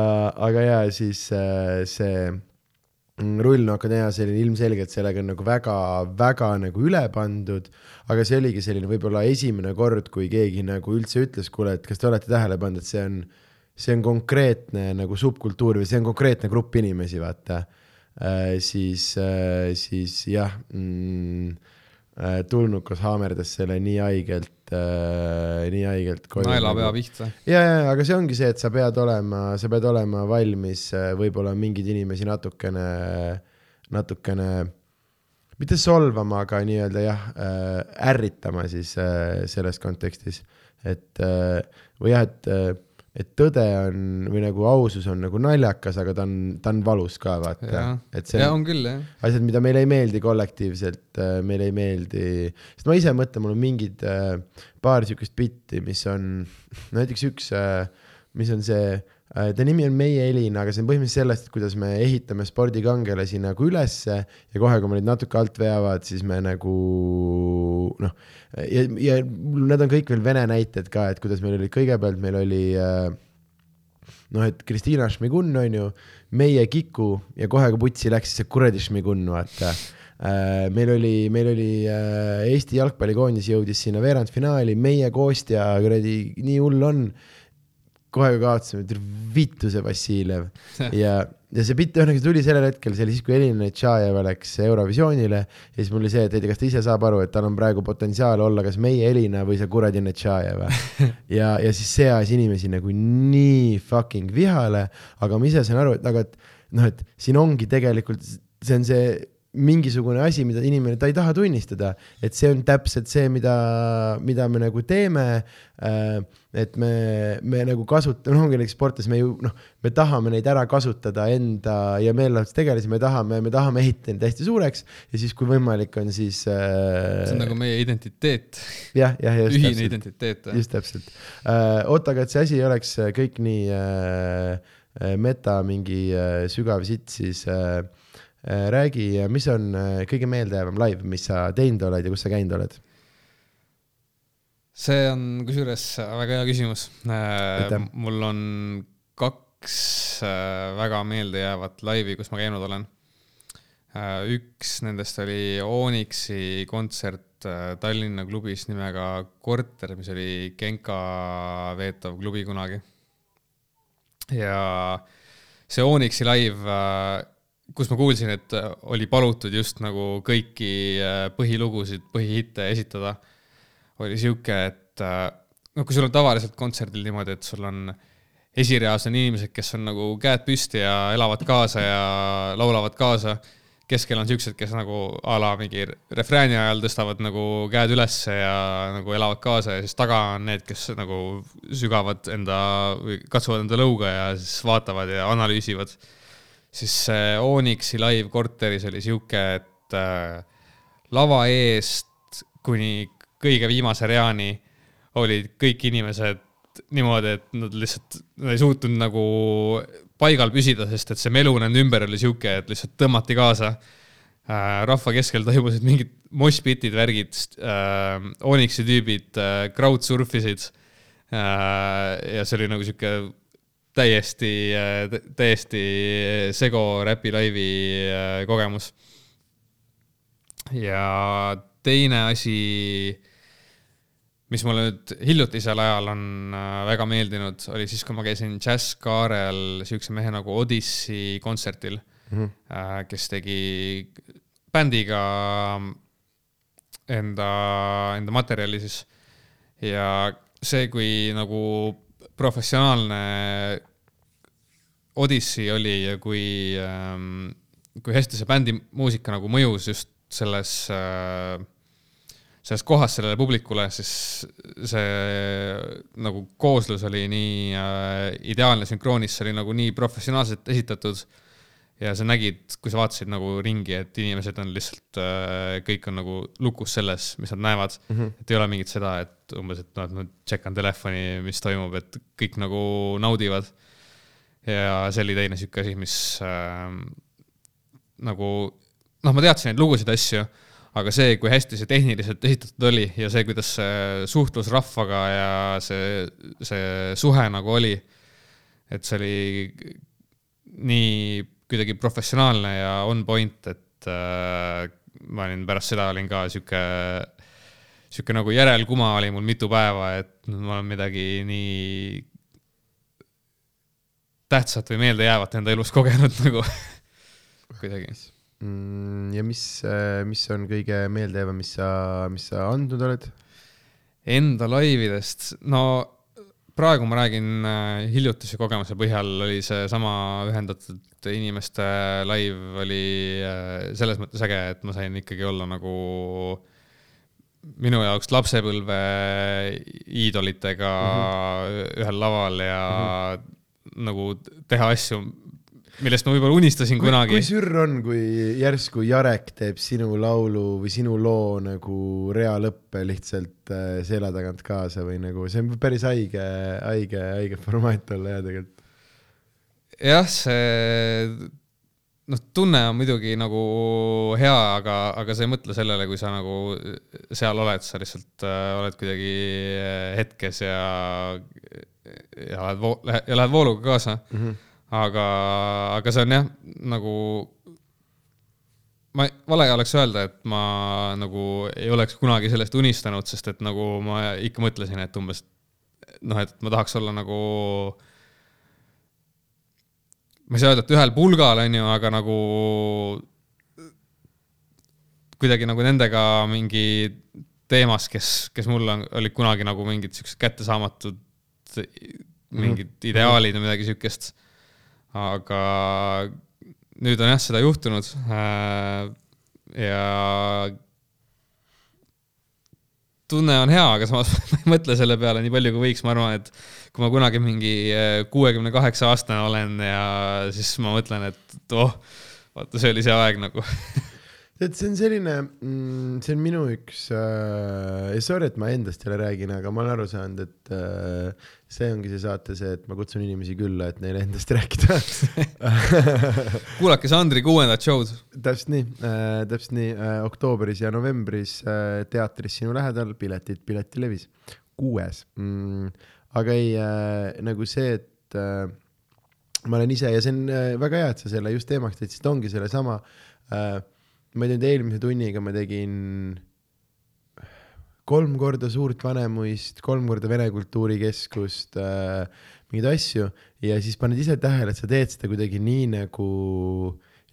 aga ja siis äh, see mm, hea selline ilmselgelt sellega on nagu väga-väga nagu üle pandud, aga see oligi selline võib-olla esimene kord, kui keegi nagu üldse ütles, kuule, et kas te olete tähele pannud, et see on, see on konkreetne nagu subkultuur või see on konkreetne grupp inimesi, vaata äh,. siis äh,, siis jah mm,, äh, tulnukas haamerdas selle nii haigelt äh,, nii haigelt naelapea pihta. ja, ja, aga see ongi see, et sa pead olema, sa pead olema valmis äh, võib-olla mingeid inimesi natukene, natukene mitte solvama, aga nii-öelda jah äh,, ärritama siis äh, selles kontekstis. et äh, või jah, et äh, et tõde on või nagu ausus on nagu naljakas, aga ta on, ta on valus ka vaata et see ja on küll jah. asjad, mida meile ei meeldi kollektiivselt, meile ei meeldi, sest ma ise mõtlen, mul on mingid äh, paar siukest bitti, mis on, näiteks üks, mis on see, ta nimi on Meie Elin, aga see on põhimõtteliselt sellest, kuidas me ehitame spordikangelasi nagu ülesse ja kohe, kui me neid natuke alt veavad, siis me nagu noh, ja, ja need on kõik veel vene näited ka, et kuidas meil oli kõigepealt, meil oli äh, noh, et Kristiina Šmigun on ju, meie Kiku ja kohe, kui putsi läks, siis see kuradi Šmigun, vaata äh,. meil oli, meil oli äh, Eesti jalgpallikoondis jõudis sinna veerandfinaali, meie Kostja kuradi, nii hull on. Kohe kui kaotasime, vittu see Vassiljev ja, ja see bitt ühesõnaga tuli sellel hetkel, see oli siis, kui Elina Tšajeva läks Eurovisioonile ja siis mul oli see, et ei tea, kas ta ise saab aru, et tal on praegu potentsiaal olla kas meie Elina või see kuradi Netšajeva. ja, ja siis see ajas inimesi nagu nii fucking vihale, aga ma ise saan aru, et aga et noh, et siin ongi tegelikult, see on see mingisugune asi, mida inimene, ta ei taha tunnistada, et see on täpselt see, mida, mida me nagu teeme äh,. Et me, me nagu kasutame, noh, ongi näiteks sportlased, me ju noh, me tahame neid ära kasutada enda ja meelelahutustegelasi, me tahame, me tahame ehitada neid hästi suureks ja siis, kui võimalik on, siis äh,. see on nagu meie identiteet, jah, jah, just ühine täpselt identiteet. just täpselt uh,. oota, aga et see asi ei oleks äh, kõik nii uh, meta mingi uh, sügav sitt, siis uh, uh, räägi, mis on uh, kõige meeldejäävam live, mis sa teinud oled ja kus sa käinud oled? See on kusjuures väga hea küsimus Aitäh.. mul on kaks äh, väga meeldejäävat laivi, kus ma käinud olen. üks nendest oli Onyxi kontsert äh, Tallinna klubis nimega Korter, mis oli Genka veetav klubi kunagi. ja see Onyxi live, kus ma kuulsin, et oli palutud just nagu kõiki äh, põhilugusid, põhihitte esitada oli sihuke, et äh, noh, kui sul on tavaliselt kontserdil niimoodi, et sul on esireas on inimesed, kes on nagu käed püsti ja elavad kaasa ja laulavad kaasa. keskel on siuksed, kes nagu a la mingi refrääni ajal tõstavad nagu käed ülesse ja nagu elavad kaasa ja siis taga on need, kes nagu sügavad enda või katsuvad enda lõuga ja siis vaatavad ja analüüsivad. siis see Onyxi live korteris oli sihuke, et äh, lava eest kuni kõige viimase reani olid kõik inimesed niimoodi, et nad lihtsalt, nad ei suutnud nagu paigal püsida, sest et see melu nende ümber oli sihuke, et lihtsalt tõmmati kaasa äh,. rahva keskel toimusid mingid moshpitid, värgid äh,, Onyxi tüübid äh, crowdsurfisid äh,. ja see oli nagu sihuke täiesti, täiesti sego räpi laivi äh, kogemus. ja teine asi mis mulle nüüd hiljutisel ajal on äh, väga meeldinud, oli siis, kui ma käisin Jazz Kaarel siukse mehe nagu Odissi kontserdil mm, -hmm. kes tegi bändiga enda, enda materjali siis. ja see, kui nagu professionaalne Odissi oli ja kui, kui hästi see bändi muusika nagu mõjus just selles äh, selles kohas sellele publikule, siis see nagu kooslus oli nii äh, ideaalne sünkroonis, see oli nagu nii professionaalselt esitatud. ja sa nägid, kui sa vaatasid nagu ringi, et inimesed on lihtsalt äh,, kõik on nagu lukus selles, mis nad näevad mm. -hmm. et ei ole mingit seda, et umbes, et noh, et ma tšekan telefoni, mis toimub, et kõik nagu naudivad. ja see oli teine sihuke asi, mis äh, nagu noh, ma teadsin neid lugusid, asju aga see, kui hästi see tehniliselt esitatud oli ja see, kuidas see suhtlus rahvaga ja see, see suhe nagu oli, et see oli nii kuidagi professionaalne ja on point, et äh, ma olin pärast seda olin ka sihuke, sihuke nagu järelkuma oli mul mitu päeva, et ma olen midagi nii tähtsat või meeldejäävat enda elus kogenud nagu kuidagi. Ja mis, mis on kõige meeldejäävam, mis sa, mis sa andnud oled? Enda laividest, no praegu ma räägin äh, hiljutise kogemuse põhjal, oli seesama ühendatud inimeste laiv oli äh, selles mõttes äge, et ma sain ikkagi olla nagu minu jaoks lapsepõlve iidolitega mm -hmm. ühel laval ja mm -hmm. nagu teha asju, millest ma võib-olla unistasin kui, kunagi. kui sürr on, kui järsku Jarek teeb sinu laulu või sinu loo nagu rea lõppe lihtsalt äh, selja tagant kaasa või nagu see on päris haige, haige, haige formaat olla jah tegelikult. jah, see noh, tunne on muidugi nagu hea, aga, aga sa ei mõtle sellele, kui sa nagu seal oled, sa lihtsalt äh, oled kuidagi äh, hetkes ja, ja lähed ja lähed vooluga kaasa mm. -hmm. Aga, aga see on jah, nagu ma, vale oleks öelda, et ma nagu ei oleks kunagi sellest unistanud, sest et nagu ma ikka mõtlesin, et umbes noh, et ma tahaks olla nagu ma ei saa öelda, et ühel pulgal, on ju, aga nagu kuidagi nagu nendega mingi teemas, kes, kes mul on, olid kunagi nagu mingid siuksed kättesaamatud mingid mm. ideaalid või midagi siukest. Aga nüüd on jah seda juhtunud. Äh, ja tunne on hea, aga samas ma ei mõtle selle peale nii palju, kui võiks, ma arvan, et kui ma kunagi mingi äh, kuuekümne kaheksa aastane olen ja siis ma mõtlen, et oh, vaata, see oli see aeg nagu tead, see on selline mm,, see on minu üks äh,, sorry, et ma endast jälle räägin, aga ma olen aru saanud, et äh, see ongi see saate see, et ma kutsun inimesi külla, et neile endast rääkida. Kuulake Sandri kuuendat show'd. täpselt nii äh,, täpselt nii äh,, oktoobris ja novembris äh, teatris sinu lähedal, piletid Piletilevis, kuues. Mm, aga ei äh, nagu see, et äh, ma olen ise ja see on äh, väga hea, et sa selle just teemaks tõid, sest ongi sellesama äh,, ma ei tea, eelmise tunniga ma tegin kolm korda Suurt Vanemuist, kolm korda Vene Kultuurikeskust äh,, mingeid asju. Ja siis paned ise tähele, et sa teed seda kuidagi nii nagu,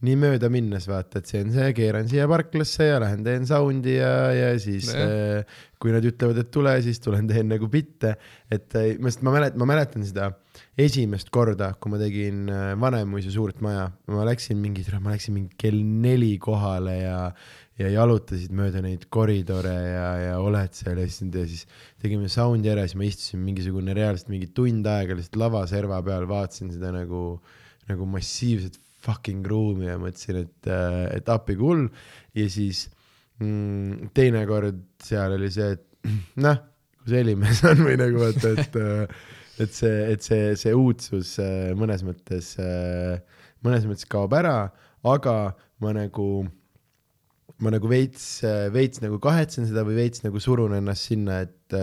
nii mööda minnes vaata, et see on see, keeran siia parklasse ja lähen teen sound'i ja, ja siis äh, kui nad ütlevad, et tule, siis tulen teen nagu bitte, et äh, ma mäletan, ma mäletan seda esimest korda, kui ma tegin äh, Vanemuise suurt maja, ma läksin mingi, ma läksin mingi kell neli kohale ja ja jalutasid mööda neid koridore ja, ja oled seal ja siis, ja siis tegime sound'i ära, siis ma istusin mingisugune reaalselt mingi tund aega lihtsalt lavaserva peal, vaatasin seda nagu, nagu massiivset fucking ruumi ja mõtlesin, et, äh, et appi kui hull. ja siis mm, teinekord seal oli see, et noh, kus helimees on või nagu vaata, et, äh, et see, et see, see uudsus äh, mõnes mõttes, mõnes mõttes kaob ära, aga ma nagu ma nagu veits, veits nagu kahetsen seda või veits nagu surun ennast sinna, et,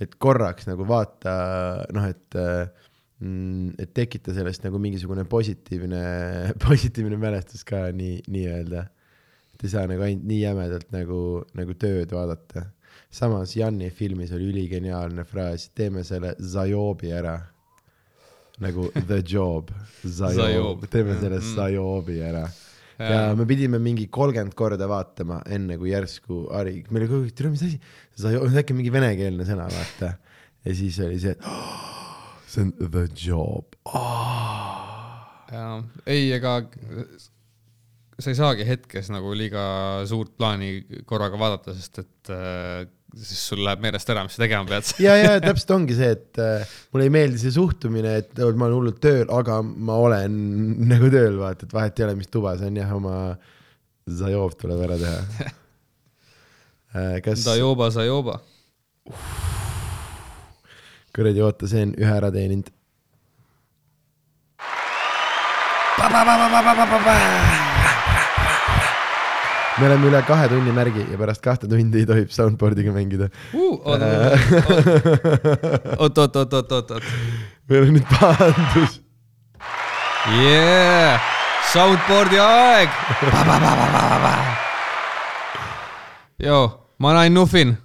et korraks nagu vaata noh, et, et tekita sellest nagu mingisugune positiivne, positiivne mälestus ka nii, nii-öelda. et ei saa nagu ainult nii jämedalt nagu, nagu tööd vaadata. samas Janni filmis oli üligeniaalne fraas, teeme selle Zajobi ära nagu the job, Zajob, teeme selle mm. Zajobi ära ja me pidime mingi kolmkümmend korda vaatama, enne kui järsku Ari, meil oli kogu aeg, tere, mis asi, äkki mingi venekeelne sõna, vaata. ja siis oli see, et oh, see on the job oh.. jaa, ei, ega sa ei saagi hetkes nagu liiga suurt plaani korraga vaadata, sest et äh, siis sul läheb meelest ära, mis sa tegema pead. ja, ja täpselt ongi see, et äh, mulle ei meeldi see suhtumine, et ma olen hullult tööl, aga ma olen nagu tööl, vaata, et vahet ei ole, mis tuba see on, jah, oma Zajov tuleb ära teha äh,. kas. Zajoba, Zajoba. Kuradi, oota, see on ühe ära teeninud me oleme üle kahe tunni märgi ja pärast kahte tundi tohib soundboard'iga mängida uh,. oot, oot, oot, oot, oot, oot. meil on nüüd pahandus. Yeah, soundboard'i aeg. joo, ma olen Nuffin.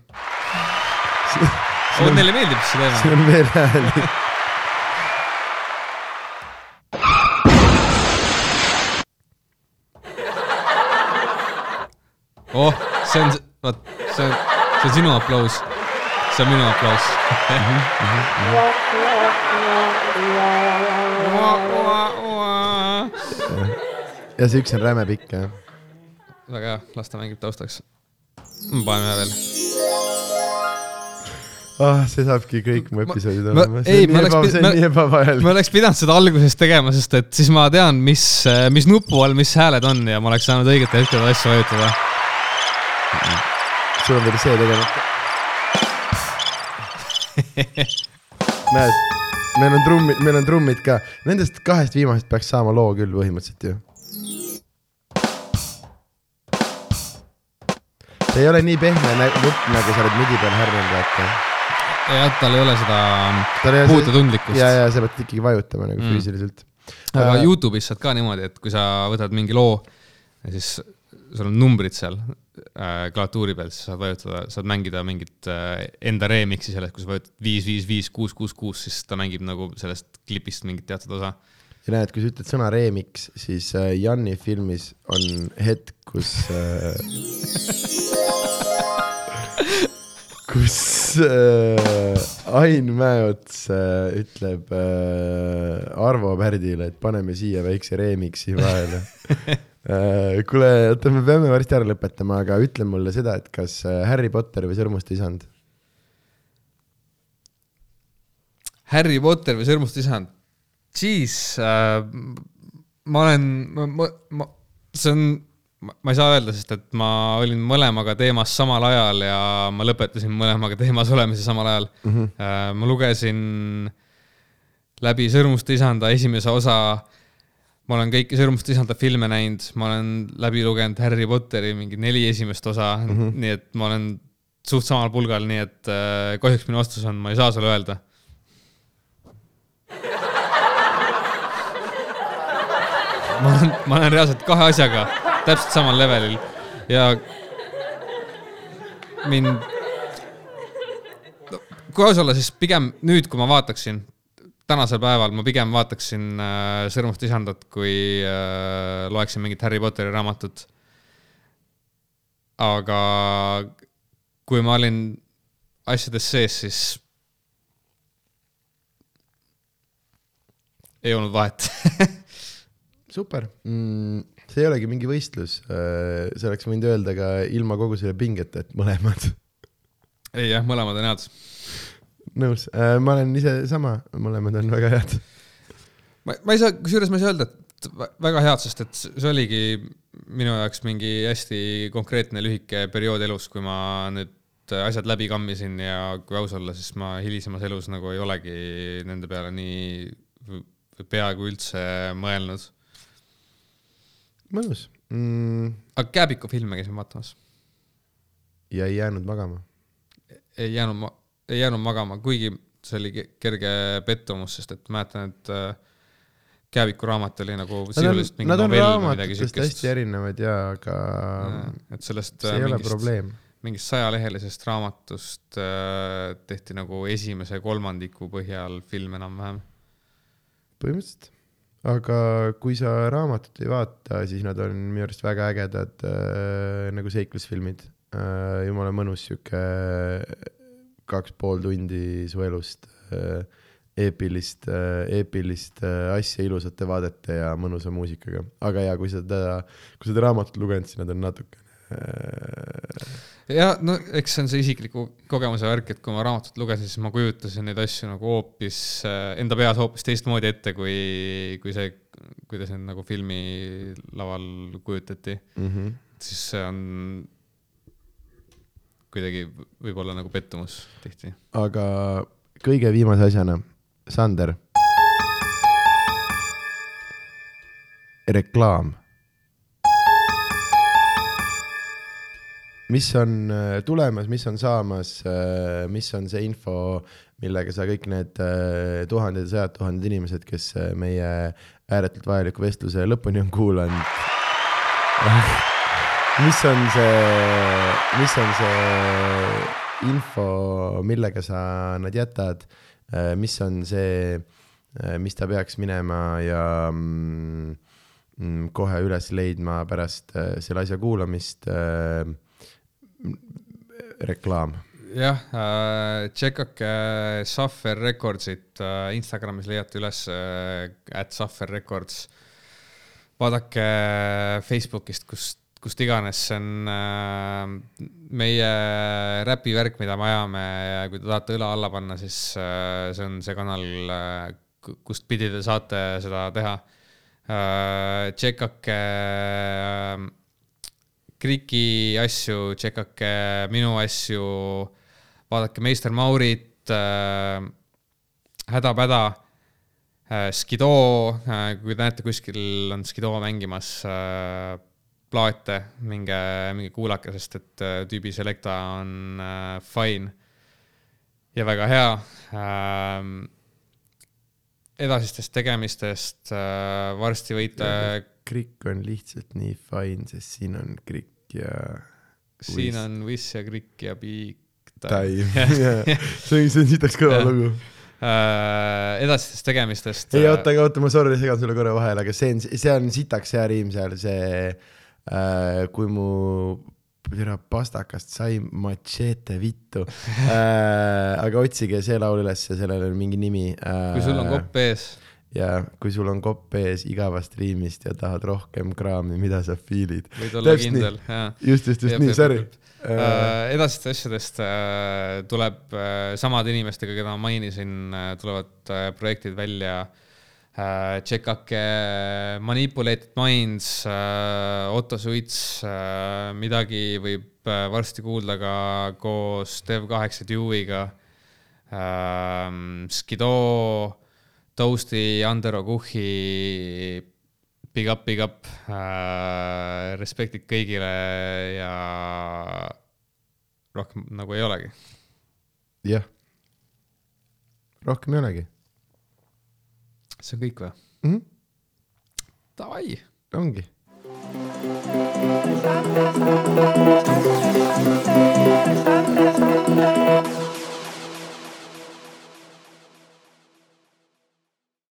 oh, neile meeldib see teema. see on veel hääli oh, see on, vot, see on, see on sinu aplaus. see on minu aplaus ja see üks on räme pikk, jah. väga hea, las ta mängib taustaks ühe veel ah, see saabki kõik mu episoodid ma- olema. ei, ma oleks ma- ma oleks pidanud seda alguses tegema, sest et siis ma tean, mis, mis nupu all, mis hääled on ja ma oleks saanud õigetel hetkedel asju vajutada. sul on veel see tegemata. näed, meil on trummid, meil on trummid ka, nendest kahest viimasest peaks saama loo küll põhimõtteliselt ju. see ei ole nii pehme nupp, nagu sa oled midi peal härjanud, vaata. jah, tal ei ole seda puututundlikkust ja, ja sa pead ikkagi vajutama nagu Mm. füüsiliselt. aga Äh, Youtube'is saad ka niimoodi, et kui sa võtad mingi loo ja siis sul on numbrid seal äh, klaviatuuri peal, siis saad vajutada, saad mängida mingit äh, enda remix'i sellest, kui sa vajutad viis, viis, viis, kuus, kuus, kuus, siis ta mängib nagu sellest klipist mingit teatud osa. ja näed, kui sa ütled sõna remix, siis äh, Janni filmis on hetk, kus äh, kus äh, Ain Mäeots äh, ütleb äh, Arvo Pärdile, et paneme siia väikse remix'i vahele äh,. kuule, oota, me peame varsti ära lõpetama, aga ütle mulle seda, et kas äh, Harry Potter või Sõrmuste isand? Harry Potter või Sõrmuste isand, siis äh, ma olen, ma, ma, ma, see on, ma ei saa öelda, sest et ma olin mõlemaga teemas samal ajal ja ma lõpetasin mõlemaga teemas olemise samal ajal mm. -hmm. ma lugesin läbi Sõrmuste isanda esimese osa. ma olen kõiki Sõrmuste isanda filme näinud, ma olen läbi lugenud Harry Potteri mingi neli esimest osa mm, -hmm. nii et ma olen suht samal pulgal, nii et äh, kahjuks minu vastus on, ma ei saa sulle öelda ma olen, ma olen reaalselt kahe asjaga täpselt samal levelil. Ja mind no,, kui aus olla, siis pigem nüüd, kui ma vaataksin, tänasel päeval ma pigem vaataksin äh, Sõrmuste isandat, kui äh, loeksin mingit Harry Potteri raamatut. aga kui ma olin asjades sees, siis ei olnud vahet. Super. Mm,, see ei olegi mingi võistlus, sa oleks võinud öelda ka ilma kogu selle pingeta, et mõlemad. ei jah, mõlemad on head. nõus, ma olen ise sama, mõlemad on väga head. ma, ma ei saa, kusjuures ma ei saa öelda, et vä- väga head, sest et see oligi minu jaoks mingi hästi konkreetne lühike periood elus, kui ma nüüd asjad läbi kammisin ja kui aus olla, siis ma hilisemas elus nagu ei olegi nende peale nii peaaegu üldse mõelnud. Mõnus mm, aga Kääbiku filme käisin vaatamas, ja ei jäänud magama. ei jäänud ma, ei jäänud magama, kuigi see oli ke- kerge pettumus, sest et mäletan, et äh, Kääbiku raamat oli nagu sisuliselt mingi novell või midagi siukest hästi. erinevad ja, aga et sellest see äh, ei ole mingist- probleem. mingist sajalehelisest raamatust äh, tehti nagu esimese kolmandiku põhjal film enam-vähem. põhimõtteliselt. Aga kui sa raamatut ei vaata, siis nad on minu arust väga ägedad äh, nagu seiklusfilmid äh,. jumala mõnus sihuke kaks pool tundi su elust äh, eepilist äh,, eepilist äh, asja ilusate vaadete ja mõnusa muusikaga. aga ja kui sa teda, kui sa seda raamatut lugenud, siis nad on natukene äh, ja no eks see on see isikliku kogemuse värk, et kui ma raamatut lugesin, siis ma kujutasin neid asju nagu hoopis äh, enda peas hoopis teistmoodi ette, kui, kui see, kuidas need nagu filmilaval kujutati, mm. -hmm. siis see on kuidagi võib-olla nagu pettumus tihti. aga kõige viimase asjana, Sander. reklaam. Mis on äh, tulemas, mis on saamas, mis on see info, millega sa kõik need äh, tuhanded ja sajad tuhanded inimesed, kes äh, meie ääretult vajaliku vestluse lõpuni on kuulanud. mis on see, mis on see info, millega sa nad jätad, mis on see, mis ta peaks minema ja mm, mm, kohe üles leidma pärast äh, selle asja kuulamist äh, reklaam. jah äh,, tšekkake Suffer Recordsit äh,, Instagramis leiate üles äh, at Suffer Records. vaadake Facebookist, kust kust iganes, see on äh, meie räpivärk, mida me ajame ja kui te tahate õla alla panna, siis äh, see on see kanal äh,, kust pidi te saate seda teha äh,. tšekkake äh, Kriki asju, tšekkake minu asju, vaadake Meister Maurit äh,, Häda-päda äh,, Skido äh,, kui te näete, kuskil on Skido mängimas äh, plaate, minge, minge kuulake, sest et äh, tüübi Selecta on äh, fine ja väga hea ähm,. Edasistest tegemistest äh, varsti võite. Krikk on lihtsalt nii fine, sest siin on Krikk ja. siin on Wiss ja Krikk ja Big Time, see on, see on sitaks kõva lugu äh, edasistest tegemistest. ei oota, aga oota, ma sorry, segan sulle korra vahele, aga see on, see on sitaks hea riim seal, see Äh, kui mu türa pastakast sai machete vittu äh,. aga otsige see laul ülesse, sellel on mingi nimi äh,. kui sul on kopp ees. ja kui sul on kopp ees igavast riimist ja tahad rohkem kraami, mida sa feel'id. võid olla Täpselt kindel, jaa. just, just, just nii, sorry. Uh, edasistest asjadest uh, tuleb uh, samade inimestega, keda ma mainisin, tulevad projektid välja uh, tšekake Manipulated Minds, äh, Otto Suits, äh, midagi võib varsti kuulda ka koos Dev8 Dewiga. Skido, Toasty, Andero Kuhhi, big up, big up, respektid kõigile ja rohkem nagu ei olegi. jah, rohkem ei olegi see on kõik või mm -hmm.? Davai. ongi.